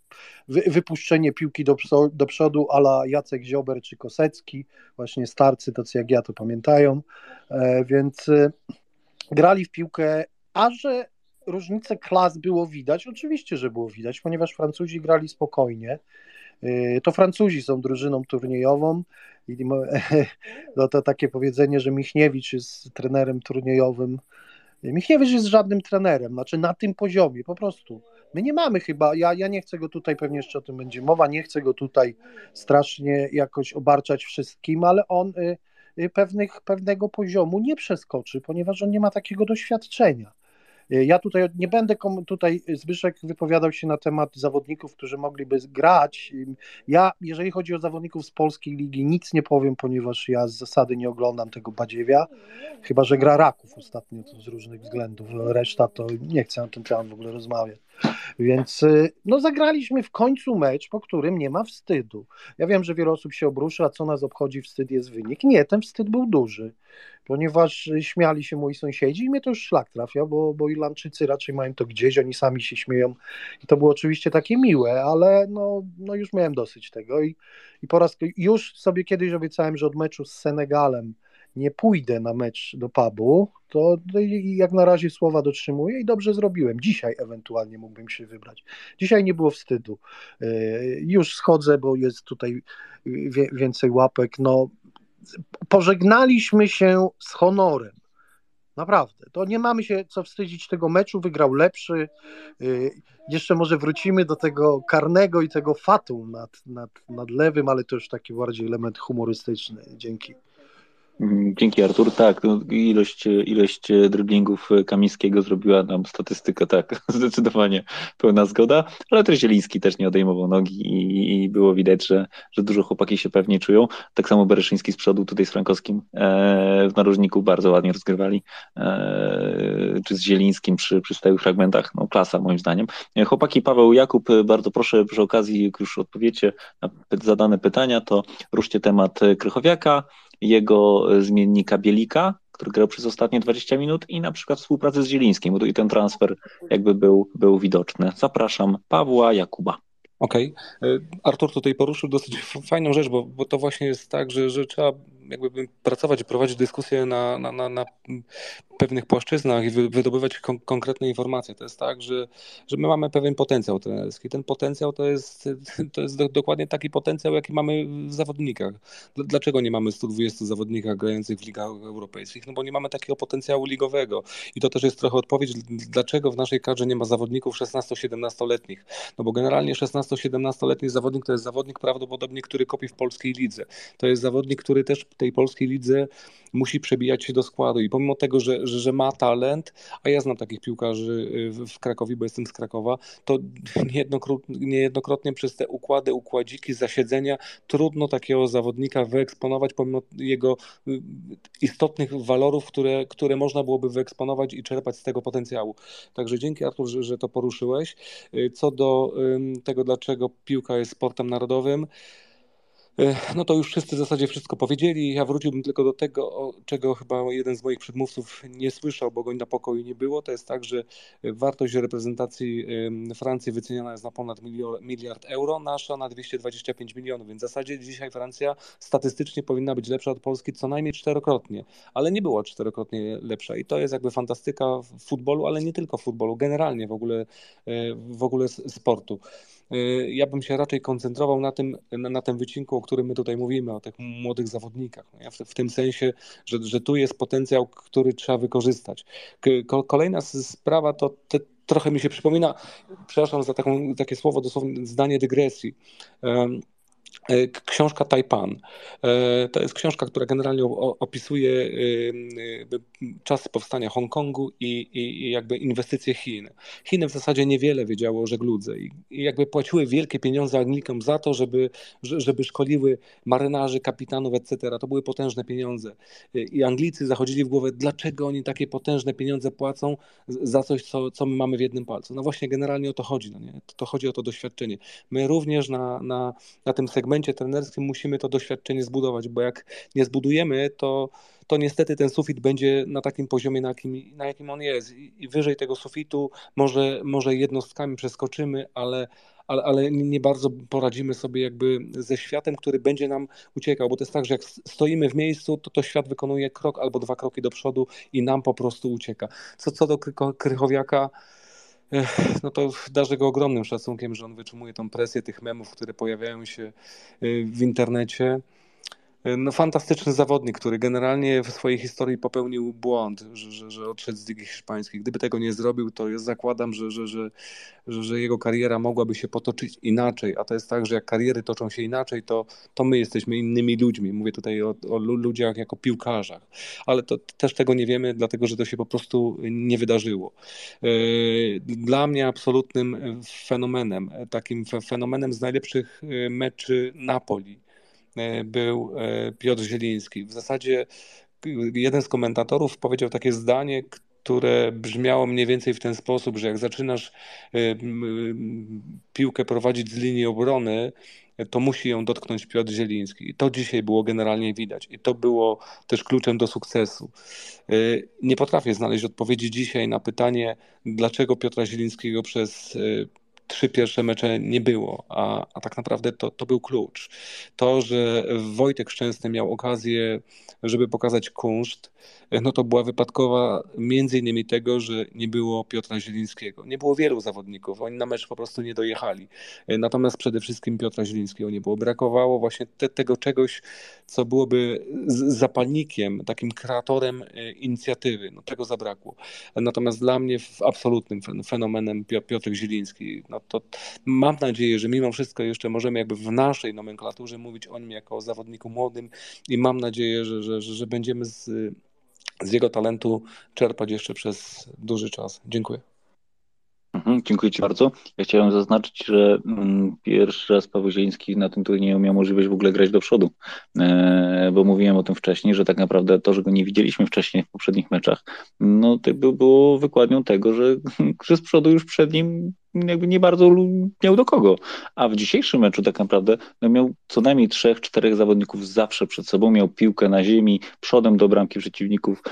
wy, wypuszczenie piłki do, do przodu ala Jacek Ziober czy Kosecki, właśnie starcy, tacy jak ja to pamiętają, e, więc e, grali w piłkę, a że różnicę klas było widać, oczywiście, że było widać, ponieważ Francuzi grali spokojnie. Y, to Francuzi są drużyną turniejową i [LAUGHS] no to takie powiedzenie, że Michniewicz jest trenerem turniejowym. Michniewicz jest żadnym trenerem, znaczy na tym poziomie po prostu. My nie mamy chyba, ja, ja nie chcę go tutaj, pewnie jeszcze o tym będzie mowa, nie chcę go tutaj strasznie jakoś obarczać wszystkim, ale on y, y, pewnych, pewnego poziomu nie przeskoczy, ponieważ on nie ma takiego doświadczenia. Ja tutaj nie będę, tutaj Zbyszek wypowiadał się na temat zawodników, którzy mogliby grać. Ja, jeżeli chodzi o zawodników z polskiej ligi, nic nie powiem, ponieważ ja z zasady nie oglądam tego Badziewia, chyba że gra Raków ostatnio z różnych względów. Reszta to nie chcę o tym temat w ogóle rozmawiać. Więc y, no, zagraliśmy w końcu mecz, po którym nie ma wstydu. Ja wiem, że wiele osób się obruszy, a co nas obchodzi, wstyd jest wynik. Nie, ten wstyd był duży, ponieważ śmiali się moi sąsiedzi i mnie to już szlak trafia, bo, bo Irlandczycy raczej mają to gdzieś, oni sami się śmieją i to było oczywiście takie miłe, ale no, no już miałem dosyć tego i, i po raz już sobie kiedyś obiecałem, że od meczu z Senegalem nie pójdę na mecz do pubu, to jak na razie słowa dotrzymuję i dobrze zrobiłem. Dzisiaj ewentualnie mógłbym się wybrać. Dzisiaj nie było wstydu. E, już schodzę, bo jest tutaj więcej łapek. No, pożegnaliśmy się z honorem. Naprawdę. To nie mamy się co wstydzić tego meczu. Wygrał lepszy. E, jeszcze może wrócimy do tego karnego i tego fatu nad, nad, nad lewym, ale to już taki bardziej element humorystyczny. Dzięki. Mhm, dzięki Artur. Tak, no, ilość, ilość driblingów Kamińskiego zrobiła nam statystykę, tak, [LAUGHS] zdecydowanie pełna zgoda, ale też Zieliński też nie odejmował nogi i, i było widać, że, że dużo chłopaki się pewnie czują. Tak samo Bereszyński z przodu tutaj z Frankowskim e, w narożniku bardzo ładnie rozgrywali, e, czy z Zielińskim przy, przy stałych fragmentach, no klasa moim zdaniem. E, chłopaki Paweł Jakub, bardzo proszę przy okazji, jak już odpowiecie na zadane pytania, to ruszcie temat Krychowiaka, jego zmiennika Bielika, który grał przez ostatnie 20 minut i na przykład współpracę z Zielińskim, bo tu i ten transfer jakby był, był widoczny. Zapraszam Pawła Jakuba. Okej. Okay. Artur tutaj poruszył dosyć [LAUGHS] fajną rzecz, bo, bo to właśnie jest tak, że, że trzeba jakby pracować prowadzić dyskusję na, na, na, na pewnych płaszczyznach i wydobywać kon konkretne informacje. To jest tak, że, że my mamy pewien potencjał trenerski. Ten potencjał to jest, to jest do, dokładnie taki potencjał, jaki mamy w zawodnikach. Dlaczego nie mamy 120 zawodnikach grających w ligach europejskich? No bo nie mamy takiego potencjału ligowego. I to też jest trochę odpowiedź, dlaczego w naszej kadrze nie ma zawodników 16-17-letnich. No bo generalnie 16-17-letni zawodnik to jest zawodnik prawdopodobnie, który kopi w polskiej lidze. To jest zawodnik, który też tej polskiej lidze musi przebijać się do składu i pomimo tego, że, że, że ma talent, a ja znam takich piłkarzy y, w Krakowie, bo jestem z Krakowa, to niejednokrotnie, niejednokrotnie przez te układy, układziki, zasiedzenia trudno takiego zawodnika wyeksponować pomimo jego y, istotnych walorów, które, które można byłoby wyeksponować i czerpać z tego potencjału. Także dzięki Artur, że, że to poruszyłeś. Y, co do tego, dlaczego piłka jest sportem narodowym, no to już wszyscy w zasadzie wszystko powiedzieli. Ja wróciłbym tylko do tego, czego chyba jeden z moich przedmówców nie słyszał, bo go na pokoju nie było. To jest tak, że wartość reprezentacji Francji wyceniana jest na ponad miliard euro, nasza na 225 milionów, więc w zasadzie dzisiaj Francja statystycznie powinna być lepsza od Polski co najmniej czterokrotnie, ale nie była czterokrotnie lepsza i to jest jakby fantastyka w futbolu, ale nie tylko w futbolu, generalnie w ogóle, e, w ogóle sportu. Y, ja bym się raczej koncentrował na tym, na, na tym wycinku, o którym my tutaj mówimy, o tych młodych zawodnikach. No w, w tym sensie, że, że tu jest potencjał, który trzeba wykorzystać. Kolejna sprawa to te, trochę mi się przypomina, przepraszam za taką, takie słowo, dosłownie zdanie dygresji. E, książka Taipan. E, to jest książka, która generalnie opisuje e, czasy powstania Hongkongu i, i, jakby inwestycje Chin. Chiny w zasadzie niewiele wiedziały o żegludze i jakby płaciły wielkie pieniądze Anglikom za to, żeby, żeby szkoliły marynarzy, kapitanów, etc. To były potężne pieniądze. I Anglicy zachodzili w głowę, dlaczego oni takie potężne pieniądze płacą za coś, co, co my mamy w jednym palcu. No właśnie generalnie o to chodzi. No nie? To chodzi o to doświadczenie. My również na, na, na tym segmencie trenerskim musimy to doświadczenie zbudować, bo jak nie zbudujemy, to, to niestety ten sufit będzie na takim poziomie, na jakim, na jakim on jest. I, wyżej tego sufitu może, może jednostkami przeskoczymy, ale, ale, ale nie bardzo poradzimy sobie jakby ze światem, który będzie nam uciekał, bo to jest tak, że jak stoimy w miejscu, to to świat wykonuje krok albo dwa kroki do przodu i nam po prostu ucieka. Co, co do Krychowiaka, no to darzę go ogromnym szacunkiem, że on wytrzymuje tą presję tych memów, które pojawiają się y, w internecie. No, fantastyczny zawodnik, który generalnie w swojej historii popełnił błąd, że, że, że odszedł z Ligi Hiszpańskiej. Gdyby tego nie zrobił, to ja zakładam, że, że, że, że, jego kariera mogłaby się potoczyć inaczej. A to jest tak, że jak kariery toczą się inaczej, to, to my jesteśmy innymi ludźmi. Mówię tutaj o, o ludziach jako piłkarzach. Ale to też tego nie wiemy, dlatego że to się po prostu nie wydarzyło. E, dla mnie absolutnym fenomenem, takim fenomenem z najlepszych e, meczy Napoli E, był e, Piotr Zieliński. W zasadzie jeden z komentatorów powiedział takie zdanie, które brzmiało mniej więcej w ten sposób, że jak zaczynasz e, piłkę prowadzić z linii obrony, to musi ją dotknąć Piotr Zieliński. I to dzisiaj było generalnie widać. I to było też kluczem do sukcesu. Nie potrafię znaleźć odpowiedzi dzisiaj na pytanie, dlaczego Piotra Zielińskiego przez trzy pierwsze mecze nie było, a, a tak naprawdę to, to był klucz. To, że Wojtek Szczęsny miał okazję, żeby pokazać kunszt, no to była wypadkowa między innymi tego, że nie było Piotra Zielińskiego. Nie było wielu zawodników, oni na mecz po prostu nie dojechali. Natomiast przede wszystkim Piotra Zielińskiego nie było. Brakowało właśnie te, tego czegoś, co byłoby zapalnikiem, takim kreatorem e, inicjatywy. No, tego zabrakło. Natomiast dla mnie absolutnym fenomenem Piotr Zieliński. No to mam nadzieję, że mimo wszystko jeszcze możemy jakby w naszej nomenklaturze mówić o nim jako o zawodniku młodym i mam nadzieję, że, że, że będziemy z z jego talentu czerpać jeszcze przez duży czas. Dziękuję. Mhm, dziękuję Ci bardzo. Ja chciałem zaznaczyć, że mm, pierwszy raz Paweł Zieliński na tym turnieju miał możliwość w ogóle grać do przodu, e, bo mówiłem o tym wcześniej, że tak naprawdę to, że go nie widzieliśmy wcześniej w poprzednich meczach, no to by było wykładnią tego, że, że z przodu już przed nim jakby nie bardzo miał do kogo. A w dzisiejszym meczu tak naprawdę no miał co najmniej trzech, czterech zawodników zawsze przed sobą, miał piłkę na ziemi, przodem do bramki przeciwników,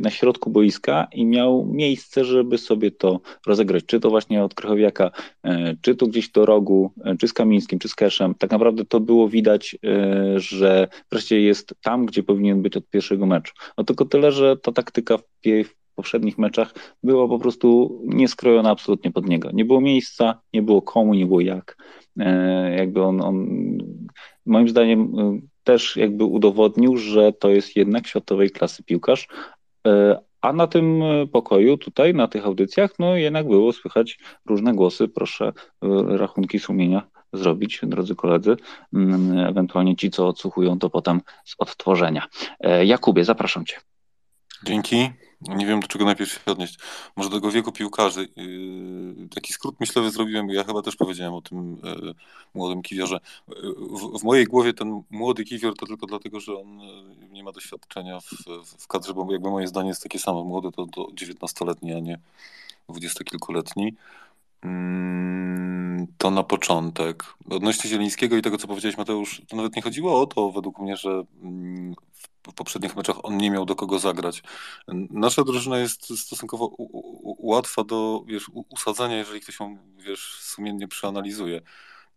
na środku boiska i miał miejsce, żeby sobie to rozegrać. Czy to właśnie od Krychowiaka, e, czy to gdzieś do rogu, e, czy z Kamińskim, czy z Keszem. Tak naprawdę to było widać, e, że wreszcie jest tam, gdzie powinien być od pierwszego meczu. No tylko tyle, że ta taktyka w poprzednich meczach była po prostu nieskrojona absolutnie pod niego. Nie było miejsca, nie było komu, nie było jak. Jakby on, on moim zdaniem też jakby udowodnił, że to jest jednak światowej klasy piłkarz, a na tym e, pokoju, tutaj, na tych audycjach, no jednak było słychać różne głosy. Proszę e, rachunki sumienia zrobić, drodzy koledzy. Mm, ewentualnie ci, co odsłuchują to potem z odtworzenia. Jakubie, zapraszam Cię. Dzięki. Nie wiem, do czego najpierw się odnieść. Może do tego wieku piłkarzy. Yy, taki skrót myślowy zrobiłem, ja chyba też powiedziałem o tym yy, młodym kiwiorze. W, w, mojej głowie ten młody kiwior to tylko dlatego, że on yy, nie ma doświadczenia w, w kadrze, bo jakby moje zdanie jest takie samo. Młody to, to 19-letni, a nie dwudziestokilkuletni. Mm, to na początek. Odnośnie Zielińskiego i tego, co powiedziałeś Mateusz, to nawet nie chodziło o to według mnie, że mm, w poprzednich meczach on nie miał do kogo zagrać. Nasza drużyna jest stosunkowo łatwa do wiesz, usadzenia, jeżeli ktoś ją wiesz, sumiennie przeanalizuje.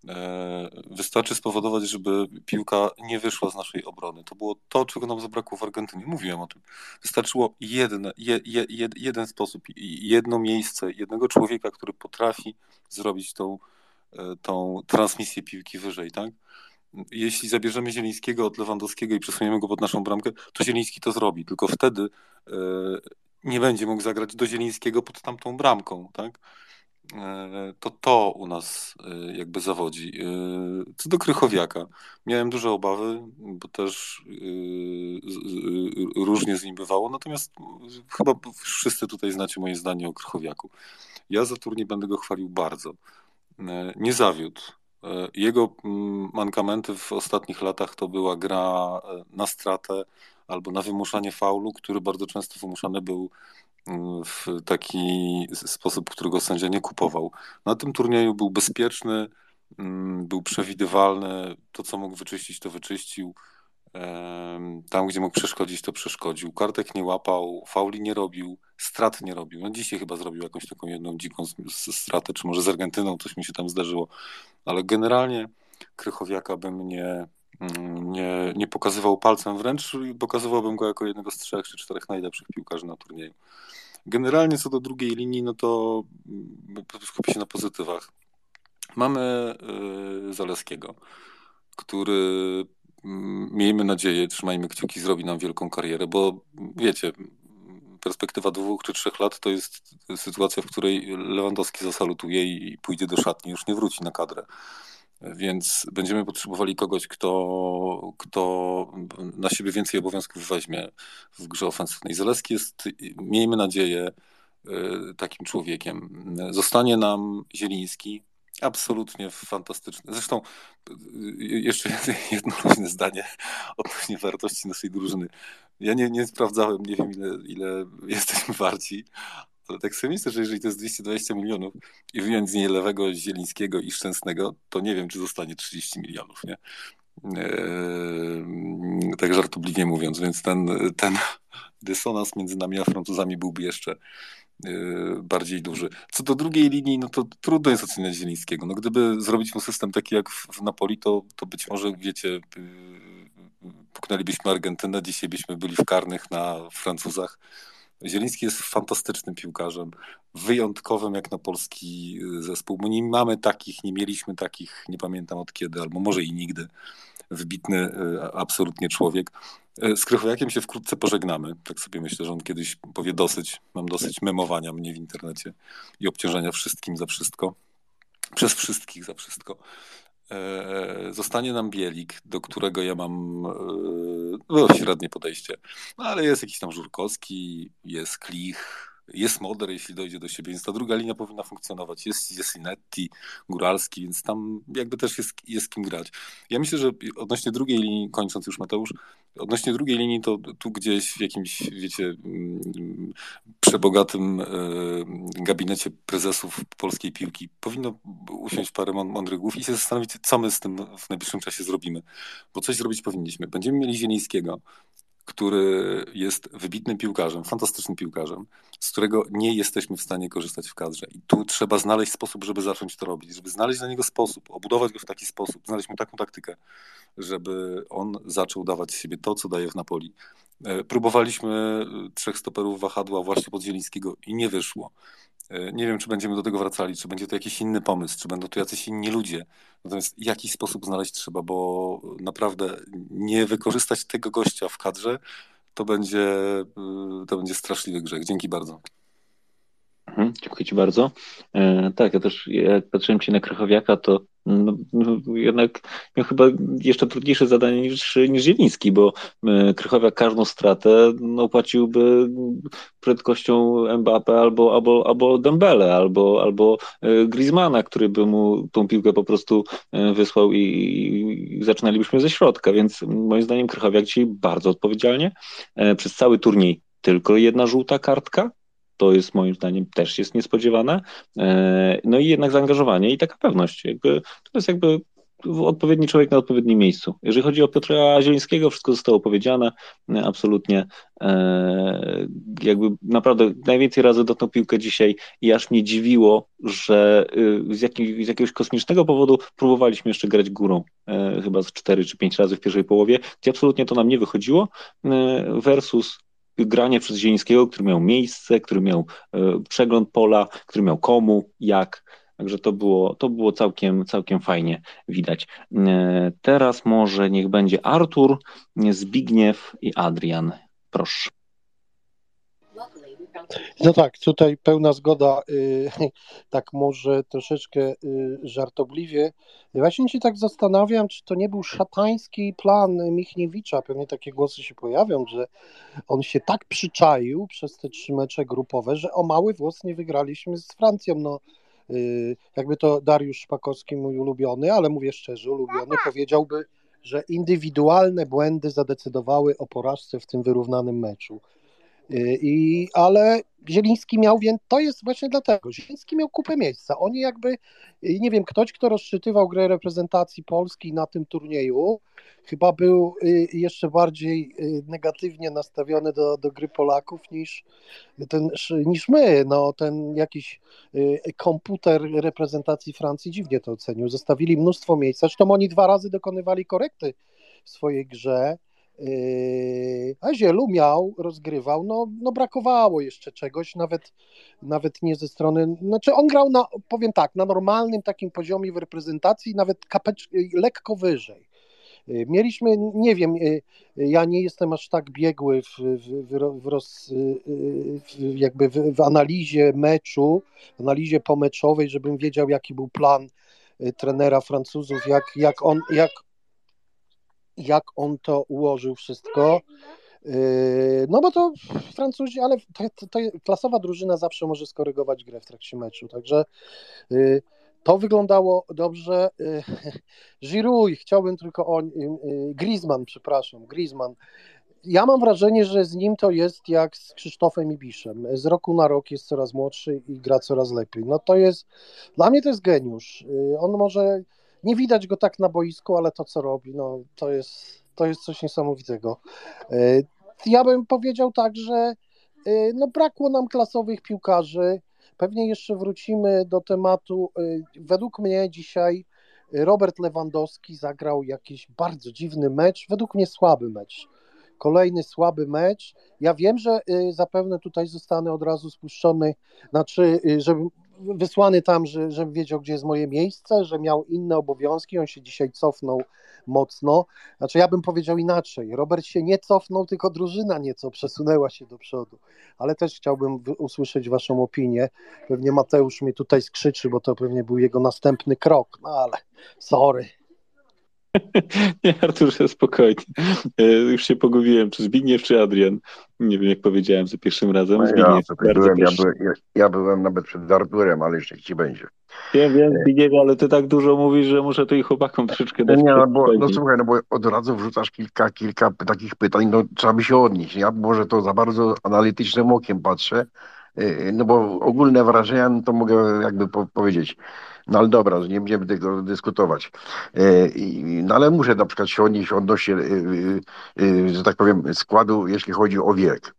E, wystarczy spowodować, żeby piłka nie wyszła z naszej obrony. To było to, czego nam zabrakło w Argentynie. Mówiłem o tym. Wystarczyło jedne, je, je, jeden sposób, jedno miejsce, jednego człowieka, który potrafi zrobić tą, e, tą transmisję piłki wyżej, tak? Jeśli zabierzemy Zielińskiego od Lewandowskiego i przesuniemy go pod naszą bramkę, to Zieliński to zrobi, tylko wtedy e, nie będzie mógł zagrać do Zielińskiego pod tamtą bramką, tak? E, to to u nas e, jakby zawodzi. E, co do Krychowiaka, miałem duże obawy, bo też różnie z nim bywało, natomiast chyba wszyscy tutaj znacie moje zdanie o Krychowiaku. Ja za turniej będę go chwalił bardzo. Nie zawiódł. Jego mm, mankamenty w ostatnich latach to była gra na stratę albo na wymuszanie faulu, który bardzo często wymuszany był w taki sposób, którego sędzia nie kupował. Na tym turnieju był bezpieczny, mm, był przewidywalny, to co mógł wyczyścić, to wyczyścił. Tam, gdzie mógł przeszkodzić, to przeszkodził. Kartek nie łapał, fauli nie robił, strat nie robił. No dzisiaj chyba zrobił jakąś taką jedną dziką stratę, czy może z Argentyną coś mi się tam zdarzyło. Ale generalnie Krychowiaka bym nie, mm, nie, nie pokazywał palcem wręcz, pokazywałbym go jako jednego z trzech czy czterech najlepszych piłkarzy na turnieju. Generalnie co do drugiej linii, no to mm, skupię się na pozytywach. Mamy y, Zaleskiego, który miejmy nadzieję, trzymajmy kciuki, zrobi nam wielką karierę, bo wiecie, perspektywa dwóch czy trzech lat to jest sytuacja, w której Lewandowski zasalutuje i pójdzie do szatni, już nie wróci na kadrę. Więc będziemy potrzebowali kogoś, kto, kto na siebie więcej obowiązków weźmie w grze ofensywnej. Zaleski jest, miejmy nadzieję, y, takim człowiekiem. Zostanie nam Zieliński, absolutnie fantastyczny. Zresztą y, jeszcze [LAUGHS] jedno luźne zdanie odnośnie wartości naszej drużyny. Ja nie, nie sprawdzałem, nie wiem ile, ile [LAUGHS] jesteśmy warci, ale tak sobie myślę, że jeżeli to jest 220 milionów i wyjąć z niej lewego, Zielińskiego i Szczęsnego, to nie wiem, czy zostanie 30 milionów, nie? Eee, tak żartobliwie mówiąc, więc ten, ten dysonans między nami a Francuzami byłby jeszcze bardziej duży. Co do drugiej linii, no to trudno jest oceniać Zielińskiego. No gdyby zrobić mu system taki jak w, Napoli, to, to być może, wiecie, puknęlibyśmy Argentynę, dzisiaj byśmy byli w karnych na Francuzach Zieliński jest fantastycznym piłkarzem, wyjątkowym jak na polski y, zespół. My nie mamy takich, nie mieliśmy takich, nie pamiętam od kiedy, albo może i nigdy. Wybitny y, absolutnie człowiek. Y, z Krychowiakiem się wkrótce pożegnamy. Tak sobie myślę, że on kiedyś powie dosyć, mam dosyć memowania mnie w internecie i obciążenia wszystkim za wszystko. Przez wszystkich za wszystko. E, zostanie nam Bielik, do którego ja mam e, no, średnie podejście. No, ale jest jakiś tam Żurkowski, jest Klich, jest Moder, jeśli dojdzie do siebie, więc ta druga linia powinna funkcjonować. Jest, jest Linetti, Góralski, więc tam jakby też jest, jest kim grać. Ja myślę, że odnośnie drugiej linii, kończąc już Mateusz, odnośnie drugiej linii to tu gdzieś w jakimś, wiecie, mm, przebogatym e, gabinecie prezesów polskiej piłki powinno usiąść parę mądrych głów i się zastanowić, co my z tym w najbliższym czasie zrobimy. Bo coś zrobić powinniśmy. Będziemy mieli Zielińskiego, który jest wybitnym piłkarzem, fantastycznym piłkarzem, z którego nie jesteśmy w stanie korzystać w kadrze. I tu trzeba znaleźć sposób, żeby zacząć to robić, żeby znaleźć dla niego sposób, obudować go w taki sposób, znaleźć mu taką taktykę, żeby on zaczął dawać z siebie to, co daje w Napoli. E, próbowaliśmy trzech stoperów wahadła właśnie pod Zielińskiego i nie wyszło. E, nie wiem, czy będziemy do tego wracali, czy będzie to jakiś inny pomysł, czy będą to jacyś inni ludzie. Natomiast jakiś sposób znaleźć trzeba, bo naprawdę nie wykorzystać tego gościa w kadrze, to będzie, e, to będzie straszliwy grzech. Dzięki bardzo. Mhm, dziękuję Ci bardzo. E, tak, ja też jak patrzyłem Ci na Krychowiaka, to no, no, jednak miał chyba jeszcze trudniejsze zadanie niż, niż Zieliński, bo e, Krychowiak każdą stratę no, płaciłby prędkością Mbappe albo, albo, albo Dembele, albo, albo e, Griezmana, który by mu tą piłkę po prostu e, wysłał i, i zaczynalibyśmy ze środka, więc moim zdaniem Krychowiak dzisiaj bardzo odpowiedzialnie przez cały turniej tylko jedna żółta kartka, to jest moim zdaniem też jest niespodziewane. No i jednak zaangażowanie i taka pewność. Jakby, to jest jakby odpowiedni człowiek na odpowiednim miejscu. Jeżeli chodzi o Piotra Zielińskiego, wszystko zostało powiedziane, e, absolutnie. E, jakby naprawdę najwięcej razy dotknął piłkę dzisiaj i aż mnie dziwiło, że e, z, z jakiegoś kosmicznego powodu próbowaliśmy jeszcze grać górą, chyba z 4 czy 5 razy w pierwszej połowie, gdzie absolutnie to nam nie wychodziło, versus granie przez Zielińskiego, który miał miejsce, który miał przegląd pola, który miał komu, jak Także to było, to było całkiem, całkiem fajnie widać. E, teraz może niech będzie Artur, Zbigniew i Adrian. Proszę. No tak, tutaj pełna zgoda, y, [LAUGHS] tak może troszeczkę y, żartobliwie. Właśnie się tak zastanawiam, czy to nie był szatański plan Michniewicza, pewnie takie głosy się pojawią, że on się tak przyczaił przez te trzy mecze grupowe, że o mały włos nie wygraliśmy z Francją. No, Y, jakby to Dariusz Szpakowski, mój ulubiony, ale mówię szczerze, ulubiony, powiedziałby, że indywidualne błędy zadecydowały o porażce w tym wyrównanym meczu. Y, I, ale Zieliński miał, więc to jest właśnie dlatego. Zieliński miał kupę miejsca. Oni jakby, y, nie wiem, ktoś, kto rozczytywał grę reprezentacji Polski na tym turnieju, chyba był y, jeszcze bardziej negatywnie nastawiony do, do gry Polaków niż, ten, niż my. No, ten jakiś komputer reprezentacji Francji dziwnie to ocenił. Zostawili mnóstwo miejsca. Zresztą oni dwa razy dokonywali korekty w swojej grze. Yy, a Zielu miał, rozgrywał, no, no brakowało jeszcze czegoś, nawet, nawet nie ze strony, znaczy on grał na, powiem tak, na normalnym takim poziomie w reprezentacji, nawet lekko wyżej. Yy, mieliśmy, nie wiem, yy, ja nie jestem aż tak biegły w, w, w, roz, w jakby w, w, analizie meczu, analizie pomeczowej, żebym wiedział, jaki był plan trenera Francuzów, jak, jak on, jak jak on to ułożył wszystko. Yy, no bo to Francuzi, ale to, to, to, klasowa drużyna zawsze może skorygować grę w trakcie meczu, także yy, to wyglądało dobrze. Yy, [LAUGHS] Giroud, chciałbym tylko o Griezmann, przepraszam, Griezmann. Ja mam wrażenie, że z nim to jest jak z Krzysztofem Ibiszem. Z roku na rok jest coraz młodszy i gra coraz lepiej. No to jest, dla mnie to jest geniusz. On może nie widać go tak na boisku, ale to, co robi, no, to, jest, to jest coś niesamowitego. E, ja bym powiedział tak, że e, no, brakło nam klasowych piłkarzy. Pewnie jeszcze wrócimy do tematu. E, według mnie dzisiaj Robert Lewandowski zagrał jakiś bardzo dziwny mecz, według mnie słaby mecz. Kolejny słaby mecz. Ja wiem, że zapewne tutaj zostanę od razu spuszczony, znaczy, żeby wysłany tam, że, wiedział, gdzie jest moje miejsce, że miał inne obowiązki, on się dzisiaj cofnął mocno. Znaczy ja bym powiedział inaczej, Robert się nie cofnął, tylko drużyna nieco przesunęła się do przodu, ale też chciałbym usłyszeć waszą opinię. Pewnie Mateusz mnie tutaj skrzyczy, bo to pewnie był jego następny krok, no ale sorry. [LAUGHS] Nie, Arturze, spokojnie. E, już się pogubiłem, czy Zbigniew, czy Adrian. Nie wiem, jak powiedziałem za pierwszym razem. No Zbigniew, ja, byłem, ja, byłem, ja, ja, byłem nawet przed Arturem, ale jeszcze ci będzie. Wiem, wiem, Zbigniew, ale ty tak dużo mówisz, że muszę tutaj chłopakom troszeczkę dać. Nie, no, bo, no słuchaj, no bo od razu wrzucasz kilka, kilka takich pytań, no trzeba by się odnieść. Ja może to za bardzo analitycznym okiem patrzę, e, no bo ogólne wrażenia, no to mogę jakby po powiedzieć. No ale dobra, nie będziemy tego dyskutować. E, no ale muszę na przykład się odnieść odnośnie, e, e, że tak powiem, składu, jeśli chodzi o wiek.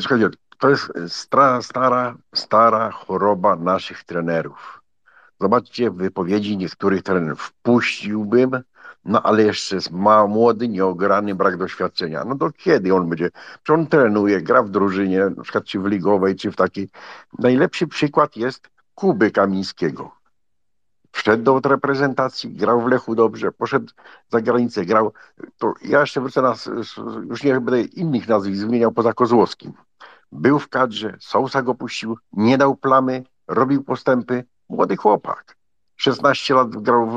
Słuchajcie, to jest stara, stara, stara choroba naszych trenerów. Zobaczcie wypowiedzi niektórych trenerów. Wpuściłbym, no ale jeszcze jest ma, młody, nieograny, brak doświadczenia. No to kiedy on będzie? Czy on trenuje, gra w drużynie, na przykład czy w ligowej, czy w takiej. Najlepszy przykład jest Kuby Kamińskiego wszedł do reprezentacji, grał w Lechu dobrze, poszedł za granicę, grał. To ja jeszcze wrócę na, już nie będę innych nazwisk wymieniał poza Kozłowskim. Był w kadrze, Sousa go puścił, nie dał plamy, robił postępy. Młody chłopak. 16 lat grał w,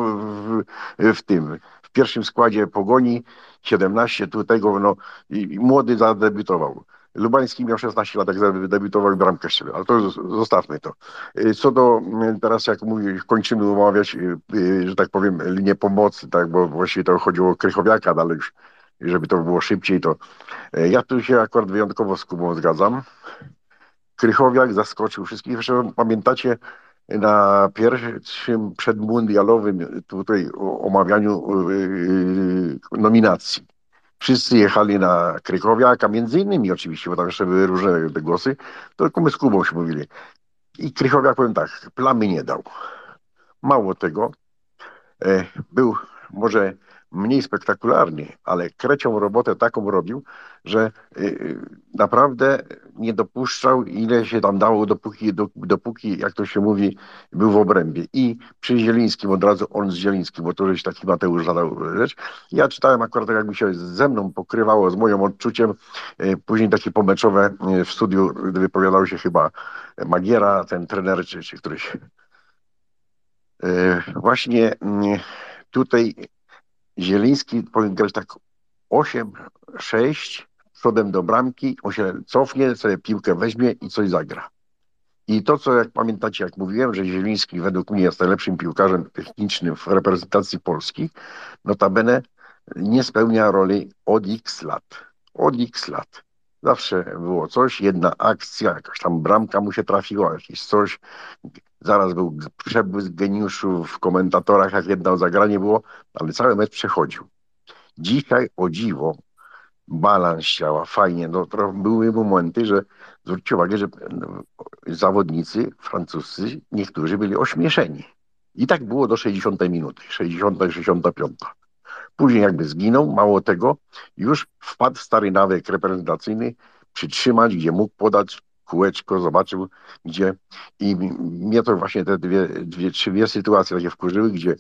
w, w tym, w pierwszym składzie Pogoni, 17 tu tego, no i, i młody zadebiutował. Lubański miał 16 lat, jak debiutował bramkę strzelił, ale to zostawmy to. Y, co do, y, teraz jak mówię, kończymy umawiać, y, że tak powiem, linię pomocy, tak, bo właściwie to chodziło o Krychowiaka, no ale już, żeby to było szybciej, to ja tu się akurat wyjątkowo z Kubą zgadzam. Krychowiak zaskoczył wszystkich. Zresztą pamiętacie na pierwszym przedmundialowym tutaj omawianiu nominacji. Wszyscy jechali na Krychowiaka, między innymi oczywiście, bo tam jeszcze były różne te głosy, tylko my z Kubą się mówili. I Krychowiak, powiem tak, plamy nie dał. Mało tego, e, był może mniej spektakularny, ale krecią robotę taką robił, że y, naprawdę nie dopuszczał, ile się tam dało, dopóki, dopóki, jak to się mówi, był w obrębie. I przy Zielińskim od razu on z Zielińskim, bo to żeś taki Mateusz zadał rzecz. Ja czytałem akurat tak, jakby się ze mną pokrywało, z moim odczuciem. Y, później takie pomeczowe y, w studiu wypowiadał się chyba Magiera, ten trener, czy, czy któryś. Właśnie tutaj Zieliński powinien grać tak 8-6 przodem do bramki, on się cofnie, sobie piłkę weźmie i coś zagra. I to, co jak pamiętacie, jak mówiłem, że Zieliński według mnie jest najlepszym piłkarzem technicznym w reprezentacji Polski, notabene nie spełnia roli od x lat. Od x lat. Zawsze było coś, jedna akcja, jakaś tam bramka mu się trafiła, jakieś coś. Zaraz był przebłysk geniuszu w komentatorach, jak jedno zagranie było, ale cały mecz przechodził. Dzisiaj o dziwo balans ciała, fajnie. No, były momenty, że zwróćcie uwagę, że no, zawodnicy francuscy, niektórzy byli ośmieszeni. I tak było do 60 minuty, 60, 65. Później jakby zginął, mało tego, już wpadł w stary nawyk reprezentacyjny, przytrzymać, gdzie mógł podać kółeczko, zobaczył, gdzie i mnie to właśnie te dwie, dwie trzy dwie sytuacje takie wkurzyły, gdzie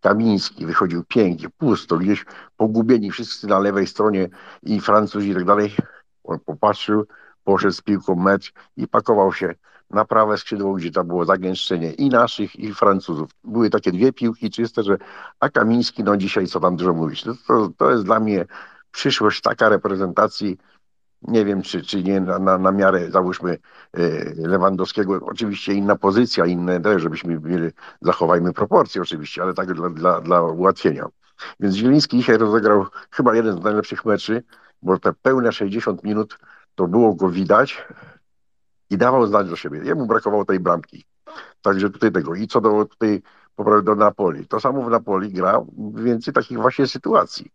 Kamiński wychodził pięknie, pusto, gdzieś pogubieni wszyscy na lewej stronie i Francuzi i tak dalej. On popatrzył, poszedł z piłką mecz i pakował się na prawe skrzydło, gdzie to było zagęszczenie i naszych, i Francuzów. Były takie dwie piłki czyste, że a Kamiński, no dzisiaj co tam dużo mówić. To, to, to jest dla mnie przyszłość taka reprezentacji, nie wiem czy, czy nie na, na, na miarę, załóżmy, e, Lewandowskiego, oczywiście inna pozycja, inne, żebyśmy mieli, zachowajmy proporcje oczywiście, ale tak dla, dla, dla ułatwienia. Więc Zieliński dzisiaj rozegrał chyba jeden z najlepszych meczy, bo te pełne 60 minut to było go widać, i dawał znać do siebie. Jemu brakowało tej bramki. Także tutaj tego. I co do tutaj do Napoli. To samo w Napoli gra więcej takich właśnie sytuacji.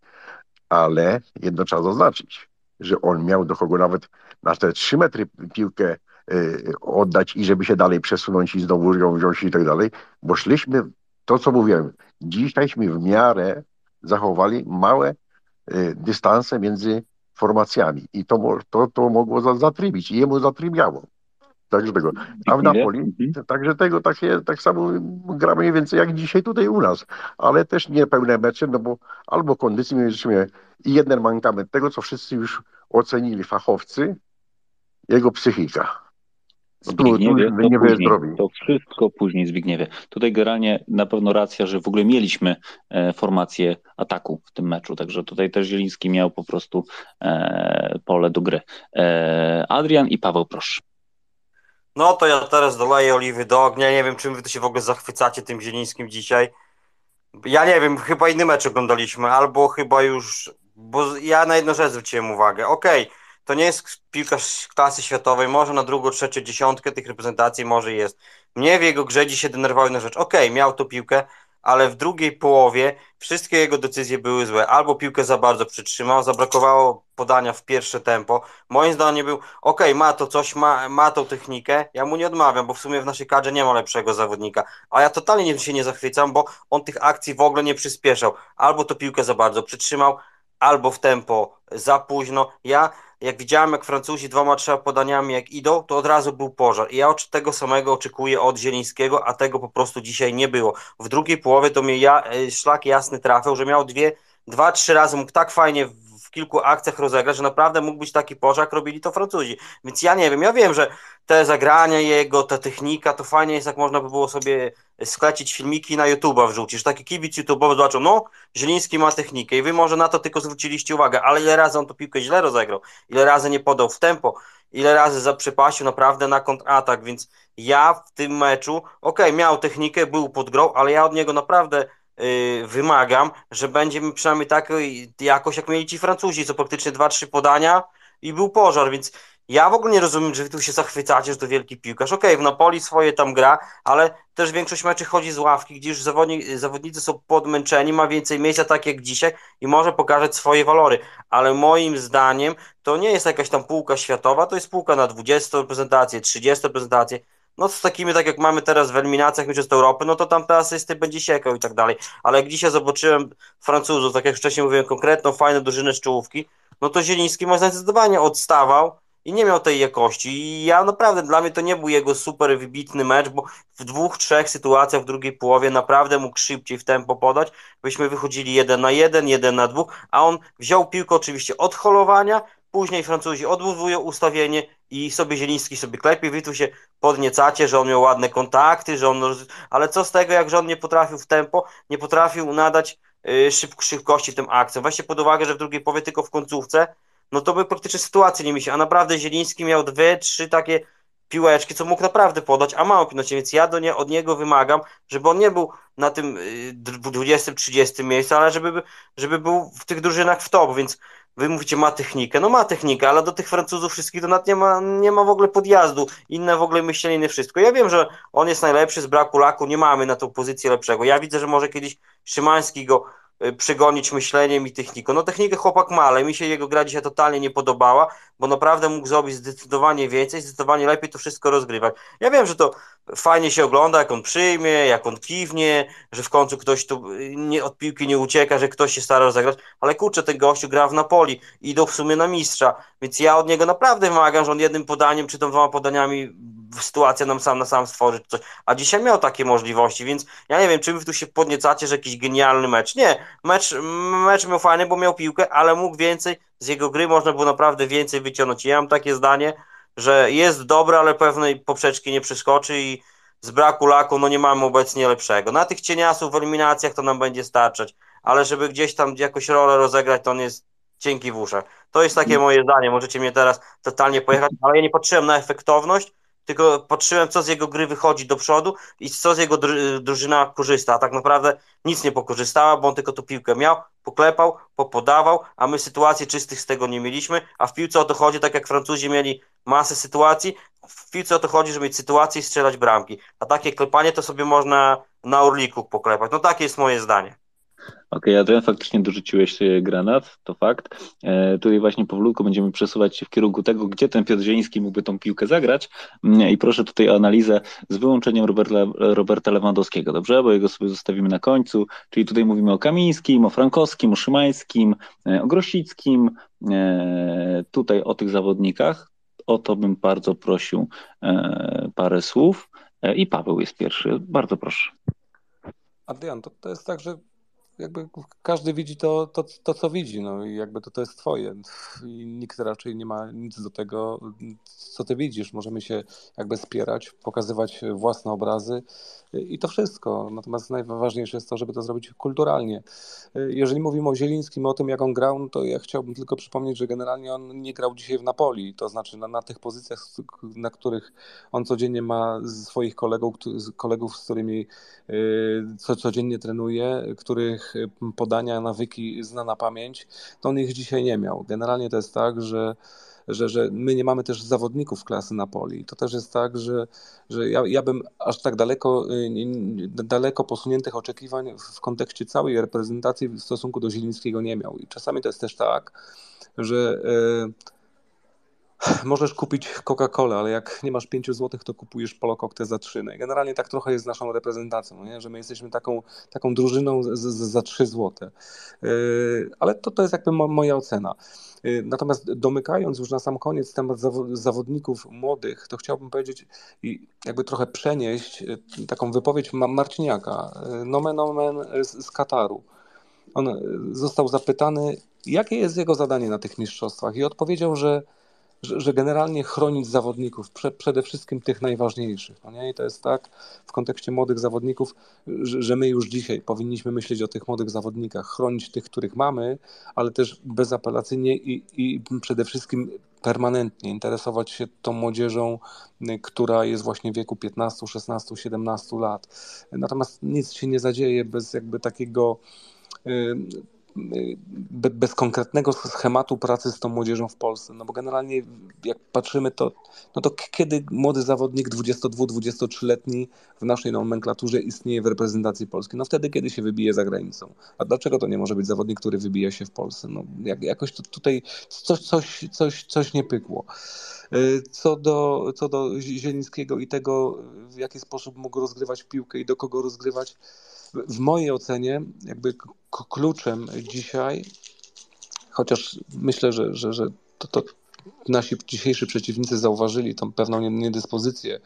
Ale jedno trzeba zaznaczyć, że on miał do kogo nawet na te trzy metry piłkę y, oddać i żeby się dalej przesunąć i znowu ją wziąć i tak dalej, bo szliśmy, to co mówiłem, dzisiejśmy w miarę zachowali małe y, dystanse między formacjami i to, to, to mogło zatrybić i jemu zatrybiało. Także tego. A w Napoli, mhm. także tego takie, tak samo gramy mniej więcej jak dzisiaj tutaj u nas, ale też nie pełne mecze, no bo albo kondycji mieliśmy i jeden mankament tego, co wszyscy już ocenili fachowcy, jego psychika. No Zbigniewie, to, nie później, to wszystko później Zbigniewie. Tutaj generalnie na pewno racja, że w ogóle mieliśmy e, formację ataku w tym meczu, także tutaj też Zieliński miał po prostu e, pole do gry. E, Adrian i Paweł, proszę. No to ja teraz doleję oliwy do ognia. Nie wiem, czym wy się w ogóle zachwycacie tym Zielińskim dzisiaj. Ja nie wiem, chyba inny mecz oglądaliśmy, albo chyba już. Bo ja na jedną rzecz zwróciłem uwagę. Okej, okay, to nie jest piłkarz klasy światowej, może na drugą, trzecią dziesiątkę tych reprezentacji może jest. Mnie w jego grze dzisiaj denerwowały na rzecz. Okej, okay, miał tu piłkę, ale w drugiej połowie wszystkie jego decyzje były złe. Albo piłkę za bardzo przytrzymał, zabrakowało podania w pierwsze tempo. Moim zdaniem był, ok, ma to coś, ma, ma tą technikę, ja mu nie odmawiam, bo w sumie w naszej kadrze nie ma lepszego zawodnika, a ja totalnie nie, się nie zachwycam, bo on tych akcji w ogóle nie przyspieszał. Albo to piłkę za bardzo przytrzymał, albo w tempo za późno. Ja jak widziałem, jak Francuzi dwoma, trzema podaniami jak idą, to od razu był pożar. I ja tego samego oczekuję od Zielińskiego, a tego po prostu dzisiaj nie było. W drugiej połowie to mnie ja, e, szlak jasny trafił, że miał dwie, dwa, trzy razy mógł tak fajnie w kilku akcjach rozegrać, że naprawdę mógł być taki pożar, jak robili to Francuzi. Więc ja nie wiem, ja wiem, że te zagrania jego, ta technika, to fajnie jest, jak można by było sobie sklecić filmiki na YouTube'a wrzucić, że taki kibic YouTube'owy zobaczą, no, Zieliński ma technikę i wy może na to tylko zwróciliście uwagę, ale ile razy on to piłkę źle rozegrał, ile razy nie podał w tempo, ile razy zaprzepaścił naprawdę na kontratak, więc ja w tym meczu, okej, okay, miał technikę, był pod grą, ale ja od niego naprawdę wymagam, że będzie mi przynajmniej tak jakoś jak mieli ci Francuzi, co praktycznie 2-3 podania i był pożar, więc Ja w ogóle nie rozumiem, że wy tu się zachwycacie, że to wielki piłkarz. Okej, w Napoli swoje tam gra, ale też większość meczy chodzi z ławki, gdzie już zawodni, zawodnicy są podmęczeni, ma więcej miejsca, tak jak dzisiaj i może pokazać swoje walory. Ale moim zdaniem to nie jest jakaś tam półka światowa, to jest półka na 20 reprezentację, 30 reprezentację. No z takimi, tak jak mamy teraz w eliminacjach Mistrzostw Europy, no to tam te asysty będzie siekał i tak dalej. Ale jak dzisiaj zobaczyłem Francuzów, tak jak wcześniej mówiłem, konkretną, fajną drużynę z czołówki, no to Zieliński ma zdecydowanie odstawał i nie miał tej jakości. I ja naprawdę, dla mnie to nie był jego super wybitny mecz, bo w dwóch, trzech sytuacjach w drugiej połowie naprawdę mógł szybciej w tempo podać. Byśmy wychodzili jeden na jeden, jeden na dwóch, a on wziął piłkę oczywiście od holowania, później Francuzi odbudowują ustawienie i sobie Zieliński sobie klepie, wy tu się podniecacie, że on miał ładne kontakty, że on, ale co z tego, jak że on nie potrafił w tempo, nie potrafił nadać yy, szyb, szybkości tym akcjom. Weźcie pod uwagę, że w drugiej połowie tylko w końcówce no to by praktycznie sytuacji nie myślał. A naprawdę Zieliński miał dwie, trzy takie piłeczki, co mógł naprawdę podać, a mało pilności, więc ja do nie, od niego wymagam, żeby on nie był na tym 20-30 y, miejscu, ale żeby, żeby był w tych drużynach w top, więc wy mówicie ma technikę, no ma technikę, ale do tych Francuzów wszystkich to nawet nie ma, nie ma w ogóle podjazdu, inne w ogóle myślenie, wszystko. Ja wiem, że on jest najlepszy, z braku laku nie mamy na tą pozycję lepszego. Ja widzę, że może kiedyś Szymański go przygonić myśleniem i techniką. No technikę chłopak ma, ale mi się jego gra dzisiaj totalnie nie podobała, bo naprawdę mógł zrobić zdecydowanie więcej, zdecydowanie lepiej to wszystko rozgrywać. Ja wiem, że to fajnie się ogląda, jak on przyjmie, jak on kiwnie, że w końcu ktoś tu y, nie, od piłki nie ucieka, że ktoś się stara rozegrać, ale kurczę, ten gościu gra w Napoli, idą w sumie na mistrza, więc ja od niego naprawdę wymagam, że on jednym podaniem, czy tą dwoma podaniami sytuację nam sam na sam stworzyć coś. A dzisiaj miał takie możliwości, więc ja nie wiem, czy wy tu się podniecacie, że jakiś genialny mecz. Nie, mecz, mecz miał fajny, bo miał piłkę, ale mógł więcej, z jego gry można było naprawdę więcej wyciągnąć. Ja mam takie zdanie, że jest dobry, ale pewnej poprzeczki nie przeskoczy i z braku laku, no nie mamy obecnie lepszego. Na tych cieniasów w eliminacjach to nam będzie starczać, ale żeby gdzieś tam jakoś rolę rozegrać, to on jest cienki w uszach. To jest takie moje zdanie, możecie mnie teraz totalnie pojechać, ale ja nie patrzyłem na efektowność, tylko patrzyłem, co z jego gry wychodzi do przodu i co z jego drużyna korzysta. A tak naprawdę nic nie pokorzystała, bo on tylko tu piłkę miał, poklepał, popodawał, a my sytuacji czystych z tego nie mieliśmy. A w piłce o to chodzi, tak jak Francuzi mieli masę sytuacji, w piłce o to chodzi, żeby mieć sytuację i strzelać bramki. A takie klepanie to sobie można na Orliku poklepać. No takie jest moje zdanie. Okej, okay, Adrian, faktycznie dorzuciłeś granat, to fakt. E, tutaj właśnie powolutku będziemy przesuwać się w kierunku tego, gdzie ten Piotr Zieliński mógłby tą piłkę zagrać mm, i proszę tutaj o analizę z wyłączeniem Roberta, Roberta Lewandowskiego, dobrze? Bo jego sobie zostawimy na końcu, czyli tutaj mówimy o Kamińskim, o Frankowskim, o Szymańskim, e, o Grosickim, e, tutaj o tych zawodnikach. O to bym bardzo prosił e, parę słów. E, I Paweł jest pierwszy. Bardzo proszę. Adrian, to, to jest tak, że jakby każdy widzi to, to, to co widzi, no i jakby to, to jest twoje i nikt raczej nie ma nic do tego, co ty widzisz. Możemy się jakby spierać, pokazywać własne obrazy i to wszystko. Natomiast najważniejsze jest to, żeby to zrobić kulturalnie. Jeżeli mówimy o Zielińskim, o tym jak on grał, no to ja chciałbym tylko przypomnieć, że generalnie on nie grał dzisiaj w Napoli, to znaczy na, na tych pozycjach, na których on codziennie ma swoich kolegów, kolegów z którymi y, co, codziennie trenuje, których podania, nawyki zna na pamięć, to on ich dzisiaj nie miał. Generalnie to jest tak, że że, że my nie mamy też zawodników klasy Napoli. To też jest tak, że, że ja, ja bym aż tak daleko, y, daleko posuniętych oczekiwań w kontekście całej reprezentacji w stosunku do Zielińskiego nie miał. I czasami to jest też tak, że yy, możesz kupić Coca-Colę, ale jak nie masz 5 zł, to kupujesz Polokokte za 3. No generalnie tak trochę jest z naszą reprezentacją, nie? że my jesteśmy taką, taką drużyną z, z, za 3 zł. Yy, ale to, to jest jakby mo, moja ocena. Yy, natomiast domykając już na sam koniec temat zawodników młodych, to chciałbym powiedzieć i jakby trochę przenieść yy, taką wypowiedź Marciniaka, nomen omen z, z Kataru. On został zapytany, jakie jest jego zadanie na tych mistrzostwach i odpowiedział, że że, że generalnie chronić zawodników, prze, przede wszystkim tych najważniejszych. No nie? I to jest tak w kontekście młodych zawodników, że, że my już dzisiaj powinniśmy myśleć o tych młodych zawodnikach, chronić tych, których mamy, ale też bezapelacyjnie i, i przede wszystkim permanentnie interesować się tą młodzieżą, która jest właśnie w wieku 15, 16, 17 lat. Natomiast nic się nie zadzieje bez jakby takiego bez konkretnego schematu pracy z tą młodzieżą w Polsce. No bo generalnie jak patrzymy, to, no to kiedy młody zawodnik 22-23-letni w naszej nomenklaturze istnieje w reprezentacji Polski? No wtedy, kiedy się wybije za granicą. A dlaczego to nie może być zawodnik, który wybija się w Polsce? No jak, jakoś to tutaj coś, coś, coś, coś nie pykło. Y, co do, co do Zielińskiego i tego, w jaki sposób mógł rozgrywać piłkę i do kogo rozgrywać, w mojej ocenie jakby kluczem dzisiaj, chociaż myślę, że, że, że to, to nasi dzisiejsi przeciwnicy zauważyli tą pewną niedyspozycję y,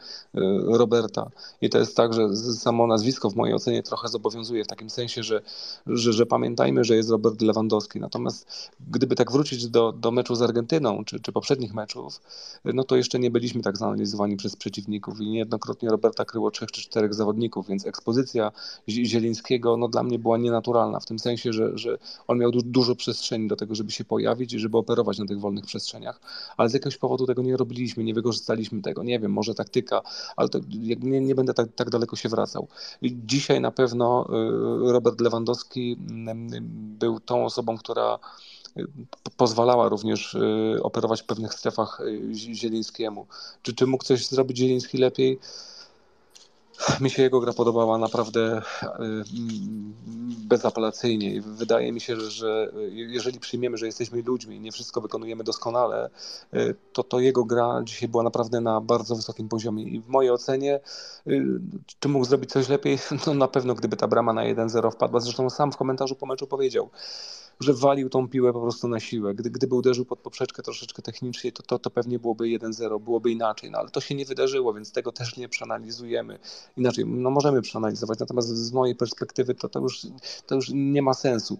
Roberta i to jest tak, że samo nazwisko w mojej ocenie trochę zobowiązuje w takim sensie, że, że, że pamiętajmy, że jest Robert Lewandowski. Natomiast gdyby tak wrócić do, do meczu z Argentyną, czy, czy poprzednich meczów, no to jeszcze nie byliśmy tak zanalizowani przez przeciwników i niejednokrotnie Roberta kryło trzech czy czterech zawodników, więc ekspozycja Zielińskiego no, dla mnie była nienaturalna w tym sensie, że, że on miał du dużo przestrzeni do tego, żeby się pojawić i żeby operować na tych wolnych przestrzeniach ale z jakiegoś powodu tego nie robiliśmy, nie wykorzystaliśmy tego. Nie wiem, może taktyka, ale to, nie, nie będę tak, tak daleko się wracał. Dzisiaj na pewno y, Robert Lewandowski mm, był tą osobą, która y, pozwalała również y, operować w pewnych strefach Zielińskiemu. Czy, czy mógł coś zrobić Zieliński lepiej? Mi się jego gra podobała naprawdę e, bezapelacyjnie i wydaje mi się, że, że jeżeli przyjmiemy, że jesteśmy ludźmi i nie wszystko wykonujemy doskonale, e, to, to jego gra dzisiaj była naprawdę na bardzo wysokim poziomie i w mojej ocenie e, czy mógł zrobić coś lepiej? [LAUGHS] No na pewno gdyby ta brama na 1-0 wpadła, zresztą sam w komentarzu po meczu powiedział, że walił tą piłę po prostu na siłę. Gdy, gdyby uderzył pod poprzeczkę troszeczkę technicznie, to, to, to pewnie byłoby 1-0, byłoby inaczej, no ale to się nie wydarzyło, więc tego też nie przeanalizujemy. Inaczej, no możemy przeanalizować, natomiast z mojej perspektywy to, to, już, to już nie ma sensu,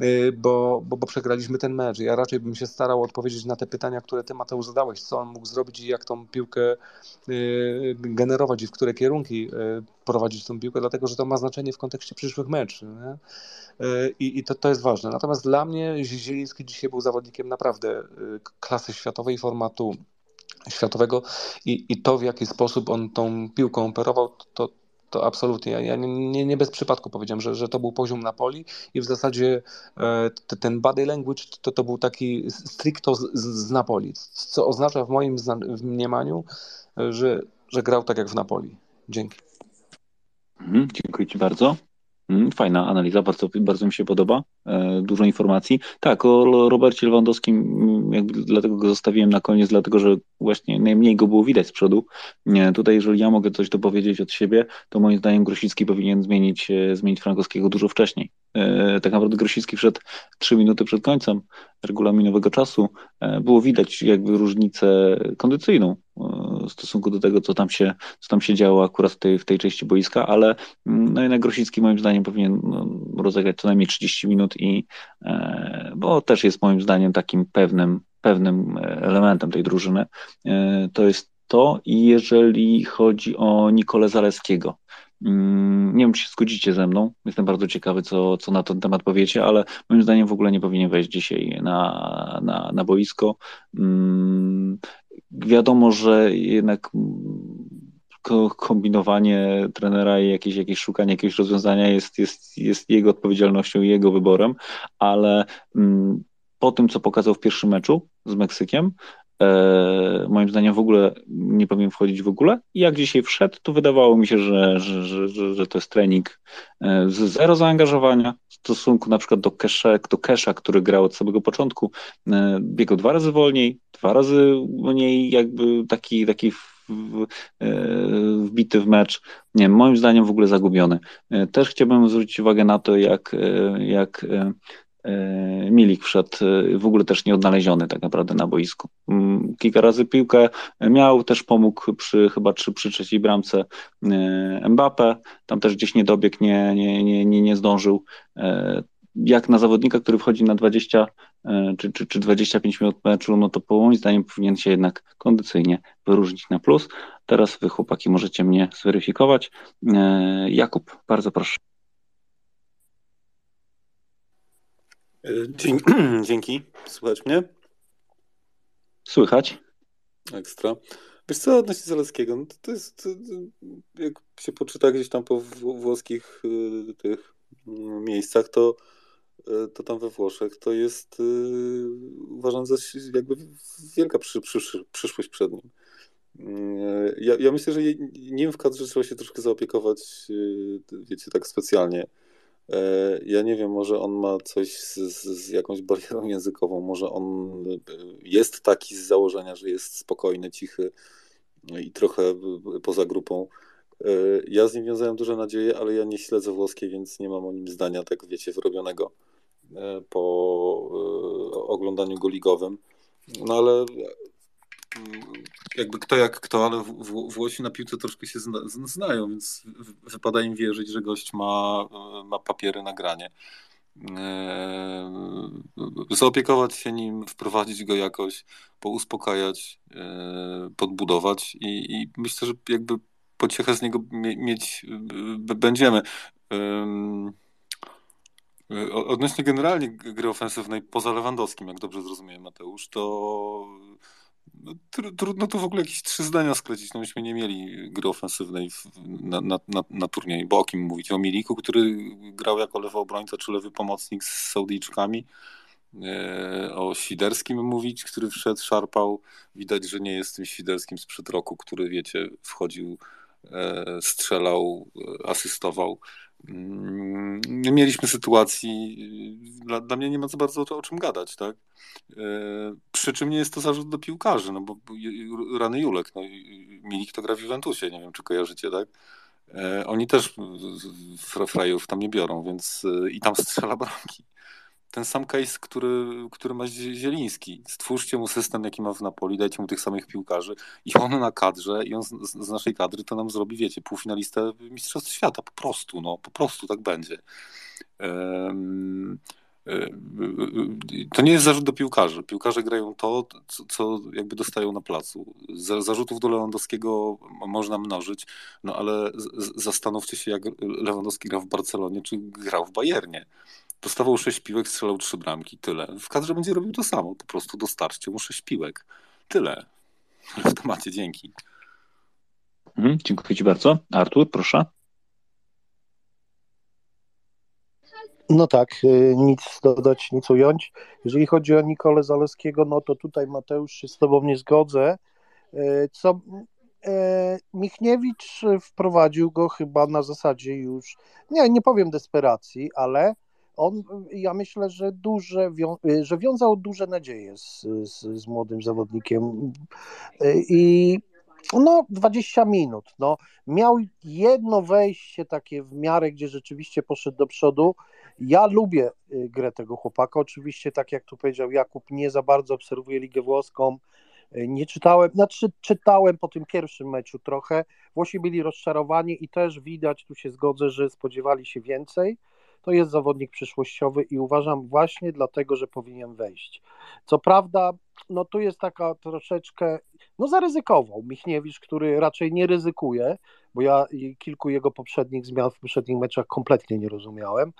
y, bo, bo, bo przegraliśmy ten mecz. Ja raczej bym się starał odpowiedzieć na te pytania, które ty Mateusz zadałeś, co on mógł zrobić i jak tą piłkę y, generować i w które kierunki y, prowadzić tą piłkę, dlatego że to ma znaczenie w kontekście przyszłych meczów. I, i to, to jest ważne. Natomiast dla mnie Zieliński dzisiaj był zawodnikiem naprawdę klasy światowej, formatu światowego i, i to, w jaki sposób on tą piłką operował, to, to absolutnie. Ja nie, nie bez przypadku powiedziałem, że, że to był poziom Napoli i w zasadzie e, ten body language to, to był taki stricto z, z Napoli, co oznacza w moim mniemaniu, że, że grał tak jak w Napoli. Dzięki. Mhm, dziękuję Ci bardzo. Mm, fajna analiza, bardzo, bardzo mi się podoba. E, dużo informacji. Tak, o Robercie Lewandowskim, mm, jakby dlatego go zostawiłem na koniec, dlatego że właśnie najmniej go było widać z przodu. Tutaj, jeżeli ja mogę coś dopowiedzieć od siebie, to moim zdaniem Grosicki powinien zmienić, e, zmienić Frankowskiego dużo wcześniej. E, tak naprawdę Grosicki wszedł trzy minuty przed końcem regulaminowego czasu. Było widać jakby różnicę kondycyjną w stosunku do tego, co tam się, co tam się działo akurat w tej, w tej części boiska, ale mm, no jednak Grosicki moim zdaniem powinien no, rozegrać co najmniej 30 minut i e, bo też jest moim zdaniem takim pewnym, pewnym elementem tej drużyny. E, to jest to i jeżeli chodzi o Nikolę Zaleskiego, nie wiem, czy się zgodzicie ze mną. Jestem bardzo ciekawy, co, co na ten temat powiecie, ale moim zdaniem w ogóle nie powinien wejść dzisiaj na, na, na boisko. Mm, wiadomo, że jednak kombinowanie trenera i jakieś, jakieś szukanie jakiegoś rozwiązania jest, jest, jest jego odpowiedzialnością i jego wyborem, ale mm, po tym, co pokazał w pierwszym meczu z Meksykiem, moim zdaniem w ogóle nie powinien wchodzić w ogóle. I jak dzisiaj wszedł, to wydawało mi się, że, że, że, że to jest trening e, z zero zaangażowania w stosunku na przykład do Kesha, do Kesha który grał od samego początku. E, biegał dwa razy wolniej, dwa razy mniej jakby taki, taki w, wbity w mecz. Nie moim zdaniem w ogóle zagubiony. Też chciałbym zwrócić uwagę na to, jak, jak E, Milik wszedł e, w ogóle też nieodnaleziony tak naprawdę na boisku. Mm, kilka razy piłkę miał, też pomógł przy chyba przy, przy trzeciej bramce e, Mbappe, tam też gdzieś nie dobiegł, nie, nie, nie, nie, nie zdążył. Jak na zawodnika, który wchodzi na 20 czy, czy, czy 25 minut meczu, no to po moim zdaniem powinien się jednak kondycyjnie wyróżnić na plus. Teraz wy chłopaki możecie mnie zweryfikować. Jakub, bardzo proszę. Dzięki. [CLEARS THROAT] Dzięki. Słychać mnie? Słychać. Ekstra. Wiesz co, odnośnie Zaleskiego, no to, to jest, jak się poczyta gdzieś tam po włoskich y, tych mm, miejscach, to e, to tam we Włoszech, to jest uważam za jakby wielka przy, przy, przyszłość przed nim. Ja, ja myślę, że nim w kadrze trzeba się troszkę zaopiekować, wiecie, tak specjalnie. Ja nie wiem, może on ma coś z, z, jakąś barierą [LAUGHS] językową, może on jest taki z założenia, że jest spokojny, cichy i trochę poza grupą. Ja z nim wiązałem duże nadzieje, ale ja nie śledzę włoskiej, więc nie mam o nim zdania, tak wiecie, wyrobionego po oglądaniu go ligowym. No ale jakby kto jak kto, ale Włosi na piłce troszkę się zna, znają, więc wypada im wierzyć, że gość ma, ma papiery na granie. Eee, zaopiekować się nim, wprowadzić go jakoś, pouspokajać, eee, podbudować i, i myślę, że jakby pociechę z niego mieć będziemy. Odnośnie generalnie gry ofensywnej poza Lewandowskim, jak dobrze zrozumiałem Mateusz, to no, trudno to w ogóle jakieś trzy zdania sklecić. No myśmy nie mieli gry ofensywnej na, na, na, na turnieju, bo o kim mówić? O Miliku, który grał jako lewy obrońca czy lewy pomocnik z Saudyjczykami. E, o Świderskim mówić, który wszedł, szarpał. Widać, że nie jest tym Świderskim sprzed roku, który wiecie, wchodził, e, strzelał, e, asystował. Mm, nie mieliśmy sytuacji, dla, dla, mnie nie ma za bardzo o, o czym gadać, tak? E, przy czym nie jest to zarzut do piłkarzy, no bo rany Julek, no Milik to gra w Juventusie, nie wiem czy kojarzycie, tak? E, oni też frajów tam nie biorą, więc i tam strzela [LAUGHS] bramki ten sam case, który, który ma Zieliński. Stwórzcie mu system, jaki ma w Napoli, dajcie mu tych samych piłkarzy i on na kadrze, i on z, z naszej kadry to nam zrobi, wiecie, półfinalistę Mistrzostw Świata. Po prostu, no, po prostu tak będzie. Um, to nie jest zarzut do piłkarzy. Piłkarze grają to, co, co jakby dostają na placu. Zarzutów do Lewandowskiego można mnożyć, no ale zastanówcie się, jak Lewandowski gra w Barcelonie, czy grał w Bayernie. Dostawał sześć piłek, strzelał trzy bramki. Tyle. W kadrze będzie robił to samo. Po prostu dostarczcie mu sześć piłek. Tyle. [LAUGHS] W temacie, dzięki. Mhm, dziękuję Ci bardzo. Artur, proszę. No tak, y, nic dodać, nic ująć. Jeżeli chodzi o Nikolę Zaleskiego, no to tutaj Mateusz się z Tobą nie zgodzę. Y, co e, Michniewicz wprowadził go chyba na zasadzie już, nie, nie powiem desperacji, ale on, ja myślę, że duże, że wiązał duże nadzieje z, z, z młodym zawodnikiem. I no 20 minut, no. Miał jedno wejście takie w miarę, gdzie rzeczywiście poszedł do przodu, ja lubię y, grę tego chłopaka, oczywiście tak jak tu powiedział Jakub, nie za bardzo obserwuję Ligę Włoską, y, nie czytałem, znaczy czytałem po tym pierwszym meczu trochę, Włosi byli rozczarowani i też widać, tu się zgodzę, że spodziewali się więcej, to jest zawodnik przyszłościowy i uważam właśnie dlatego, że powinien wejść. Co prawda, no tu jest taka troszeczkę, no zaryzykował Michniewicz, który raczej nie ryzykuje, bo ja kilku jego poprzednich zmian w poprzednich meczach kompletnie nie rozumiałem.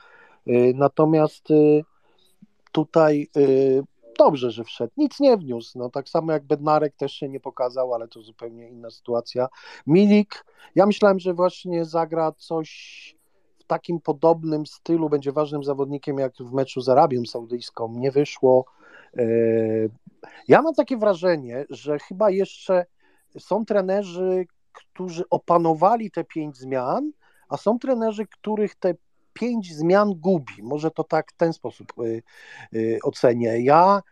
Y, natomiast y, tutaj y, dobrze, że wszedł. Nic nie wniósł. No, tak samo jak Bednarek też się nie pokazał, ale to zupełnie inna sytuacja. Milik, ja myślałem, że właśnie zagra coś takim podobnym stylu, będzie ważnym zawodnikiem jak w meczu z Arabią Saudyjską. Nie wyszło. Ja mam takie wrażenie, że chyba jeszcze są trenerzy, którzy opanowali te pięć zmian, a są trenerzy, których te pięć zmian gubi. Może to tak w ten sposób y, y, ocenię. Ja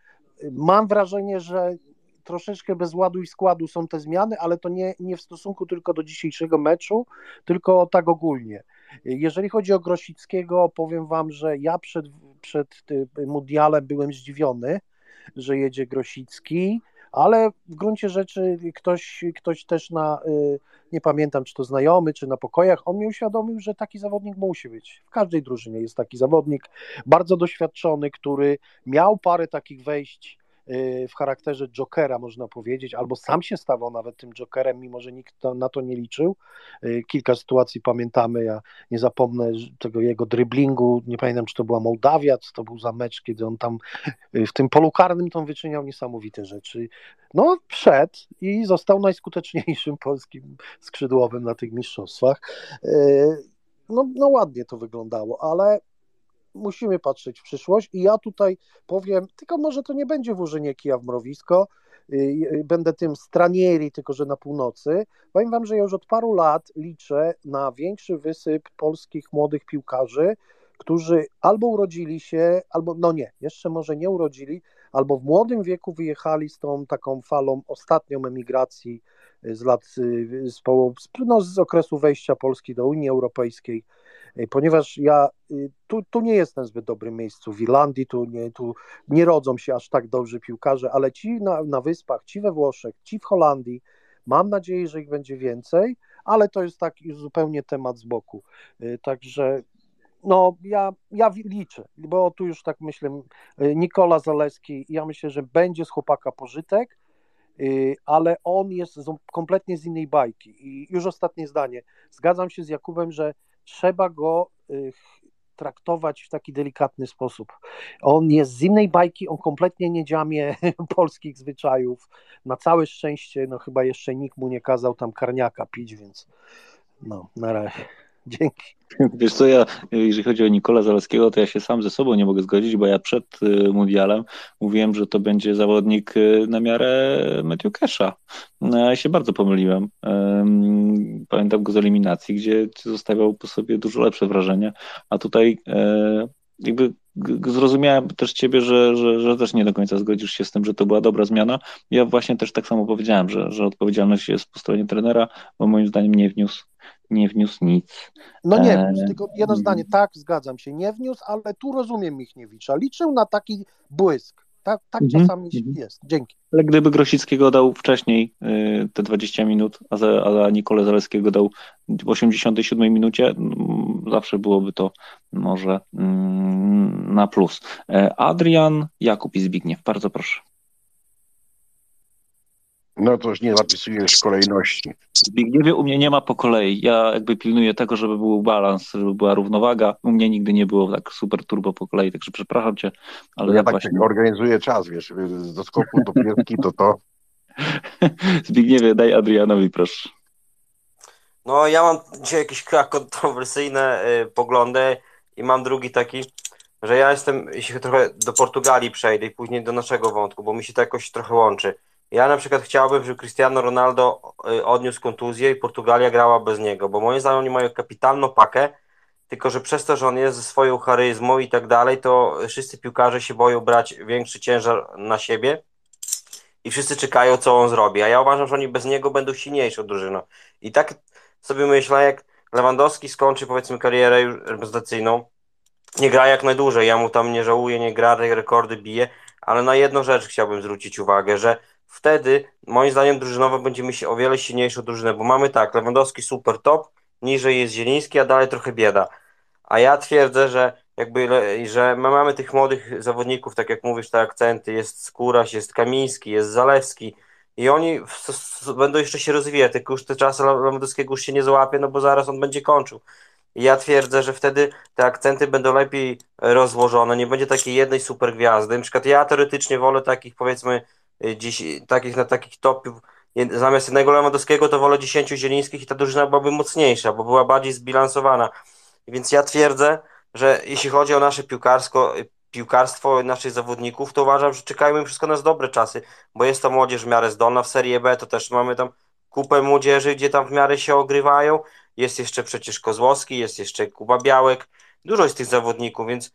mam wrażenie, że troszeczkę bez ładu i składu są te zmiany, ale to nie, nie w stosunku tylko do dzisiejszego meczu, tylko tak ogólnie. Jeżeli chodzi o Grosickiego, powiem Wam, że ja przed, przed Mundialem byłem zdziwiony, że jedzie Grosicki ale w gruncie rzeczy ktoś, ktoś też na, y, nie pamiętam czy to znajomy, czy na pokojach, on mi uświadomił, że taki zawodnik musi być. W każdej drużynie jest taki zawodnik, bardzo doświadczony, który miał parę takich wejść w charakterze Jokera, można powiedzieć, albo sam się stawał nawet tym Jokerem, mimo że nikt na to nie liczył. Y, kilka sytuacji pamiętamy, ja nie zapomnę tego jego driblingu, nie pamiętam, czy to była Mołdawia, czy to był za mecz, kiedy on tam y, w tym polu karnym to wyczyniał niesamowite rzeczy. No, wszedł i został najskuteczniejszym [LAUGHS] polskim skrzydłowym na tych mistrzostwach. No, no ładnie to wyglądało, ale musimy patrzeć w przyszłość i ja tutaj powiem, tylko może to nie będzie włożenie kija w mrowisko, y, y, będę tym stranieri, tylko że na północy. Powiem wam, że już od paru lat liczę na większy wysyp polskich młodych piłkarzy, którzy albo urodzili się, albo no nie, jeszcze może nie urodzili, albo w młodym wieku wyjechali z tą taką falą ostatnią emigracji z lat, z, no, z okresu wejścia Polski do Unii Europejskiej, ponieważ ja tu, tu nie jestem w zbyt dobrym miejscu w Irlandii, tu nie, tu nie rodzą się aż tak dobrzy piłkarze, ale ci na, na wyspach, ci we Włoszech, ci w Holandii, mam nadzieję, że ich będzie więcej, ale to jest tak już zupełnie temat z boku. Także no, ja, ja liczę, bo tu już tak myślę, Nikola Zaleski, ja myślę, że będzie z chłopaka pożytek, y, ale on jest kompletnie z innej bajki. I już ostatnie zdanie. Zgadzam się z Jakubem, że trzeba go y, traktować w taki delikatny sposób. On jest z innej bajki, on kompletnie nie dziamie [LAUGHS] polskich zwyczajów. Na całe szczęście, no chyba jeszcze nikt mu nie kazał tam karniaka pić, więc no, na razie. Dzięki. Wiesz co, ja, jeżeli chodzi o Nikola Zaleskiego, to ja się sam ze sobą nie mogę zgodzić, bo ja przed y, Mundialem mówiłem, że to będzie zawodnik y, na miarę Matthew. No, ja się bardzo pomyliłem. Pamiętam go z eliminacji, gdzie zostawiał po sobie dużo lepsze wrażenie, a tutaj e, jakby zrozumiałem też ciebie, że, że, że też nie do końca zgodzisz się z tym, że to była dobra zmiana. Ja właśnie też tak samo powiedziałem, że, że odpowiedzialność jest po stronie trenera, bo moim zdaniem nie wniósł nie wniósł nic. No nie wniósł, tylko jedno zdanie, tak, zgadzam się, nie wniósł, ale tu rozumiem Michniewicza. Liczył na taki błysk. Tak, tak mhm. czasami mhm. jest. Dzięki. Ale gdyby Grosickiego dał wcześniej y, te 20 minut, a, za, a Nikolę Zaleskiego dał w 87 minucie, mm, zawsze byłoby to może mm, na plus. E, Adrian, Jakub i Zbigniew, bardzo proszę. No to już nie zapisujesz kolejności. Zbigniewie u mnie nie ma po kolei. Ja jakby pilnuję tego, żeby był balans, żeby była równowaga. U mnie nigdy nie było tak super turbo po kolei, także przepraszam cię. Ale ja tak właśnie... organizuję czas, wiesz, do skoku do piłki to to. [LAUGHS] Zbigniewie, daj Adrianowi proszę. No ja mam dzisiaj jakieś [LAUGHS] kontrowersyjne y, poglądy i mam drugi taki, że ja jestem, jeśli trochę do Portugalii przejdę i później do naszego wątku, bo mi się to jakoś trochę łączy ja na przykład chciałbym, żeby Cristiano Ronaldo y, odniósł kontuzję i Portugalia grała bez niego, bo moim zdaniem oni mają kapitalną pakę, tylko że przez to, że on jest ze swoją charyzmą i tak dalej, to wszyscy piłkarze się boją brać większy ciężar na siebie i wszyscy czekają, co on zrobi. A ja uważam, że oni bez niego będą silniejszą drużyną. I tak sobie myślę, jak Lewandowski skończy powiedzmy karierę reprezentacyjną, nie gra jak najdłużej, ja mu tam nie żałuję, nie gra, rekordy bije, ale na jedną rzecz chciałbym zwrócić uwagę, że wtedy moim zdaniem drużynowo będziemy mieć o wiele silniejszą drużynę, bo mamy tak, Lewandowski super top, niżej jest Zieliński, a dalej trochę bieda. A ja twierdzę, że jakby, że my mamy tych młodych zawodników, tak jak mówisz, te akcenty, jest Skóraś, jest Kamiński, jest Zalewski i oni będą jeszcze się rozwijać, tylko już te czasy Lewandowskiego już się nie złapie, no bo zaraz on będzie kończył. I ja twierdzę, że wtedy te akcenty będą lepiej rozłożone, nie będzie takiej jednej super gwiazdy. Na przykład ja teoretycznie wolę takich powiedzmy dziś, takich na takich topów, zamiast jednego Lewandowskiego to wolę 10 Zielińskich i ta drużyna byłaby mocniejsza, bo była bardziej zbilansowana. Więc ja twierdzę, że jeśli chodzi o nasze piłkarsko, y, piłkarstwo naszych zawodników, to uważam, że czekają im wszystko nas dobre czasy, bo jest to młodzież w miarę zdolna. W Serie B to też mamy tam kupę młodzieży, gdzie tam w miarę się ogrywają. Jest jeszcze przecież Kozłowski, jest jeszcze Kuba Białek. Dużo jest tych zawodników, więc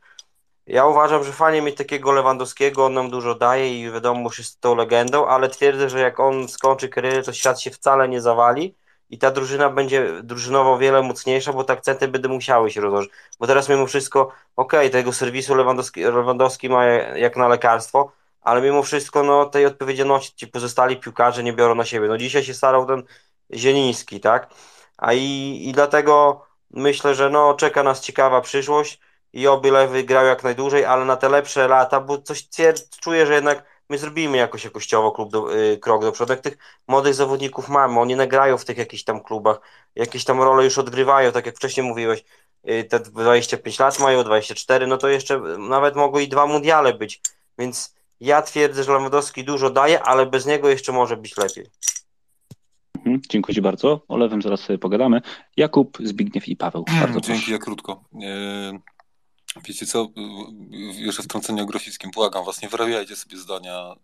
ja uważam, że fajnie mieć takiego Lewandowskiego, on nam dużo daje i wiadomo, że jest tą legendą, ale twierdzę, że jak on skończy karierę, to świat się wcale nie zawali i ta drużyna będzie drużynowo wiele mocniejsza, bo te akcenty będą musiały się rozłożyć. Bo teraz mimo wszystko, okej, okay, tego serwisu Lewandowski, Lewandowski ma jak na lekarstwo, ale mimo wszystko no, tej odpowiedzialności ci pozostali piłkarze nie biorą na siebie. No dzisiaj się starał ten Zieliński, tak? A i, i dlatego myślę, że no, czeka nas ciekawa przyszłość i oby Lewy grał jak najdłużej, ale na te lepsze lata, bo coś czuję, że jednak my zrobimy jakoś jakościowo klub do, y, krok do przodu. Jak tych młodych zawodników mamy, oni nagrają w tych jakichś tam klubach, jakieś tam role już odgrywają, tak jak wcześniej mówiłeś, y, te 25 lat mają, 24, no to jeszcze nawet mogą i dwa mundiale być, więc ja twierdzę, że Lewandowski dużo daje, ale bez niego jeszcze może być lepiej. Mhm, dziękuję Ci bardzo. O lewym zaraz sobie pogadamy. Jakub, Zbigniew i Paweł. Bardzo [CLEARS THROAT] Dzięki, proszę. ja krótko. E, Wiecie co, jeszcze wtrącenie o Grosickim, błagam was, nie wyrabiajcie sobie zdania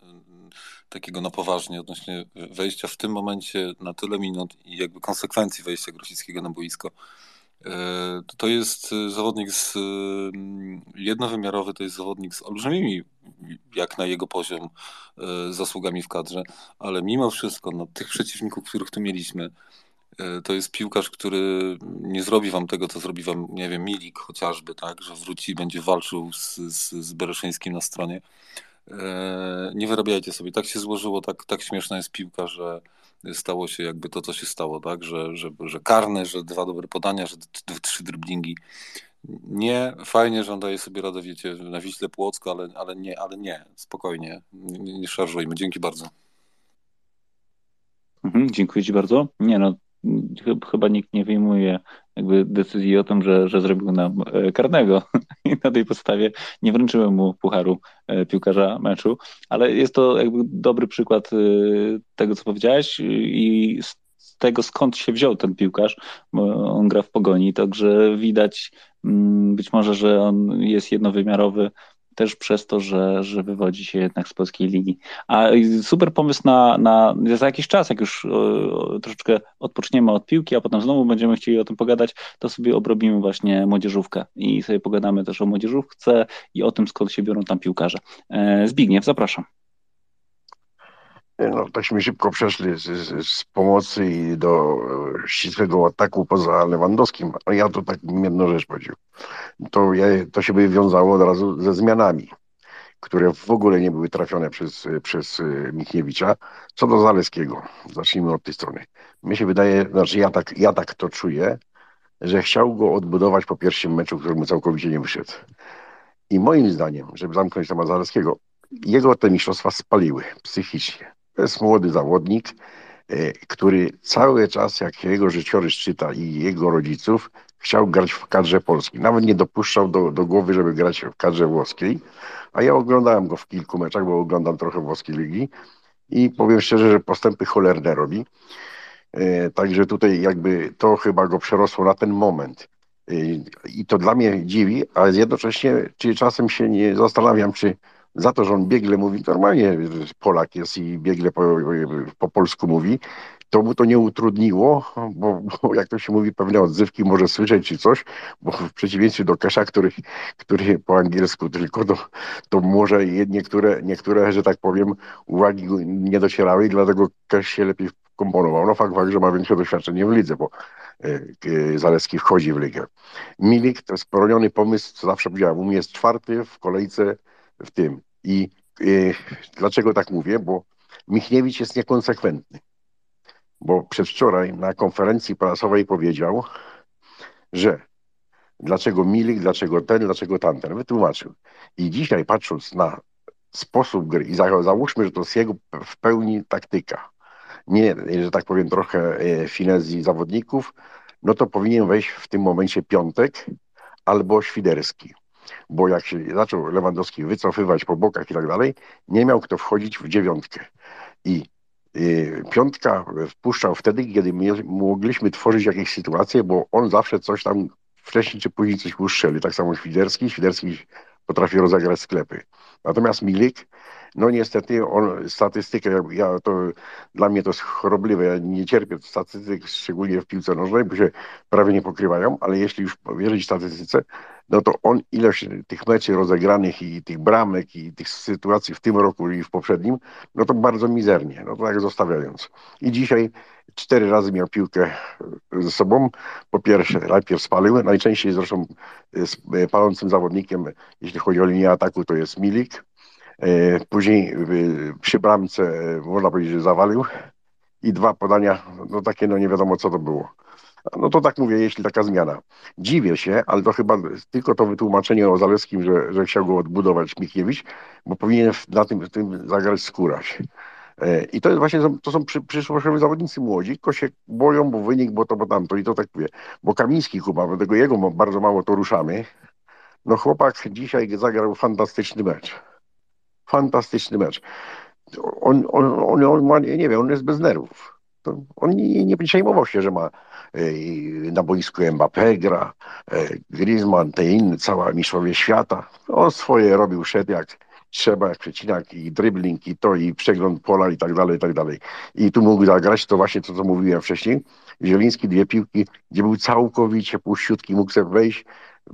takiego na poważnie odnośnie wejścia w tym momencie na tyle minut i jakby konsekwencji wejścia Grosickiego na boisko. E, to jest e, zawodnik z mm, jednowymiarowy, to jest zawodnik z olbrzymimi, jak na jego poziom, zasługami w kadrze, ale mimo wszystko, no, tych przeciwników, których tu mieliśmy, to jest piłkarz, który nie zrobi wam tego, co zrobi wam, nie wiem, Milik chociażby, tak, że wróci i będzie walczył z, z, z Bereszyńskim na stronie. Nie wyrabiajcie sobie. Tak się złożyło, tak, tak śmieszna jest piłka, że stało się jakby to, co się stało, tak? Że, że, że karny, że dwa dobre podania, że trzy driblingi. Nie, fajnie, że on daje sobie radę, wiecie, na Wiśle Płocko, ale, ale nie, ale nie, spokojnie, nie, nie szarżujmy. Dzięki bardzo. Mhm, dziękuję Ci bardzo. Nie no, chyba nikt nie wyjmuje jakby decyzji o tym, że, że zrobił nam e, karnego. [LAUGHS] I na tej podstawie nie wręczyłem mu pucharu e, piłkarza meczu, ale jest to jakby dobry przykład e, tego, co powiedziałeś i z tego, skąd się wziął ten piłkarz, on gra w pogoni, także widać mm, być może, że on jest jednowymiarowy też przez to, że, że wywodzi się jednak z polskiej ligi. A super pomysł na, na za jakiś czas, jak już o, troszeczkę odpoczniemy od piłki, a potem znowu będziemy chcieli o tym pogadać, to sobie obrobimy właśnie młodzieżówkę i sobie pogadamy też o młodzieżówce i o tym, skąd się biorą tam piłkarze. E, Zbigniew, zapraszam. No, tośmy szybko przeszli z, z, z, pomocy i do ścisłego ataku poza Lewandowskim, ale ja to tak jedną rzecz powiedział. To, ja, to się by wiązało od razu ze zmianami, które w ogóle nie były trafione przez, przez Michniewicza. Co do Zaleskiego, zacznijmy od tej strony. Mi się wydaje, znaczy ja tak, ja tak to czuję, że chciał go odbudować po pierwszym meczu, który mu całkowicie nie wyszedł. I moim zdaniem, żeby zamknąć temat Zaleskiego, jego te mistrzostwa spaliły psychicznie to jest młody zawodnik, e, który cały czas, jak jego życiorys czyta i jego rodziców, chciał grać w kadrze polskiej. Nawet nie dopuszczał do, do głowy, żeby grać w kadrze włoskiej. A ja oglądałem go w kilku meczach, bo oglądam trochę włoskiej ligi i powiem szczerze, że postępy cholerne robi. E, także tutaj jakby to chyba go przerosło na ten moment. E, I to dla mnie dziwi, ale jednocześnie czy czasem się nie zastanawiam, czy za to, że on biegle mówi, normalnie Polak jest i biegle po, po polsku mówi, to mu to nie utrudniło, bo, bo, jak to się mówi, pewne odzywki może słyszeć czy coś, bo w przeciwieństwie do Kesza, który, który po angielsku tylko, to, to może niektóre, niektóre, że tak powiem, uwagi nie docierały i dlatego Kesz się lepiej komponował. No fakt, fakt, że ma większe doświadczenie w lidze, bo e, e, Zaleski wchodzi w ligę. Milik to jest poroniony pomysł, zawsze powiedziałem, u mnie jest czwarty w kolejce w tym. I y, dlaczego tak mówię? Bo Michniewicz jest niekonsekwentny. Bo przedwczoraj na konferencji prasowej powiedział, że dlaczego Milik, dlaczego ten, dlaczego tamten. Wytłumaczył. I dzisiaj patrząc na sposób gry i załóżmy, że to jest jego w pełni taktyka, nie, że tak powiem, trochę e, finezji zawodników, no to powinien wejść w tym momencie piątek albo Świderski bo jak się zaczął Lewandowski wycofywać po bokach i tak dalej, nie miał kto wchodzić w dziewiątkę. I y, piątka wpuszczał wtedy, kiedy mogliśmy tworzyć jakieś sytuacje, bo on zawsze coś tam wcześniej czy później coś uszczeli. Tak samo Świderski. Świderski potrafi rozegrać sklepy. Natomiast Milik no niestety on, statystykę, ja, to, dla mnie to jest chorobliwe, ja nie cierpię statystyk, szczególnie w piłce nożnej, bo się prawie nie pokrywają, ale jeśli już wierzyć statystyce, no to on ilość tych meczy rozegranych i tych bramek i tych sytuacji w tym roku i w poprzednim, no to bardzo mizernie, no to tak zostawiając. I dzisiaj cztery razy miał piłkę ze sobą. Po pierwsze, najpierw spalił, najczęściej zresztą palącym zawodnikiem, jeśli chodzi o linię ataku, to jest Milik, E, później e, przy bramce, e, można powiedzieć, że zawalił i dwa podania, no takie, no nie wiadomo co to było. No to tak mówię, jeśli taka zmiana. Dziwię się, ale to chyba tylko to wytłumaczenie o Zalewskim, że, że chciał go odbudować Mikiewicz, bo powinien na tym, tym zagrać skórać. I to jest właśnie, to są przy, przyszłościowi zawodnicy młodzi, tylko się boją, bo wynik, bo to, bo tamto i to tak mówię. Bo Kamiński Kuba, bo tego jego bardzo mało to ruszamy, no chłopak dzisiaj zagrał fantastyczny mecz fantastyczny mecz. On, on, on, on ma, nie wiem, on jest bez nerwów. on nie, nie przejmował się, że ma na boisku Mbappé gra, Griezmann, te inne, cała mistrzowie świata. On swoje robił, szedł jak trzeba, jak przecinak i dribbling i to i przegląd pola i tak dalej, i tak dalej. I tu mógł zagrać to właśnie to, co mówiłem wcześniej. Zieliński dwie piłki, gdzie był całkowicie puściutki, mógł sobie wejść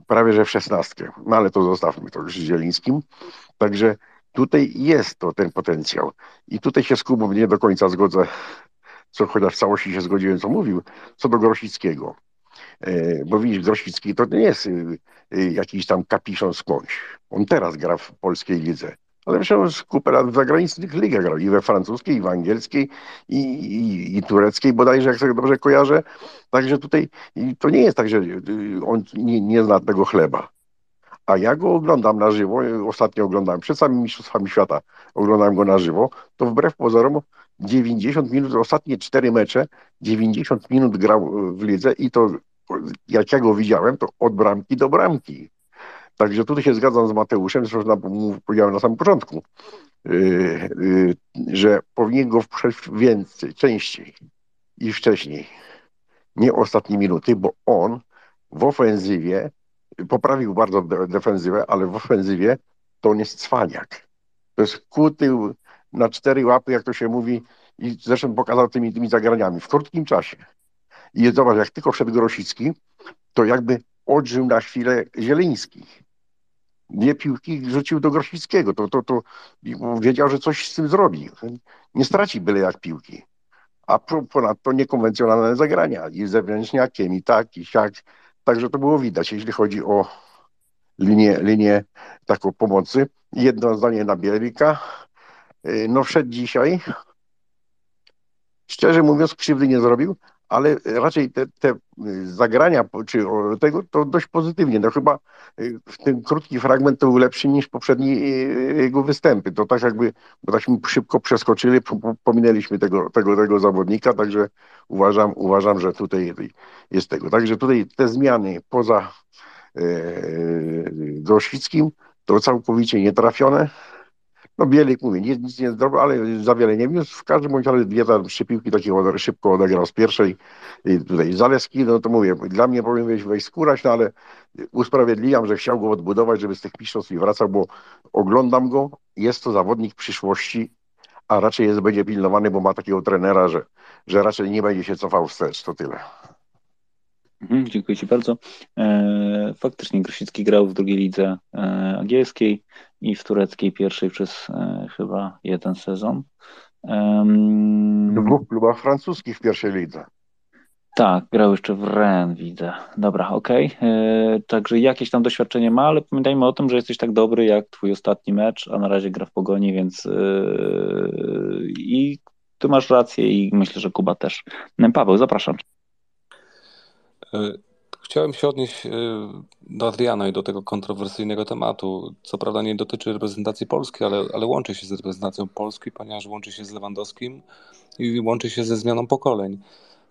prawie że w szesnastkę. No ale to zostawmy to już z Zielińskim. Także tutaj jest to ten potencjał. I tutaj się z Kubą nie do końca zgodzę, co chociaż w całości się zgodziłem, co mówił, co do Grosickiego. E, bo widzisz, Grosicki to nie jest y, y, jakiś tam kapiszon skądś. On teraz gra w polskiej lidze. Ale przecież kupę lat w zagranicznych ligach grał i we francuskiej, i w angielskiej, i, i, i tureckiej bodajże, jak sobie dobrze kojarzę. Także tutaj to nie jest tak, że y, on nie, nie zna tego chleba. A ja go oglądam na żywo, ostatnio oglądałem, przed samymi Mistrzostwami Świata oglądałem go na żywo, to wbrew pozorom 90 minut, ostatnie cztery mecze, 90 minut grał w lidze i to jak ja go widziałem, to od bramki do bramki. Także tutaj się zgadzam z Mateuszem, zresztą powiedziałem na samym początku, yy, yy, że powinien go wprzeć więcej, częściej i wcześniej. Nie ostatnie minuty, bo on w ofensywie poprawił bardzo de defensywę, ale w ofensywie to on jest cwaniak. To jest kuty na cztery łapy, jak to się mówi, i zresztą pokazał tymi, tymi zagraniami w krótkim czasie. I zobacz, jak tylko wszedł Grosicki, to jakby odżył na chwilę Zieliński. Dwie piłki rzucił do Grosickiego. To, to, to wiedział, że coś z tym zrobi. Nie straci byle jak piłki. A ponadto niekonwencjonalne zagrania i zewnętrzniakiem, i tak, i siak. Także to było widać, jeśli chodzi o linię, linię taką pomocy. Jedno zdanie na Bielika. No wszedł dzisiaj. Szczerze mówiąc, krzywdy nie zrobił, ale raczej te, te zagrania, czy tego, to dość pozytywnie. No chyba y, ten krótki fragment to był lepszy niż poprzedni y, jego występy. To tak jakby, bo takśmy szybko przeskoczyli, pominęliśmy tego, tego, tego zawodnika, także uważam, uważam, że tutaj jest tego. Także tutaj te zmiany poza e, Grosickim to całkowicie nietrafione. No Bielik, mówię, nic, nic nie zrobił, ale za wiele nie wniósł. W każdym bądź razie dwie tam trzy piłki takie szybko odegrał z pierwszej. I tutaj Zaleski, no to mówię, dla mnie powinien wejść, wejść skórać, no ale usprawiedliwiam, że chciał go odbudować, żeby z tych mistrzostw i wracał, bo oglądam go, jest to zawodnik przyszłości, a raczej jest, będzie pilnowany, bo ma takiego trenera, że, że raczej nie będzie się cofał wstecz, to tyle. Mhm, dziękuję Ci bardzo. E, faktycznie Grosicki grał w drugiej lidze e, angielskiej i w tureckiej pierwszej przez e, chyba jeden sezon. W dwóch klubach francuskich w pierwszej lidze. Tak, grał jeszcze w Rennes, widzę. Dobra, okej. Okay. Także jakieś tam doświadczenie ma, ale pamiętajmy o tym, że jesteś tak dobry jak twój ostatni mecz, a na razie gra w Pogoni, więc yy... i ty masz rację i myślę, że Kuba też. Paweł, zapraszam. E, chciałem się odnieść e, do Adriana i do tego kontrowersyjnego tematu. Co prawda nie dotyczy reprezentacji Polski, ale, ale łączy się z reprezentacją Polski, ponieważ łączy się z Lewandowskim i łączy się ze zmianą pokoleń.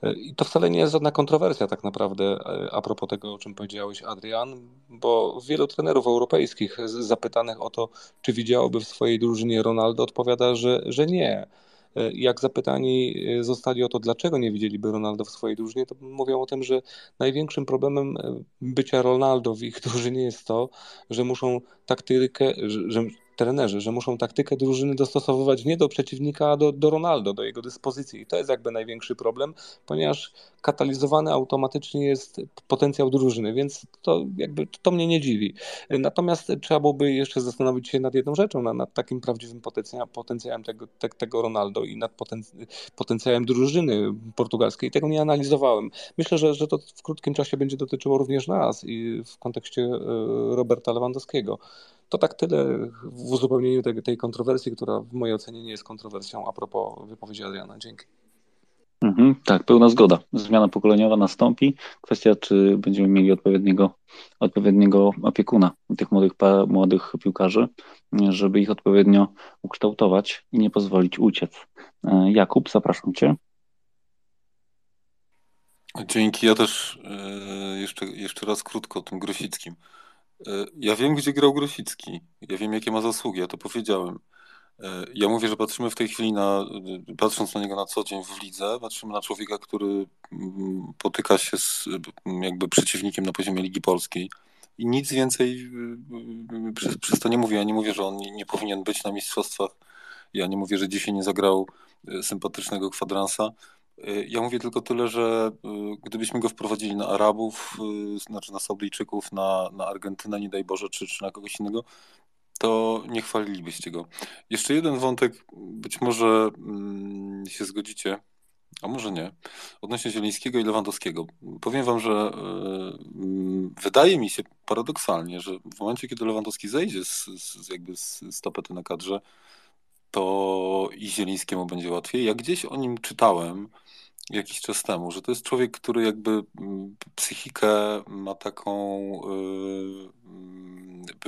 E, I to wcale nie jest żadna kontrowersja tak naprawdę a propos tego, o czym powiedziałeś Adrian, bo wielu trenerów europejskich zapytanych o to, czy widziałoby w swojej drużynie Ronaldo, odpowiada, że, że nie jak zapytani e, zostali o to, dlaczego nie widzieliby Ronaldo w swojej drużynie, to mówią o tym, że największym problemem e, bycia Ronaldo w [LAUGHS] ich drużynie jest to, że muszą taktykę, że, trenerzy, że muszą taktykę drużyny dostosowywać nie do przeciwnika, a do, do Ronaldo, do jego dyspozycji. I to jest jakby największy problem, ponieważ katalizowany automatycznie jest potencjał drużyny, więc to jakby to mnie nie dziwi. Natomiast trzeba byłoby jeszcze zastanowić się nad jedną rzeczą, nad, nad takim prawdziwym potencjałem, tego, te, tego Ronaldo i nad potencjałem drużyny portugalskiej. Tego nie analizowałem. Myślę, że, że to w krótkim czasie będzie dotyczyło również nas i w kontekście e, Roberta Lewandowskiego. To tak tyle w uzupełnieniu tej, tej kontrowersji, która w mojej ocenie nie jest kontrowersją a propos wypowiedzi Adriana. Dzięki. Mhm, tak, pełna zgoda. Zmiana pokoleniowa nastąpi. Kwestia, czy będziemy mieli odpowiedniego, odpowiedniego opiekuna tych młodych, młodych piłkarzy, żeby ich odpowiednio ukształtować i nie pozwolić uciec. E, Jakub, zapraszam Cię. Dzięki. Ja też e, jeszcze, jeszcze raz krótko o tym Grosickim. E, ja wiem, gdzie grał Grosicki. Ja wiem, jakie ma zasługi, ja to powiedziałem. E, ja mówię, że patrzymy w tej chwili na, patrząc na niego na co dzień w lidze, patrzymy na człowieka, który mm, potyka się z jakby przeciwnikiem na poziomie Ligi Polskiej. I nic więcej przez, przez to nie mówię. Ja nie mówię, że on nie powinien być na mistrzostwach. Ja nie mówię, że dzisiaj nie zagrał sympatycznego kwadransa. Ja mówię tylko tyle, że gdybyśmy go wprowadzili na Arabów, znaczy na Saudyjczyków, na, na Argentynę, nie daj Boże, czy, czy na kogoś innego, to nie chwalilibyście go. Jeszcze jeden wątek, być może mm, się zgodzicie, a może nie, odnośnie Zielińskiego i Lewandowskiego. Powiem wam, że y, wydaje mi się paradoksalnie, że w momencie, kiedy Lewandowski zejdzie z, z jakby z, z tapety na kadrze, to i Zielińskiemu będzie łatwiej. Ja gdzieś o nim czytałem jakiś czas temu, że to jest człowiek, który jakby mm, psychikę ma taką yy,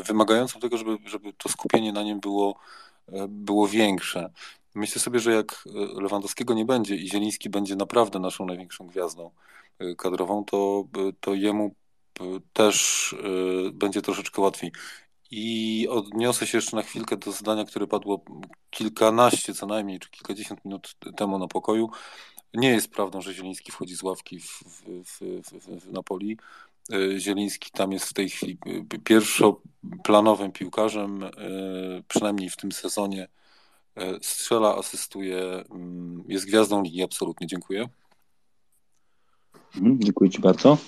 wymagającą tego, żeby, żeby to skupienie na nim było, e, było większe. Myślę sobie, że jak e, Lewandowskiego nie będzie i Zieliński będzie naprawdę naszą największą gwiazdą e, kadrową, to, to jemu też będzie troszeczkę łatwiej. I odniosę się jeszcze na chwilkę do zdania, które padło kilkanaście co najmniej, czy kilkadziesiąt minut temu na pokoju. Nie jest prawdą, że Zieliński wchodzi z ławki w, w, w, w Napoli. E, Zieliński tam jest w tej chwili e, pierwszoplanowym piłkarzem, e, przynajmniej w tym sezonie. Strzela, asystuje, mm, jest gwiazdą ligi, absolutnie. Dziękuję. Mhm, dziękuję Ci bardzo.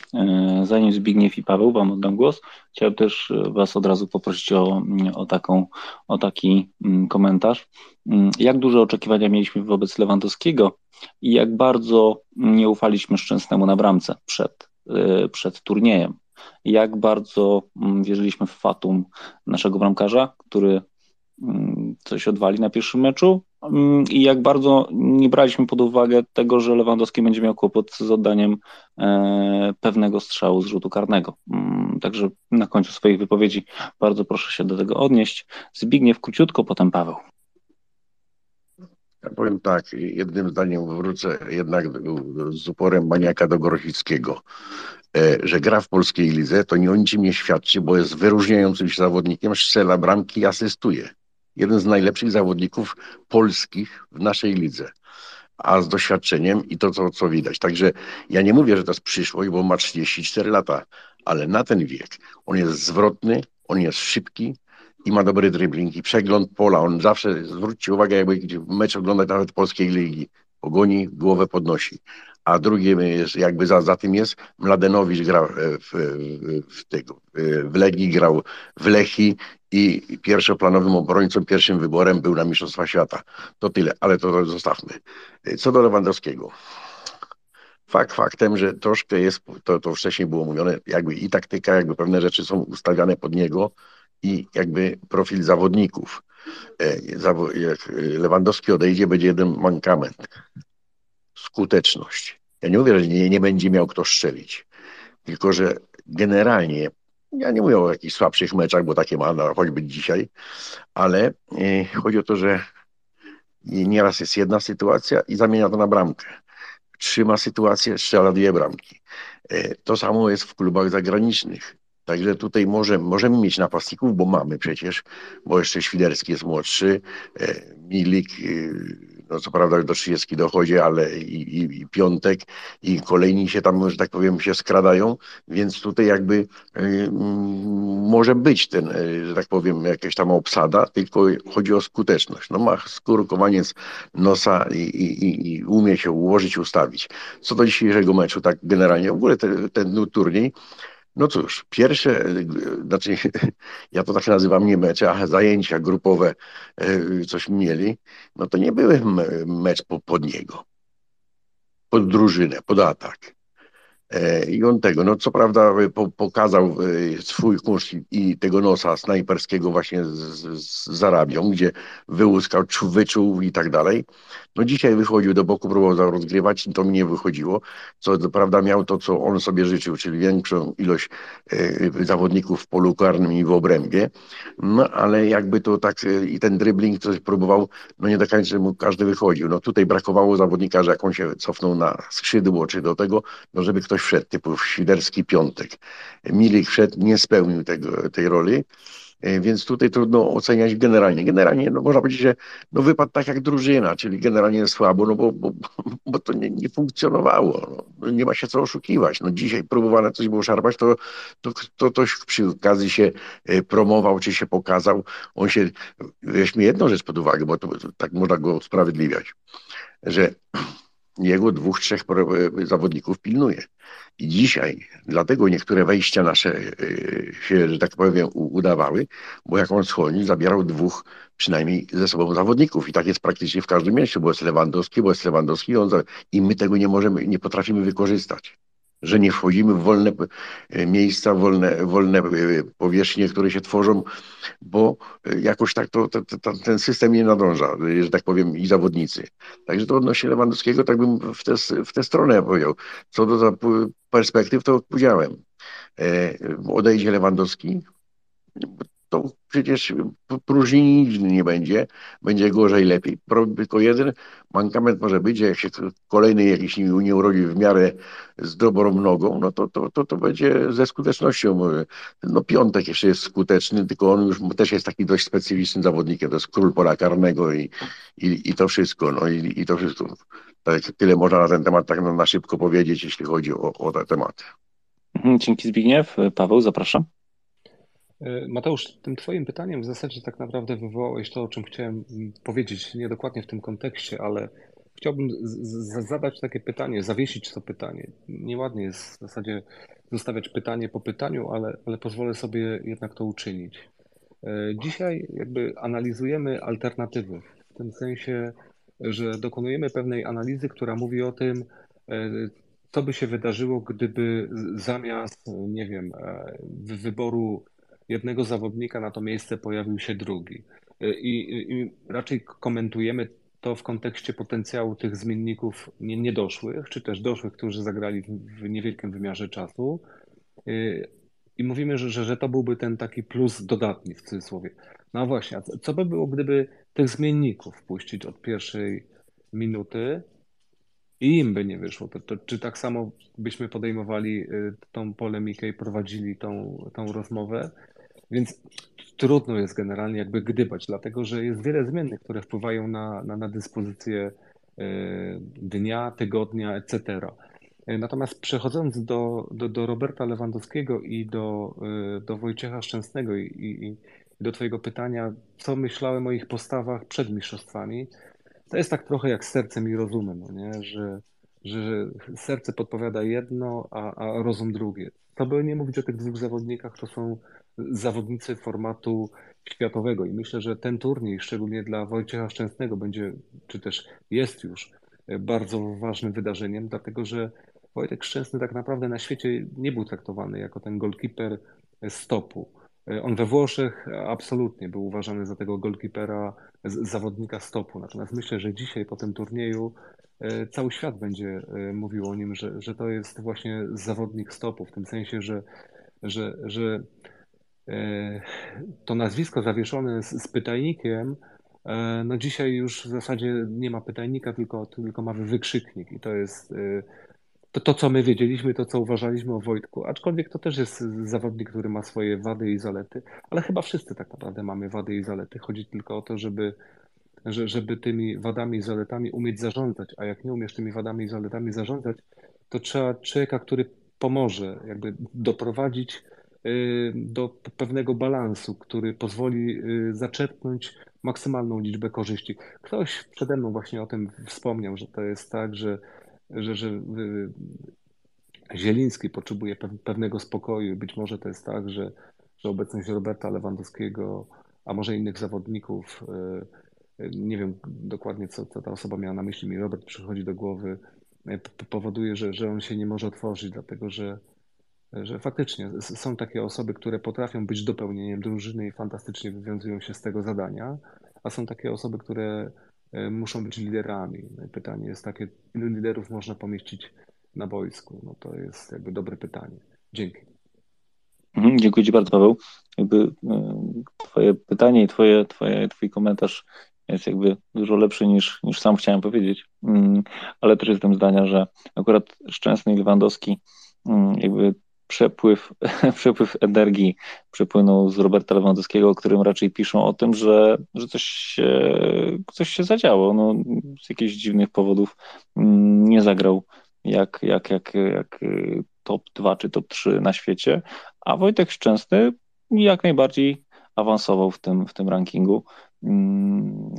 Zanim Zbigniew i Paweł Wam oddam głos, chciałem też Was od razu poprosić o, o, taką, o taki mm, komentarz. Mm, jak duże oczekiwania mieliśmy wobec Lewandowskiego i jak bardzo nie ufaliśmy Szczęsnemu na bramce przed, y, przed turniejem. Jak bardzo mm, wierzyliśmy w fatum naszego bramkarza, który mm, coś odwali na pierwszym meczu mm, i jak bardzo nie braliśmy pod uwagę tego, że Lewandowski będzie miał kłopot z oddaniem e, pewnego strzału z rzutu karnego. Także na końcu swojej wypowiedzi bardzo proszę się do tego odnieść. Zbigniew króciutko, potem Paweł. Ja powiem tak, jednym zdaniem wrócę jednak z uporem maniaka do Grosickiego, e, że gra w polskiej lidze to nie o niczym nie świadczy, bo jest wyróżniającym się zawodnikiem, strzela bramki i asystuje. Jeden z najlepszych zawodników polskich w naszej lidze a z doświadczeniem i to, co, co widać. Także ja nie mówię, że to jest przyszłość, bo ma 34 lata, ale na ten wiek on jest zwrotny, on jest szybki, i ma dobry dribbling i przegląd pola. On zawsze, zwróćcie uwagę, jakby mecz oglądać nawet polskiej ligi, pogoni, głowę podnosi. A drugie jest, jakby za, za tym jest, Mladenowicz grał w, w, w, w Legii, grał w Lechi i pierwszoplanowym obrońcą, pierwszym wyborem był na Mistrzostwa Świata. To tyle, ale to zostawmy. Co do Lewandowskiego. Fakt faktem, że troszkę jest, to, to wcześniej było mówione, jakby i taktyka, jakby pewne rzeczy są ustawiane pod niego, i jakby profil zawodników. E, jak Lewandowski odejdzie, będzie jeden mankament. Skuteczność. Ja nie mówię, że nie, nie będzie miał kto strzelić, tylko że generalnie, ja nie mówię o jakichś słabszych meczach, bo takie ma choćby dzisiaj, ale e, chodzi o to, że nieraz jest jedna sytuacja i zamienia to na bramkę. Trzyma sytuację, strzela dwie bramki. E, to samo jest w klubach zagranicznych. Także tutaj może, możemy mieć napastników, bo mamy przecież, bo jeszcze Świderski jest młodszy, e, Milik, no co prawda do 30 dochodzi, ale i, i, i, Piątek i kolejni się tam, że tak powiem, się skradają, więc tutaj jakby y, może być ten, y, że tak powiem, jakaś tam obsada, tylko chodzi o skuteczność. No ma skórkowaniec nosa i, i, i umie się ułożyć, ustawić. Co do dzisiejszego meczu, tak generalnie, w ogóle ten, ten turniej, no cóż, pierwsze, znaczy [LAUGHS] ja to tak nazywam nie mecze, a zajęcia grupowe e, coś mieli, no to nie były mecz pod niego, pod drużynę, pod atak. E, I on tego, no co prawda e, po, pokazał e, swój kurs i tego nosa snajperskiego właśnie z, z, Arabią, gdzie wyłuskał, wyczuł i tak dalej. No dzisiaj wychodził do boku, próbował rozgrywać to mi nie wychodziło. Co prawda miał to, co on sobie życzył, czyli większą ilość zawodników w polu karnym i w obrębie. No ale jakby to tak i ten dribbling coś próbował, no nie do końca mu każdy wychodził. No tutaj brakowało zawodnika, że jak on się cofnął na skrzydło czy do tego, no żeby ktoś wszedł, typu Świderski Piątek. Milik wszedł, nie spełnił tego, tej roli. E, więc tutaj trudno oceniać generalnie. Generalnie no, można powiedzieć, że no, wypadł tak jak drużyna, czyli generalnie słabo, no bo, bo, bo to nie, nie funkcjonowało. No, nie ma się co oszukiwać. No, dzisiaj próbowane coś było szarpać, to, to, to ktoś przy okazji się e, promował, czy się pokazał. On się, weźmy jedną rzecz pod uwagę, bo to, tak można go usprawiedliwiać, że jego dwóch, trzech zawodników pilnuje. I dzisiaj dlatego niektóre wejścia nasze y, się, że tak powiem, udawały, bo jak on schodzi, zabierał dwóch przynajmniej ze sobą zawodników. I tak jest praktycznie w każdym miejscu, bo jest Lewandowski, bo jest Lewandowski on i my tego nie możemy, nie potrafimy wykorzystać że nie wchodzimy w wolne e, miejsca, wolne, wolne e, powierzchnie, które się tworzą, bo e, jakoś tak to, to, to, ten system nie nadąża, że tak powiem, i zawodnicy. Także to odnośnie Lewandowskiego, tak bym w tę w te stronę powiedział. Co do perspektyw, to powiedziałem. Odejdzie Lewandowski, to przecież próżni nigdy nie będzie, będzie gorzej, lepiej. Tylko jeden mankament może być, że jak się kolejny jakiś nie urodzi w miarę z dobrą nogą, no to, to, to, to będzie ze skutecznością. No piątek jeszcze jest skuteczny, tylko on już też jest taki dość specyficznym zawodnikiem, to jest król pola karnego i, i, i to wszystko, no i, i to wszystko. Tak, tyle można na ten temat tak na szybko powiedzieć, jeśli chodzi o, o te tematy. Mhm, dzięki Zbigniew. Paweł, zapraszam. E, Mateusz, tym Twoim pytaniem w zasadzie tak naprawdę wywołałeś to, o czym chciałem mm, powiedzieć, nie dokładnie w tym kontekście, ale chciałbym zadać takie pytanie, zawiesić to pytanie. Nieładnie jest w zasadzie zostawiać pytanie po pytaniu, ale, ale pozwolę sobie jednak to uczynić. E, dzisiaj jakby analizujemy alternatywy, w tym sensie, że dokonujemy pewnej analizy, która mówi o tym, e, co by się wydarzyło, gdyby zamiast, nie wiem, wyboru jednego zawodnika na to miejsce pojawił się drugi. I, i raczej komentujemy to w kontekście potencjału tych zmienników niedoszłych, czy też doszłych, którzy zagrali w niewielkim wymiarze czasu. I mówimy, że, że, że to byłby ten taki plus dodatni w cudzysłowie. No właśnie, a co by było, gdyby tych zmienników puścić od pierwszej minuty i im by nie wyszło? To, to, czy tak samo byśmy podejmowali y, tą polemikę i prowadzili tą, tą rozmowę? Więc trudno jest generalnie jakby gdybać, dlatego że jest wiele zmiennych, które wpływają na, na, na dyspozycję e, dnia, tygodnia, etc. E, natomiast przechodząc do, do, do Roberta Lewandowskiego i do, e, do Wojciecha Szczęsnego i, i, do Twojego pytania, co myślałem o ich postawach przed mistrzostwami, to jest tak trochę jak sercem i rozumem, no nie? Że, że serce podpowiada jedno, a, a rozum drugie. To by nie mówić o tych dwóch zawodnikach, to są zawodnicy formatu światowego i myślę, że ten turniej, szczególnie dla Wojciecha Szczęsnego, będzie, czy też jest już bardzo ważnym wydarzeniem, dlatego że Wojtek Szczęsny tak naprawdę na świecie nie był traktowany jako ten golkiper stopu. On we Włoszech absolutnie był uważany za tego golkipera, zawodnika stopu. Natomiast myślę, że dzisiaj po tym turnieju e, cały świat będzie e, mówił o nim, że, że to jest właśnie zawodnik stopu, w tym sensie, że, że, że E, to nazwisko zawieszone z, z pytajnikiem, e, no dzisiaj już w zasadzie nie ma pytajnika, tylko, tylko mamy wykrzyknik i to jest e, to, to, co my wiedzieliśmy, to, co uważaliśmy o Wojtku, aczkolwiek to też jest zawodnik, który ma swoje wady i zalety, ale chyba wszyscy tak naprawdę mamy wady i zalety. Chodzi tylko o to, żeby, żeby tymi wadami i zaletami umieć zarządzać, a jak nie umiesz tymi wadami i zaletami zarządzać, to trzeba człowieka, który pomoże jakby doprowadzić do pewnego balansu, który pozwoli y, zaczerpnąć maksymalną liczbę korzyści. Ktoś przede mną właśnie o tym wspomniał, że to jest tak, że, że, że y, Zieliński potrzebuje pewnego spokoju. Być może to jest tak, że, że obecność Roberta Lewandowskiego, a może innych zawodników, nie wiem dokładnie, co, co ta osoba miała na myśli, mi Robert przychodzi do głowy, powoduje, że, że on się nie może otworzyć, dlatego że że faktycznie są takie osoby, które potrafią być dopełnieniem drużyny i fantastycznie wywiązują się z tego zadania, a są takie osoby, które e, muszą być liderami. No pytanie jest takie, ilu liderów można pomieścić na boisku? No to jest jakby dobre pytanie. Dzięki. Mhm, dziękuję Ci bardzo, Paweł. Jakby e, Twoje pytanie i twoje, twoje, Twój komentarz jest jakby dużo lepszy niż, niż sam chciałem powiedzieć, mm, ale też jestem zdania, że akurat Szczęsny i Lewandowski mm, jakby przepływ, [LAUGHS] przepływ energii przepłynął z Roberta Lewandowskiego, o którym raczej piszą o tym, że, że coś, się, coś się zadziało. No, z jakichś dziwnych powodów mm, nie zagrał jak, jak, jak, jak top 2 czy top 3 na świecie, a Wojtek Szczęsny jak najbardziej awansował w tym, w tym rankingu. Mm,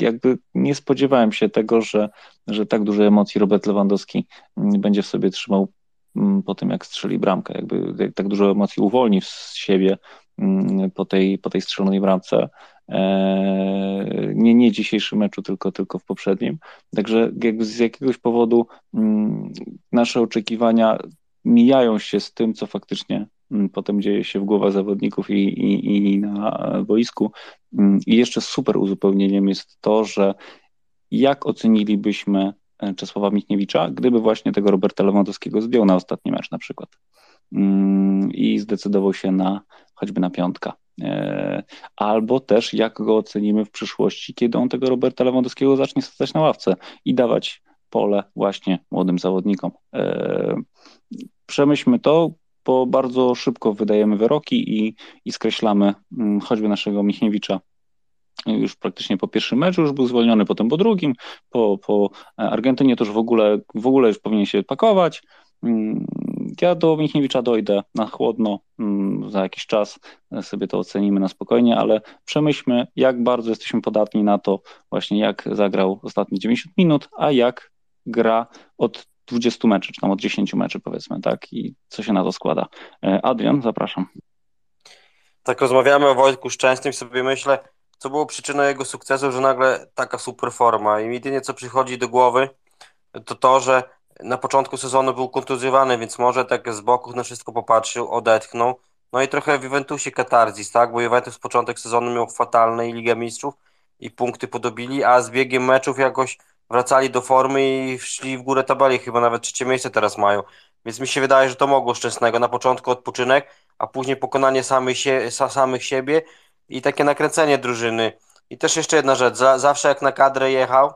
jakby nie spodziewałem się tego, że, że tak dużo emocji Robert Lewandowski będzie w sobie trzymał mm, po tym, jak strzeli bramkę. Jakby tak dużo emocji uwolni z siebie mm, po tej, po tej strzelonej bramce. E, nie, nie dzisiejszym meczu, tylko, tylko w poprzednim. Także jakby z jakiegoś powodu nasze oczekiwania mijają się z tym, co faktycznie Mm, potem dzieje się w głowach zawodników i, i, i na boisku. Mm, I jeszcze super uzupełnieniem jest to, że jak ocenilibyśmy Czesława Michniewicza, gdyby właśnie tego Roberta Lewandowskiego zdjął na ostatni mecz na przykład mm, i zdecydował się na choćby na piątka. E, albo też jak go ocenimy w przyszłości, kiedy on tego Roberta Lewandowskiego zacznie stać na ławce i dawać pole właśnie młodym zawodnikom. E, przemyślmy to, bo bardzo szybko wydajemy wyroki i, i skreślamy mm, choćby naszego Michniewicza już praktycznie po pierwszym meczu już był zwolniony, potem po drugim, po, po Argentynie to już w ogóle, w ogóle już powinien się pakować. Mm, ja do Michniewicza dojdę na chłodno, mm, za jakiś czas sobie to ocenimy na spokojnie, ale przemyślmy, jak bardzo jesteśmy podatni na to właśnie, jak zagrał ostatnie 90 minut, a jak gra od 20 meczy, czy tam od 10 meczy powiedzmy, tak? I co się na to składa. E, Adrian, zapraszam. Tak rozmawiamy o Wojtku Szczęsnym sobie myślę, co było przyczyną jego sukcesu, że nagle taka super forma i jedynie co przychodzi do głowy, to to, że na początku sezonu był kontuzjowany, więc może tak z boku na wszystko popatrzył, odetchnął. No i trochę w Juventusie katarzis, tak? Bo Juventus początek sezonu miał fatalny i Ligę Mistrzów i punkty podobili, a z biegiem meczów jakoś wracali do formy i szli w górę tabeli, chyba nawet trzecie miejsce teraz mają. Więc mi się wydaje, że to mogło Szczęsnego. Na początku odpoczynek, a później pokonanie samych, samych siebie i takie nakręcenie drużyny. I też jeszcze jedna rzecz, za, zawsze jak na kadrę jechał,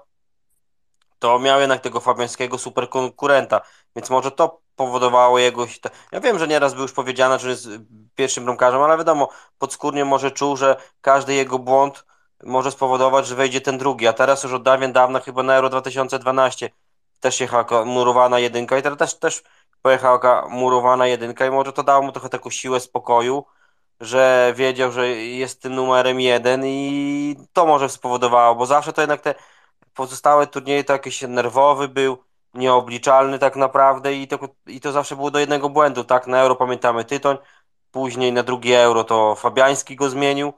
to miał jednak tego Fabiańskiego super konkurenta, więc może to powodowało jego... Ja wiem, że nieraz był już powiedziane, że jest pierwszym bramkarzem, ale wiadomo, podskórnie może czuł, że każdy jego błąd może spowodować, że wejdzie ten drugi, a teraz już od dawien dawna, chyba na Euro 2012 też jechała murowana jedynka i teraz też, też pojechała murowana jedynka i może to dało mu trochę taką siłę spokoju, że wiedział, że jest tym numerem jeden i to może spowodowało, bo zawsze to jednak te pozostałe turnieje to jakiś nerwowy był, nieobliczalny tak naprawdę i to, i to zawsze było do jednego błędu, tak? Na Euro pamiętamy Tytoń, później na drugie Euro to Fabiański go zmienił,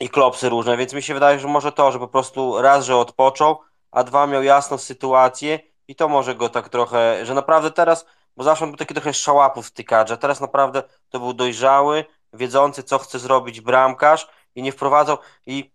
i klopsy różne, więc mi się wydaje, że może to, że po prostu raz, że odpoczął, a dwa miał jasną sytuację i to może go tak trochę, że naprawdę teraz, bo zawsze był taki trochę szałapów wtykacz, a teraz naprawdę to był dojrzały, wiedzący co chce zrobić bramkarz i nie wprowadzał i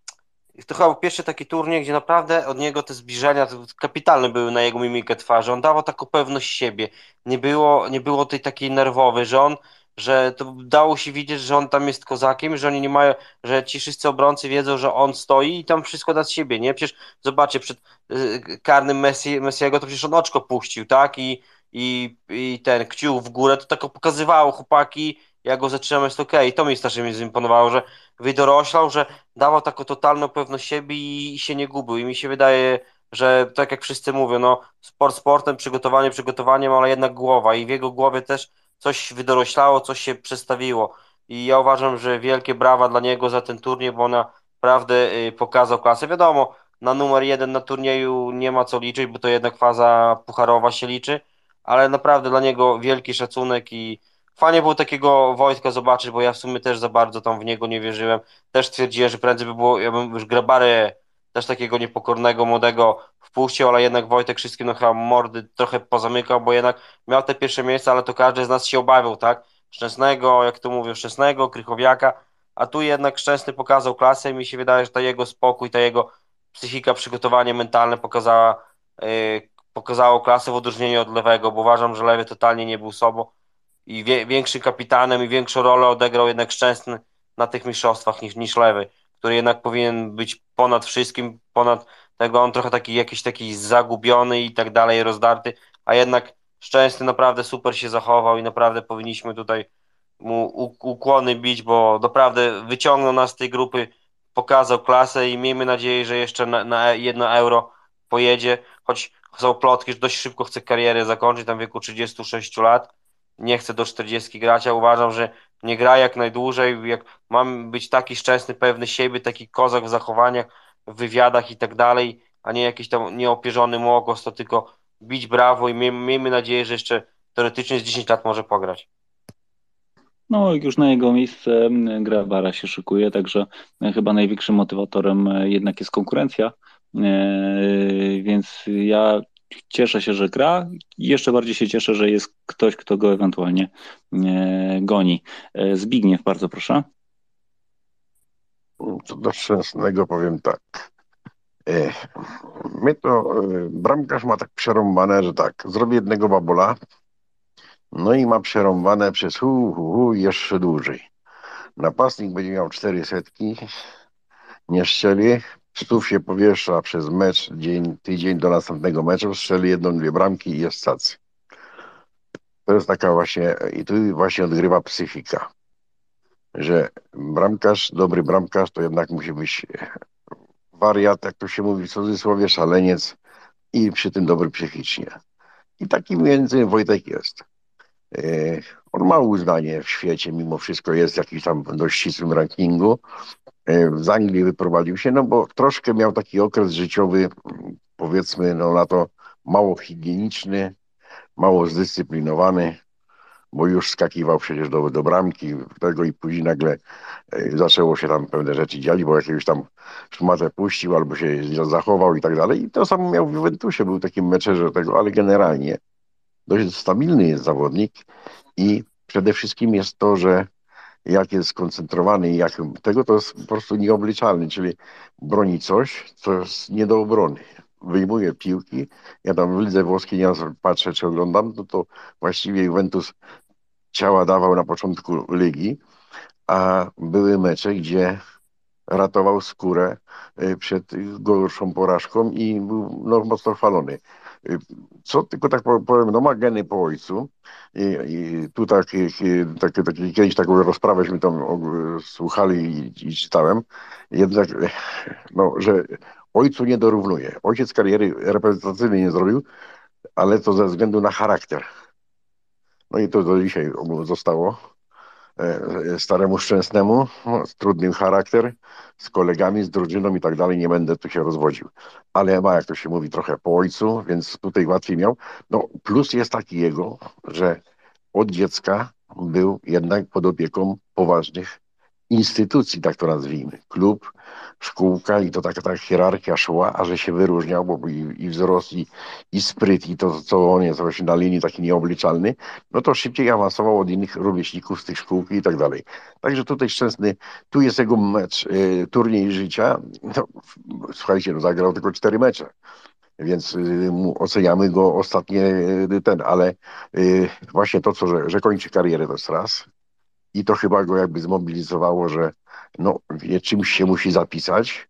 to chyba był pierwszy taki turniej, gdzie naprawdę od niego te zbliżenia kapitalne były na jego mimikę twarzy. On dawał taką pewność siebie. Nie było, nie było tej takiej nerwowej, że on że to dało się widzieć, że on tam jest kozakiem, że oni nie mają, że ci wszyscy obrońcy wiedzą, że on stoi i tam wszystko da z siebie, nie? Przecież zobaczcie, przed y, karnym Messi, Messiego to przecież on oczko puścił, tak? I, i, i ten kciuk w górę, to tak pokazywało chłopaki, jak go zatrzymamy, jest okej. Okay. To mi strasznie zimponowało, że wydoroślał, że dawał taką totalną pewność siebie i, i się nie gubił. I mi się wydaje, że tak jak wszyscy mówią, no sport sportem, przygotowanie przygotowaniem, ale jednak głowa i w jego głowie też coś wydoroślało, coś się przestawiło. I ja uważam, że wielkie brawa dla niego za ten turniej, bo ona naprawdę y, pokazał klasę. Wiadomo, na numer jeden na turnieju nie ma co liczyć, bo to jednak faza pucharowa się liczy, ale naprawdę dla niego wielki szacunek i fajnie było takiego Wojtka zobaczyć, bo ja w sumie też za bardzo tam w niego nie wierzyłem. Też twierdziłem, że prędzej by było, ja bym już Grabary też takiego niepokornego, młodego wpuścił, ale jednak Wojtek wszystkim no chyba mordy trochę pozamykał, bo jednak miał te pierwsze miejsca, ale to każdy z nas się obawiał, tak? Szczęsnego, jak to mówię, Szczęsnego, Krychowiaka, a tu jednak Szczęsny pokazał klasę i mi się wydaje, że ta jego spokój, ta jego psychika, przygotowanie mentalne pokazała, yy, pokazało klasę w odróżnieniu od lewego, bo uważam, że lewy totalnie nie był sobą i wie, większym kapitanem i większą rolę odegrał jednak Szczęsny na tych mistrzostwach niż, niż lewy, który jednak powinien być ponad wszystkim, ponad tego on trochę taki jakiś taki zagubiony i tak dalej, rozdarty, a jednak Szczęsny naprawdę super się zachował i naprawdę powinniśmy tutaj mu ukłony bić, bo naprawdę wyciągnął nas z tej grupy, pokazał klasę i miejmy nadzieję, że jeszcze na, na jedno euro pojedzie, choć są plotki, że dość szybko chce karierę zakończyć, tam w wieku 36 lat, nie chce do 40 grać, a uważam, że nie gra jak najdłużej, jak mam być taki szczęsny, pewny siebie, taki kozak w zachowaniach, w wywiadach i tak dalej, a nie jakiś tam nieopierzony młokos, to tylko bić brawo i miejmy nadzieję, że jeszcze teoretycznie z 10 lat może pograć. No, już na jego miejsce gra Bara się szykuje, także chyba największym motywatorem e, jednak jest konkurencja. E, więc ja cieszę się, że gra jeszcze bardziej się cieszę, że jest ktoś, kto go ewentualnie e, goni. Zbigniew, bardzo proszę. Co do Szczęsnego powiem tak. My to, bramkarz ma tak przerąbane, że tak, zrobi jednego babola, no i ma przerąbane przez hu, hu, hu jeszcze dłużej. Napastnik będzie miał cztery setki, nie strzeli, stów się powiesza przez mecz, dzień, tydzień do następnego meczu, strzeli jedną, dwie bramki i jest stacy. To jest taka właśnie, i tu właśnie odgrywa psychika, że bramkarz, dobry bramkarz to jednak musi być wariat, jak to się mówi w cudzysłowie, szaleniec i przy tym dobry psychicznie. I taki między Wojtek jest. E, on ma uznanie w świecie, mimo wszystko jest w jakimś tam dość ścisłym rankingu. E, z Anglii wyprowadził się, no bo troszkę miał taki okres życiowy, powiedzmy, no na to mało higieniczny, mało zdyscyplinowany, bo już skakiwał przecież do, do bramki tego i później nagle e, zaczęło się tam pewne rzeczy dziać, bo jakiegoś tam szmatę puścił albo się zachował i tak dalej. I to samo miał w Juventusie, był takim meczerze tego, ale generalnie dość stabilny jest zawodnik i przede wszystkim jest to, że jak jest skoncentrowany i jak tego to jest po prostu nieobliczalny, czyli broni coś, co jest nie do obrony. Wyjmuje piłki. Ja tam w lidze włoskiej nie patrzę, czy oglądam, no to właściwie Juventus ciała dawał na początku ligi, a były mecze, gdzie ratował skórę y, przed gorszą porażką i był no, mocno chwalony. Y, co tylko tak powiem, no ma geny po ojcu i, i tu tak, tak, tak, kiedyś taką rozprawęśmy tam słuchali i, i czytałem, jednak no, że ojcu nie dorównuje. Ojciec kariery reprezentacyjnej nie zrobił, ale to ze względu na charakter. No i to do dzisiaj zostało. E, staremu Szczęsnemu, no, trudny charakter, z kolegami, z drużyną i tak dalej, nie będę tu się rozwodził. Ale ma, jak to się mówi, trochę po ojcu, więc tutaj łatwiej miał. No plus jest taki jego, że od dziecka był jednak pod opieką poważnych instytucji, tak to nazwijmy. Klub, szkółka i to taka ta hierarchia szła, a że się wyróżniał, bo i, i wzrost, i, i spryt, i to, co on jest właśnie na linii taki nieobliczalny, no to szybciej awansował od innych rówieśników z tych szkółki i tak dalej. Także tutaj Szczęsny, tu jest jego mecz, y, turniej życia. No, słuchajcie, no zagrał tylko cztery mecze więc y, oceniamy go ostatnie y, ten, ale y, właśnie to, co, że, że kończy karierę, to jest raz i to chyba go jakby zmobilizowało, że no, wie, czymś się musi zapisać.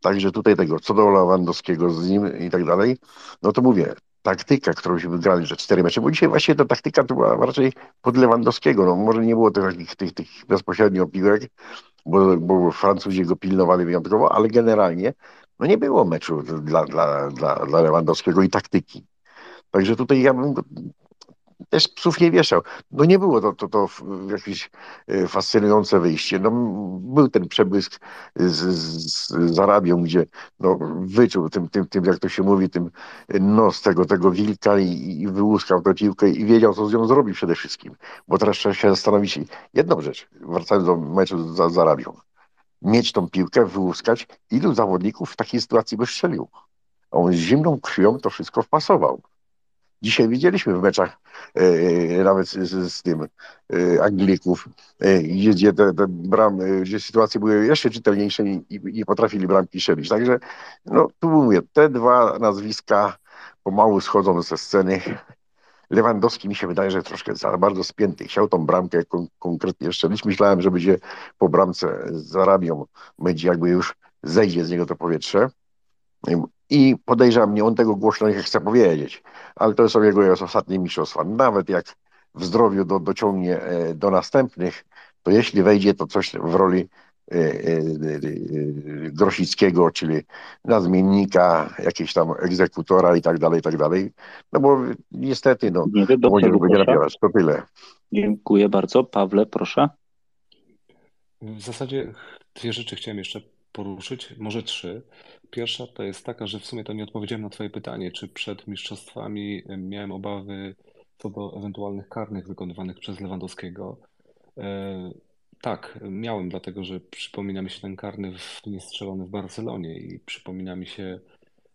Także tutaj tego, co do Lewandowskiego z nim i tak dalej, no to mówię, taktyka, którą się wygrali, że cztery mecze, bo dzisiaj właśnie ta taktyka to była raczej pod Lewandowskiego, no może nie było tych, tych, tych bezpośrednio piłek, bo, bo Francuzi go pilnowali wyjątkowo, ale generalnie no nie było meczu dla, dla, dla, dla Lewandowskiego i taktyki. Także tutaj ja bym też psów nie wieszał. No nie było to, to, to jakieś e, fascynujące wyjście. No, był ten przebłysk z, z, z Arabią, gdzie no, wyczuł tym, tym, tym, jak to się mówi, tym nos tego, tego wilka i, i wyłuskał tę piłkę i wiedział, co z nią zrobi przede wszystkim. Bo teraz trzeba się zastanowić jedną rzecz, wracając do meczu z, z Arabią. Mieć tą piłkę, wyłuskać, ilu zawodników w takiej sytuacji by strzelił. On z zimną krwią to wszystko wpasował. Dzisiaj widzieliśmy w meczach e, e, nawet z, z tym e, Anglików, e, gdzie, te, te bram, e, gdzie sytuacje były jeszcze czytelniejsze i, i, potrafili bramki strzelić. Także no, tu mówię, te dwa nazwiska pomału schodzą ze sceny. Lewandowski mi się wydaje, że troszkę za bardzo spięty. Chciał tą bramkę kon konkretnie strzelić. Myślałem, że będzie po bramce z Arabią, będzie jakby już zejdzie z niego to powietrze. I podejrzewam, nie on tego głośno nie chce powiedzieć, ale to są jego ostatnie mistrzostwa. Nawet jak w zdrowiu do, dociągnie e, do następnych, to jeśli wejdzie, to coś w roli e, e, Grosickiego, czyli nadmiennika, jakiegoś tam egzekutora i tak dalej, i tak dalej. No bo niestety, no, Nie wiem, będzie nabierać. To tyle. Dziękuję bardzo. Pawle, proszę. W zasadzie dwie rzeczy chciałem jeszcze poruszyć, może trzy. Pierwsza to jest taka, że w sumie to nie odpowiedziałem na Twoje pytanie, czy przed mistrzostwami miałem obawy co do ewentualnych karnych wykonywanych przez Lewandowskiego. E, tak, miałem, dlatego że przypomina mi się ten karny w, niestrzelony w Barcelonie i przypomina mi się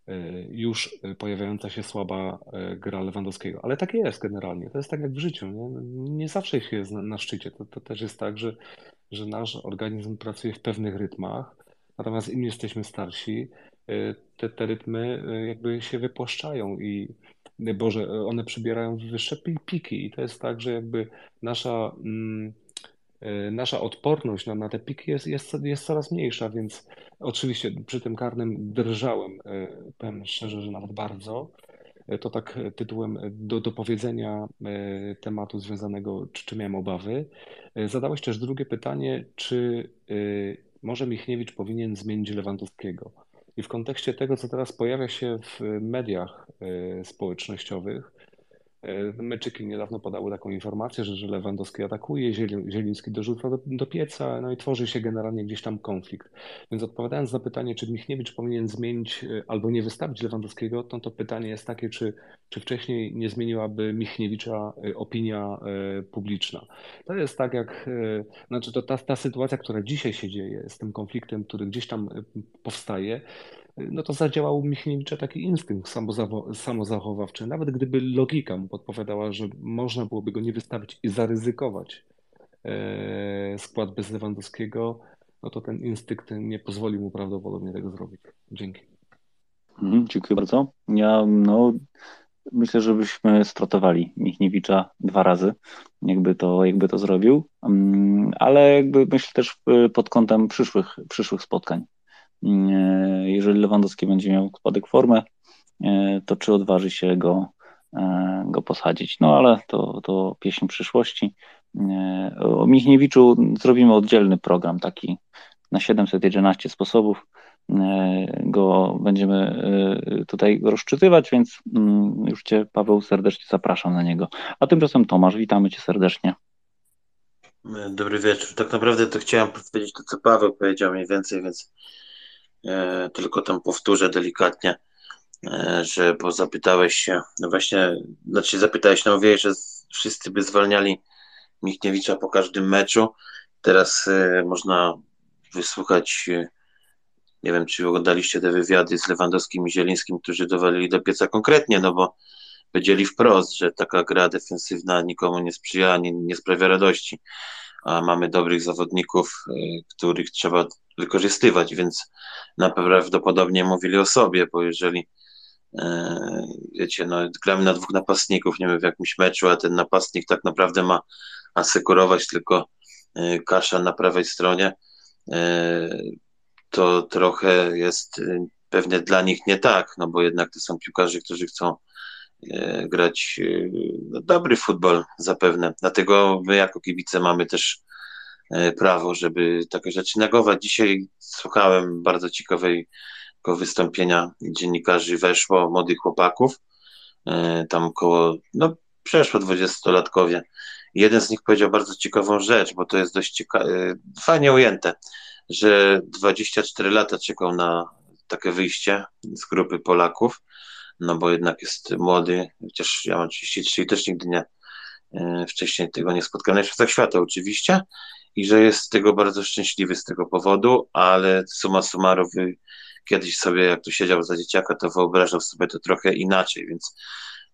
e, już pojawiająca się słaba e, gra Lewandowskiego. Ale tak jest generalnie. To jest tak jak w życiu. Nie, nie zawsze się jest na, szczycie. To, to też jest tak, że, że nasz organizm pracuje w pewnych rytmach, natomiast im jesteśmy starsi, e, te, te rytmy e, jakby się wypłaszczają i Boże, one przybierają wyższe pi- piki i to jest tak, że jakby nasza, mm, nasza odporność na, na te piki jest, jest, jest coraz mniejsza, więc oczywiście przy tym karnym drżałem, powiem szczerze, że nawet bardzo. To tak tytułem do, do powiedzenia tematu związanego, czy, czy miałem obawy. Zadałeś też drugie pytanie, czy może Michniewicz powinien zmienić Lewandowskiego? I w kontekście tego, co teraz pojawia się w mediach e, społecznościowych, Meczyki niedawno podały taką informację, że, Lewandowski atakuje, Zieli- Zieliński dorzuca do, do pieca, no i tworzy się generalnie gdzieś tam konflikt. Więc odpowiadając na pytanie, czy Michniewicz powinien zmienić e, albo nie wystawić Lewandowskiego, to to pytanie jest takie, czy, czy wcześniej nie zmieniłaby Michniewicza e, opinia e, publiczna. To jest tak jak, e, znaczy to ta, ta sytuacja, która dzisiaj się dzieje z tym konfliktem, który gdzieś tam e, powstaje, no to zadziałał Michniewicza taki instynkt samozachowawczy. Nawet gdyby logika mu podpowiadała, że można byłoby go nie wystawić i zaryzykować e, skład bez Lewandowskiego, no to ten instynkt nie pozwolił mu prawdopodobnie tego zrobić. Dzięki. Mhm, dziękuję bardzo. Ja no, myślę, że byśmy stratowali Michniewicza dwa razy, jakby to, jakby to zrobił, Mm, ale jakby myślę też y, pod kątem przyszłych, przyszłych spotkań. Mm, Jeżeli Lewandowski będzie miał spadek formy, y, to czy odważy się go, y, go posadzić? No ale to, to pieśń przyszłości. O Michniewiczu zrobimy oddzielny program taki na 711 sposobów e, go będziemy e, tutaj rozczytywać, więc mm, już Cię, Paweł, serdecznie zapraszam na niego. A tymczasem Tomasz, witamy Cię serdecznie. Dobry wieczór. Tak naprawdę to chciałem powiedzieć to, co Paweł powiedział mniej więcej, więc e, tylko tam powtórzę delikatnie, e, że bo zapytałeś się, no właśnie, znaczy zapytałeś, no mówię, że wszyscy by zwalniali Michniewicza po każdym meczu. Teraz e, można wysłuchać, e, nie wiem, czy oglądaliście te wywiady z Lewandowskim i Zielińskim, którzy dowalili do pieca konkretnie, no bo powiedzieli wprost, że taka gra defensywna nikomu nie sprzyja, nie, nie sprawia radości, a mamy dobrych zawodników, e, których trzeba wykorzystywać, więc prawdopodobnie mówili o sobie, bo jeżeli e, wiecie, no, gramy na dwóch napastników, nie wiem, w jakimś meczu, a ten napastnik tak naprawdę ma asekurować tylko e, kasza na prawej stronie, e, to trochę jest pewnie dla nich nie tak, no bo jednak to są piłkarze, którzy chcą grać no, dobry futbol zapewne. Dlatego my jako kibice mamy też prawo, żeby takie rzeczy negować. Dzisiaj słuchałem bardzo ciekawego wystąpienia dziennikarzy weszło młodych chłopaków, e, tam koło, no przeszło dwudziestolatkowie. Jeden z nich powiedział bardzo ciekawą rzecz, bo to jest dość cieka- e, fajnie ujęte, że 24 lata czekał na takie wyjście z grupy Polaków, no bo jednak jest młody, chociaż ja mam 33 i też nigdy nie, e, wcześniej tego nie spotkałem, na światach świata oczywiście, i że jest z tego bardzo szczęśliwy z tego powodu, ale summa summarum y, kiedyś sobie, jak tu siedział za dzieciaka, to wyobrażał sobie to trochę inaczej, więc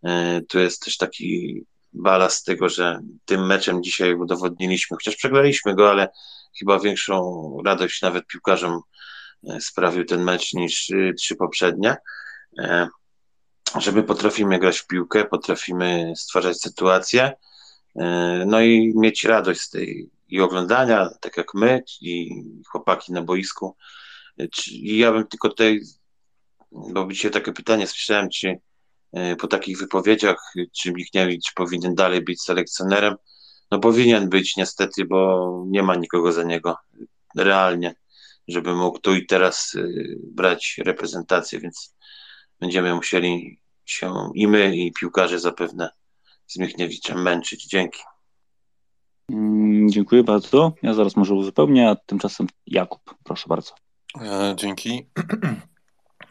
e, tu jest też taki balast tego, że tym meczem dzisiaj udowodniliśmy, chociaż przegraliśmy go, ale chyba większą radość nawet piłkarzom e, sprawił ten mecz niż y, trzy poprzednie. E, że my potrafimy grać w piłkę, potrafimy stwarzać sytuacje, no i mieć radość z tej i oglądania, tak jak my, i chłopaki na boisku. I ja bym tylko tutaj bo dzisiaj takie pytanie słyszałem, czy e, po takich wypowiedziach, czy Michniewicz powinien dalej być selekcjonerem. No powinien być niestety, bo nie ma nikogo za niego realnie, żeby mógł tu i teraz e, brać reprezentację, więc będziemy musieli się i my, i piłkarze zapewne z Michniewiczem męczyć. Dzięki. Mm, Dziękuję bardzo. Ja zaraz może uzupełnię, a tymczasem Jakub, proszę bardzo. E, Dzięki.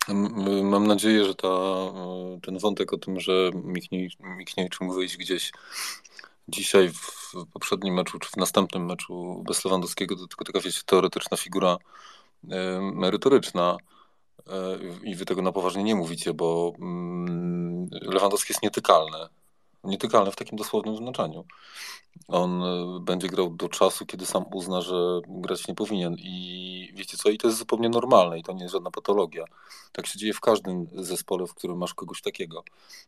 [CLEARS THROAT] Mam nadzieję, że ta, e, ten wątek o tym, że Michniej, Michniewicz mógł wyjść gdzieś dzisiaj w poprzednim meczu, czy w następnym meczu bez Lewandowskiego, to tylko taka, wiecie, teoretyczna figura e, merytoryczna i wy tego na poważnie nie mówicie, bo mm, Lewandowski jest nietykalny. Nietykalny w takim dosłownym znaczeniu. On e, będzie grał do czasu, kiedy sam uzna, że grać nie powinien. I wiecie co? I to jest zupełnie normalne i to nie jest żadna patologia. Tak się dzieje w każdym zespole, w którym masz kogoś takiego.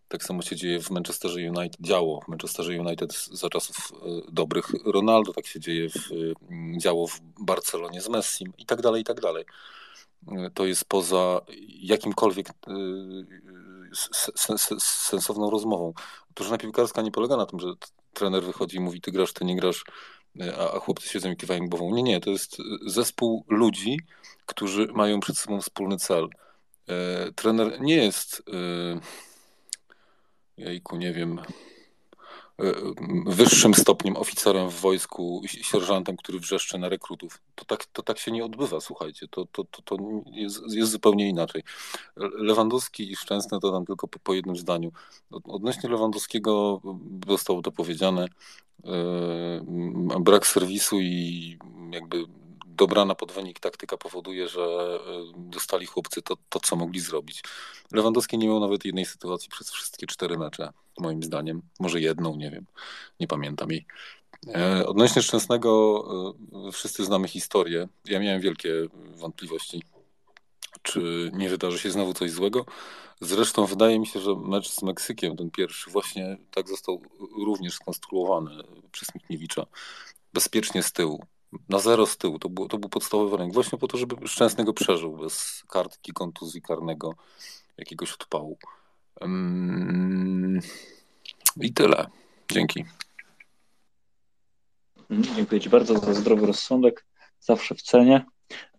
Tak samo się dzieje w Manchesterze United, działo w Manchesterze United za czasów e, dobrych Ronaldo, tak się dzieje w, e, działo w Barcelonie z Messim i tak dalej, i tak dalej. To jest poza jakimkolwiek sensowną rozmową. Drużyna piłkarska nie polega na tym, że trener wychodzi i mówi, ty grasz, ty nie grasz, e, a, a chłopcy siedzą i kiwają głową. Nie, nie, to jest zespół ludzi, którzy mają przed sobą wspólny cel. E, Trener nie jest, e, jejku, nie wiem, e, wyższym stopniem oficerem w wojsku, sierżantem, który wrzeszczy na rekrutów. To tak, to tak się nie odbywa, słuchajcie. To, to, to, to jest, jest zupełnie inaczej. Lewandowski i Szczęsny to tam tylko po, po jednym zdaniu. Od- Odnośnie Lewandowskiego zostało to powiedziane. e, Brak serwisu i jakby dobrana pod wynik taktyka powoduje, że e, dostali chłopcy to, to, co mogli zrobić. Lewandowski nie miał nawet jednej sytuacji przez wszystkie cztery mecze, moim zdaniem. Może jedną, nie wiem, nie pamiętam jej. E, Odnośnie Szczęsnego, e, wszyscy znamy historię. Ja miałem wielkie wątpliwości, czy nie wydarzy się znowu coś złego. Zresztą wydaje mi się, że mecz z Meksykiem, ten pierwszy, właśnie tak został również skonstruowany przez Mikniewicza. Bezpiecznie z tyłu. Na zero z tyłu. To, było, to był podstawowy warunek. Właśnie po to, żeby Szczęsny go przeżył bez kartki kontuzji karnego, jakiegoś odpału. I tyle. Dzięki. Mhm, Dziękuję Ci bardzo za zdrowy rozsądek, zawsze w cenie.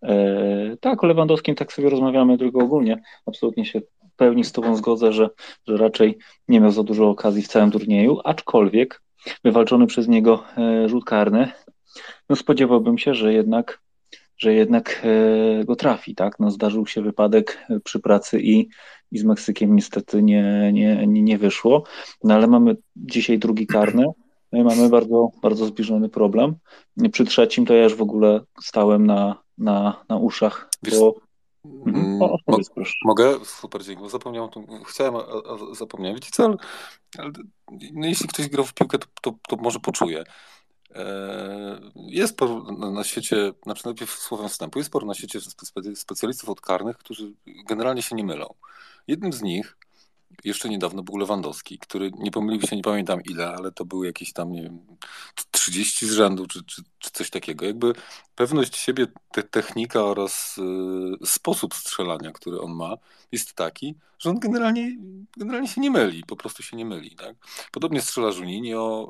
E, tak, o Lewandowskim tak sobie rozmawiamy tylko ogólnie. Absolutnie się pełni z Tobą zgodzę, że, że raczej nie miał za dużo okazji w całym turnieju, aczkolwiek wywalczony przez niego e, rzut karny, no spodziewałbym się, że jednak, że jednak e, go trafi, tak? No zdarzył się wypadek przy pracy i, i z Meksykiem niestety nie, nie, nie, nie wyszło, no ale mamy dzisiaj drugi karny, no i mamy bardzo, bardzo zbliżony problem. Przy trzecim to ja już w ogóle stałem na, na, na uszach, bo... Mhm. Mm, O, mo- mogę? Super, dzięki. bo Zapomniałem, chciałem, a, a zapomniałem. Wiecie co, ale, ale no jeśli ktoś grał w piłkę, to, to, to może poczuje. E, Jest na świecie, znaczy najpierw słowem wstępu, jest paru na świecie spe- specjalistów od karnych, którzy generalnie się nie mylą. Jednym z nich jeszcze niedawno był Lewandowski, który nie pomylił się, nie pamiętam ile, ale to był jakieś tam, nie wiem, 30 z rzędu, czy, czy, czy coś takiego. Jakby pewność siebie, te, technika oraz y, sposób strzelania, który on ma, jest taki, że on generalnie, generalnie się nie myli, po prostu się nie myli. Tak? Podobnie strzela Juninho,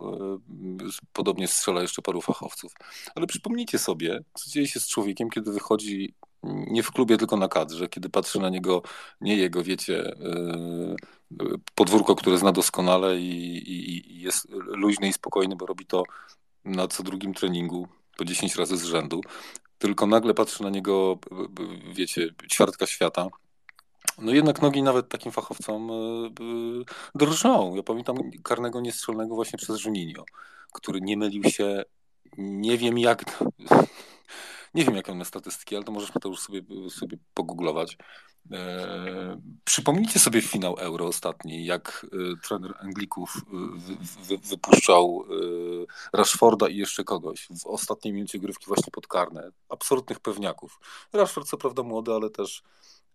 y, podobnie strzela jeszcze paru fachowców. Ale przypomnijcie sobie, co dzieje się z człowiekiem, kiedy wychodzi nie w klubie, tylko na kadrze, kiedy patrzy na niego, nie jego, wiecie, yy, podwórko, które zna doskonale i, i, i jest luźny i spokojny, bo robi to na co drugim treningu po 10 razy z rzędu, tylko nagle patrzy na niego, wiecie, ćwiartka świata. No jednak nogi nawet takim fachowcom yy, yy, drżą. Ja pamiętam karnego niestrzelnego właśnie przez Juninho, który nie mylił się, nie wiem jak, [LAUGHS] nie wiem, jakie on ma statystyki, ale to możesz już sobie, sobie pogooglować. E, przypomnijcie sobie finał Euro ostatni, jak e, trener Anglików e, wy, wy, wypuszczał e, Rashforda i jeszcze kogoś w ostatniej minucie grywki właśnie pod karne. Absolutnych pewniaków. Rashford co prawda młody, ale też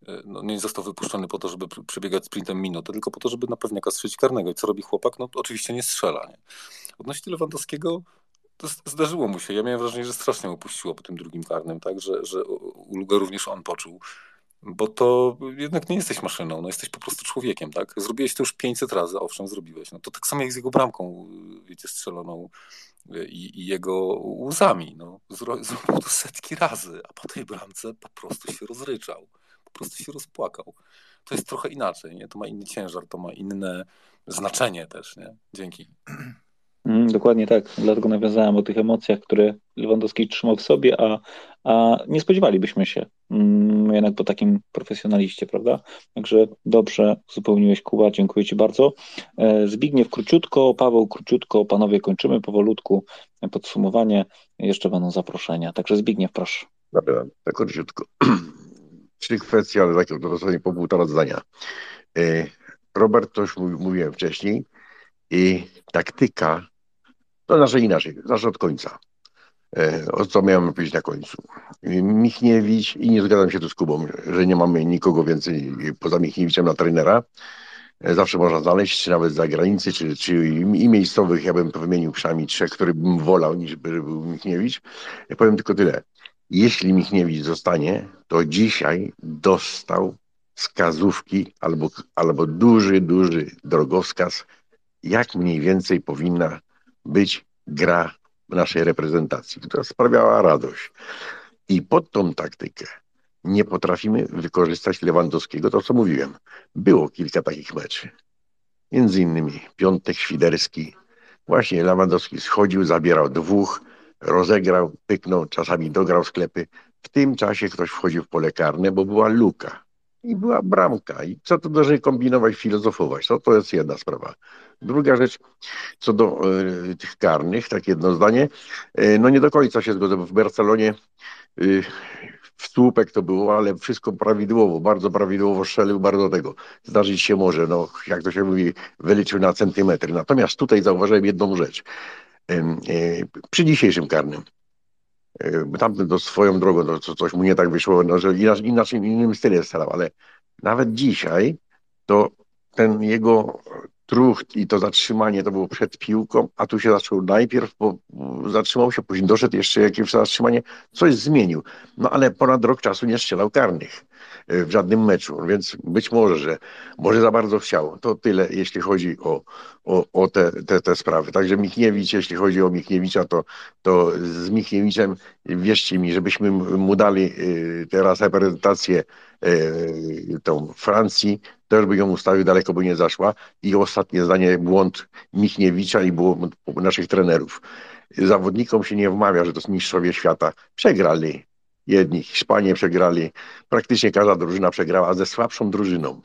e, no, nie został wypuszczony po to, żeby pr- przebiegać sprintem minutę, tylko po to, żeby na pewniaka strzelić karnego. I co robi chłopak? No oczywiście nie strzela. Nie? Odnośnie Lewandowskiego zdarzyło mu się. Ja miałem wrażenie, że strasznie mu puściło po tym drugim karnym, tak, że, że ulgę również on poczuł. bo to jednak nie jesteś maszyną, no jesteś po prostu człowiekiem, tak? Zrobiłeś to już 500 razy, owszem, zrobiłeś. No to tak samo jak z jego bramką, wiecie, strzeloną i, i jego łzami, no. Zrobił to setki razy, a po tej bramce po prostu się rozryczał, po prostu się rozpłakał. To jest trochę inaczej, nie? To ma inny ciężar, to ma inne znaczenie też, nie? Dzięki. [CLEARS THROAT] Mm, dokładnie tak, dlatego nawiązałem o tych emocjach, które Lewandowski trzymał w sobie, a, a nie spodziewalibyśmy się mm, jednak po takim profesjonaliście, prawda? Także dobrze uzupełniłeś Kuba, dziękuję Ci bardzo. E, Zbigniew króciutko, Paweł króciutko, panowie kończymy powolutku podsumowanie, jeszcze będą zaproszenia, także Zbigniew proszę. Dobra, tak króciutko. [CLEARS THROAT] Trzy kwestie, ale takie dosłownie po półtora zdania. E, Robert, to już mówiłem wcześniej, i taktyka to znaczy inaczej, zacznę od końca. E, o co miałem powiedzieć na końcu? Michniewicz, i nie zgadzam się tu z Kubą, że nie mamy nikogo więcej poza Michniewiczem na trenera. E, zawsze można znaleźć, czy nawet z zagranicy, czy, czy i miejscowych, ja bym wymienił przynajmniej trzech, który bym wolał, niż by był Michniewicz. Ja powiem tylko tyle. Jeśli Michniewicz zostanie, to dzisiaj dostał wskazówki albo, albo duży, duży drogowskaz, jak mniej więcej powinna być gra naszej reprezentacji, która sprawiała radość. I pod tą taktykę nie potrafimy wykorzystać Lewandowskiego, to co mówiłem. Było kilka takich meczy. Między innymi Piątek Świderski. Właśnie Lewandowski schodził, zabierał dwóch, rozegrał, pyknął, czasami dograł sklepy. W tym czasie ktoś wchodził w pole karne, bo była luka i była bramka. I co tu dużo kombinować, filozofować? To, to jest jedna sprawa. Druga rzecz, co do y, tych karnych, tak jedno zdanie, y, no nie do końca się zgodzę, bo w Barcelonie y, w słupek to było, ale wszystko prawidłowo, bardzo prawidłowo strzelił, bardzo tego. Zdarzyć się może, no jak to się mówi, wyliczył na centymetry. Natomiast tutaj zauważyłem jedną rzecz. Przy dzisiejszym karnym, tamten to swoją drogą, to, to coś mu nie tak wyszło, no, że inaczej, inaczej innym stylem strzelał, ale nawet dzisiaj to ten jego trucht i to zatrzymanie to było przed piłką, a tu się zaczął najpierw, bo zatrzymał się, później doszedł jeszcze jakieś zatrzymanie, coś zmienił. No ale ponad rok czasu nie strzelał karnych e, w żadnym meczu, więc być może, że może za bardzo chciał. To tyle, jeśli chodzi o, o, o te, te, te sprawy. Także Michniewicz, jeśli chodzi o Michniewicza, to, to z Michniewiczem, wierzcie mi, żebyśmy mu dali e, teraz reprezentację e, tą Francji, też by ją ustawił, daleko by nie zaszła. I ostatnie zdanie, błąd Michniewicza i błąd naszych trenerów. Zawodnikom się nie wmawia, że to są mistrzowie świata. Przegrali. Jedni Hiszpanie przegrali, praktycznie każda drużyna przegrała ze słabszą drużyną.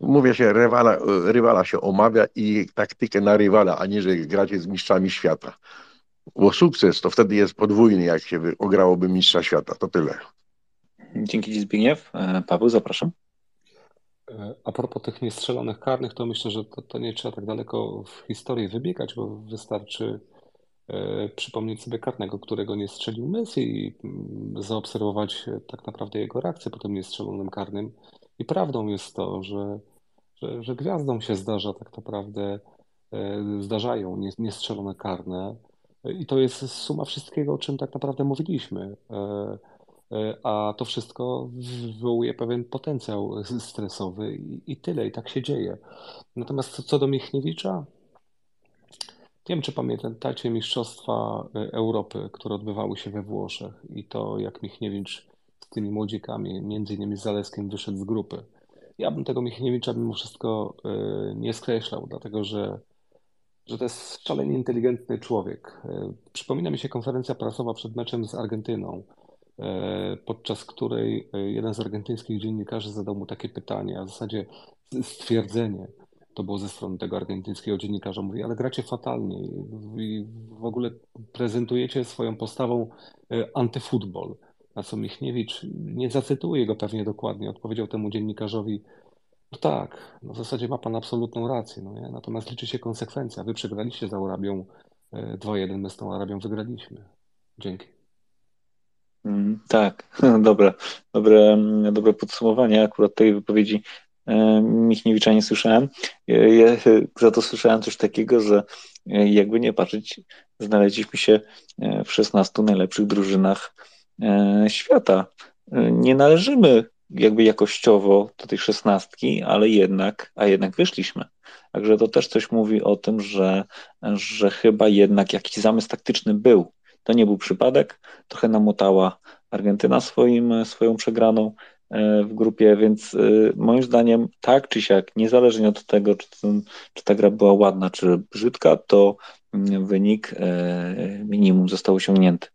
Mówię się, rywala, rywala się omawia i taktykę na rywala, a nie, że gracie z mistrzami świata. Bo sukces to wtedy jest podwójny, jak się ograłoby mistrza świata. To tyle. Dzięki Ci Zbigniew. E, Paweł, zapraszam. E, a propos tych niestrzelonych karnych, to myślę, że to, to nie trzeba tak daleko w historii wybiegać, bo wystarczy e, przypomnieć sobie karnego, którego nie strzelił Messi i mm, zaobserwować tak naprawdę jego reakcję po tym niestrzelonym karnym. I prawdą jest to, że, że, że gwiazdom się zdarza tak naprawdę, e, zdarzają niestrzelone karne. I to jest suma wszystkiego, o czym tak naprawdę mówiliśmy. E, a to wszystko wywołuje pewien potencjał stresowy i, tyle, i tak się dzieje. Natomiast co do Michniewicza, nie wiem, czy pamiętacie Mistrzostwa e, Europy, które odbywały się we Włoszech i to, jak Michniewicz z tymi młodzikami, między innymi z Zaleskiem, wyszedł z grupy. Ja bym tego Michniewicza mimo wszystko e, nie skreślał, dlatego że, że to jest szalenie inteligentny człowiek. Przypomina mi się konferencja prasowa przed meczem z Argentyną podczas której e, jeden z argentyńskich dziennikarzy zadał mu takie pytanie, a w zasadzie stwierdzenie, to było ze strony tego argentyńskiego dziennikarza, mówi, ale gracie fatalnie i w ogóle prezentujecie swoją postawą e, antyfutbol. Na co Michniewicz, nie zacytuję go pewnie dokładnie, odpowiedział temu dziennikarzowi, no tak, no w zasadzie ma pan absolutną rację, no nie? natomiast liczy się konsekwencja. Wy przegraliście z Arabią 2-1, my z tą Arabią wygraliśmy. Dzięki. Mm, tak, [LAUGHS] dobre, dobre, dobre podsumowanie akurat tej wypowiedzi e, Michniewicza nie słyszałem. E, ja [LAUGHS] za to słyszałem coś takiego, że e, jakby nie patrzeć, znaleźliśmy się w 16 najlepszych drużynach świata. Nie należymy jakby jakościowo do tej szesnastki, ale jednak, a jednak wyszliśmy. Także to też coś mówi o tym, że, że chyba jednak jakiś zamysł taktyczny był. To nie był przypadek, trochę namotała Argentyna swoim, swoją przegraną e, w grupie, więc e, moim zdaniem tak czy siak, niezależnie od tego, czy, ten, czy ta gra była ładna, czy brzydka, to wynik e, minimum został osiągnięty.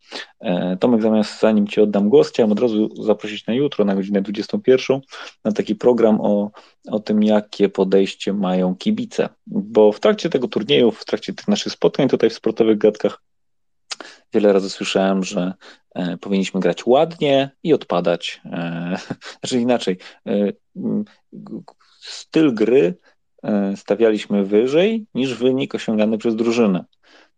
Tomek, zamiast zanim Ci oddam głos, chciałem od razu zaprosić na jutro, na godzinę 21, na taki program o, o tym, jakie podejście mają kibice, bo w trakcie tego turnieju, w trakcie tych naszych spotkań tutaj w sportowych gadkach, wiele razy słyszałem, że e, powinniśmy grać ładnie i odpadać. E, [LAUGHS] znaczy inaczej, e, styl gry stawialiśmy wyżej niż wynik osiągany przez drużynę.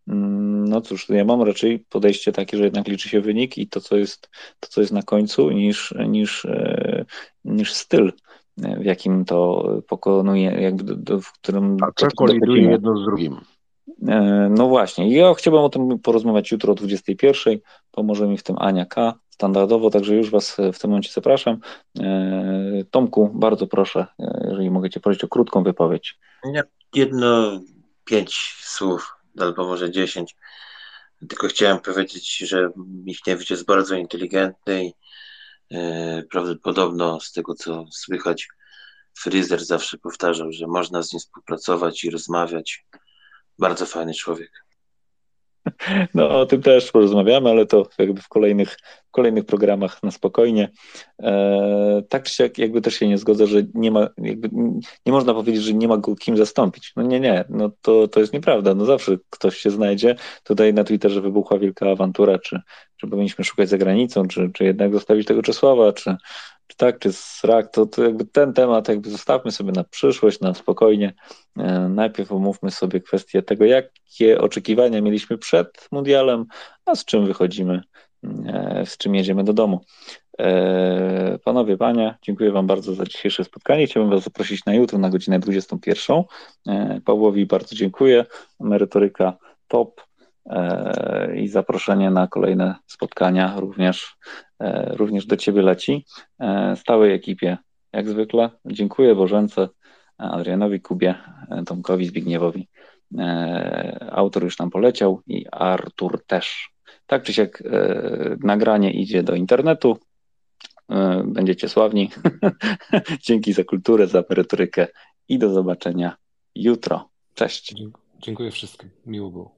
Mm, no cóż, ja mam raczej podejście takie, że jednak liczy się wynik i to, co jest, to, co jest na końcu, niż, niż, niż styl, w jakim to pokonuje, jakby do, do, w którym. A co koliduje jedno z drugim? No właśnie, ja chciałbym o tym porozmawiać jutro o 21. Pomoże mi w tym Ania K standardowo, także już Was w tym momencie zapraszam. E, Tomku, bardzo proszę, e, jeżeli mogę Cię prosić o krótką wypowiedź. Jedno, pięć słów, albo może dziesięć. Tylko chciałem powiedzieć, że Michniewicz jest bardzo inteligentny i e, prawdopodobno z tego, co słychać, Frizer zawsze powtarzał, że można z nim współpracować i rozmawiać. Bardzo fajny człowiek. No, o tym też porozmawiamy, ale to jakby w kolejnych, w kolejnych programach na spokojnie. E, tak czy siak, jakby też się nie zgodzę, że nie ma, jakby nie można powiedzieć, że nie ma go kim zastąpić. No nie, nie, no to, to jest nieprawda. No zawsze ktoś się znajdzie. Tutaj na Twitterze wybuchła wielka awantura, czy, czy powinniśmy szukać za granicą, czy, czy jednak zostawić tego Czesława, czy, tak, czy srak, to, to jakby ten temat jakby zostawmy sobie na przyszłość, na spokojnie. E, najpierw omówmy sobie kwestię tego, jakie oczekiwania mieliśmy przed mundialem, a z czym wychodzimy, e, z czym jedziemy do domu. E, panowie, panie, dziękuję Wam bardzo za dzisiejsze spotkanie. Chciałbym Was zaprosić na jutro na godzinę 21. Pawłowi bardzo dziękuję. Merytoryka top i zaproszenie na kolejne spotkania również, również do Ciebie leci. Stałej ekipie, jak zwykle. Dziękuję Bożence. Adrianowi Kubie, Tomkowi Zbigniewowi. E, autor już nam poleciał i Artur też. Tak czy siak e, nagranie idzie do internetu. E, będziecie sławni. [LAUGHS] Dzięki za kulturę, za merytorykę i do zobaczenia jutro. Cześć. Dziękuję wszystkim. Miło było.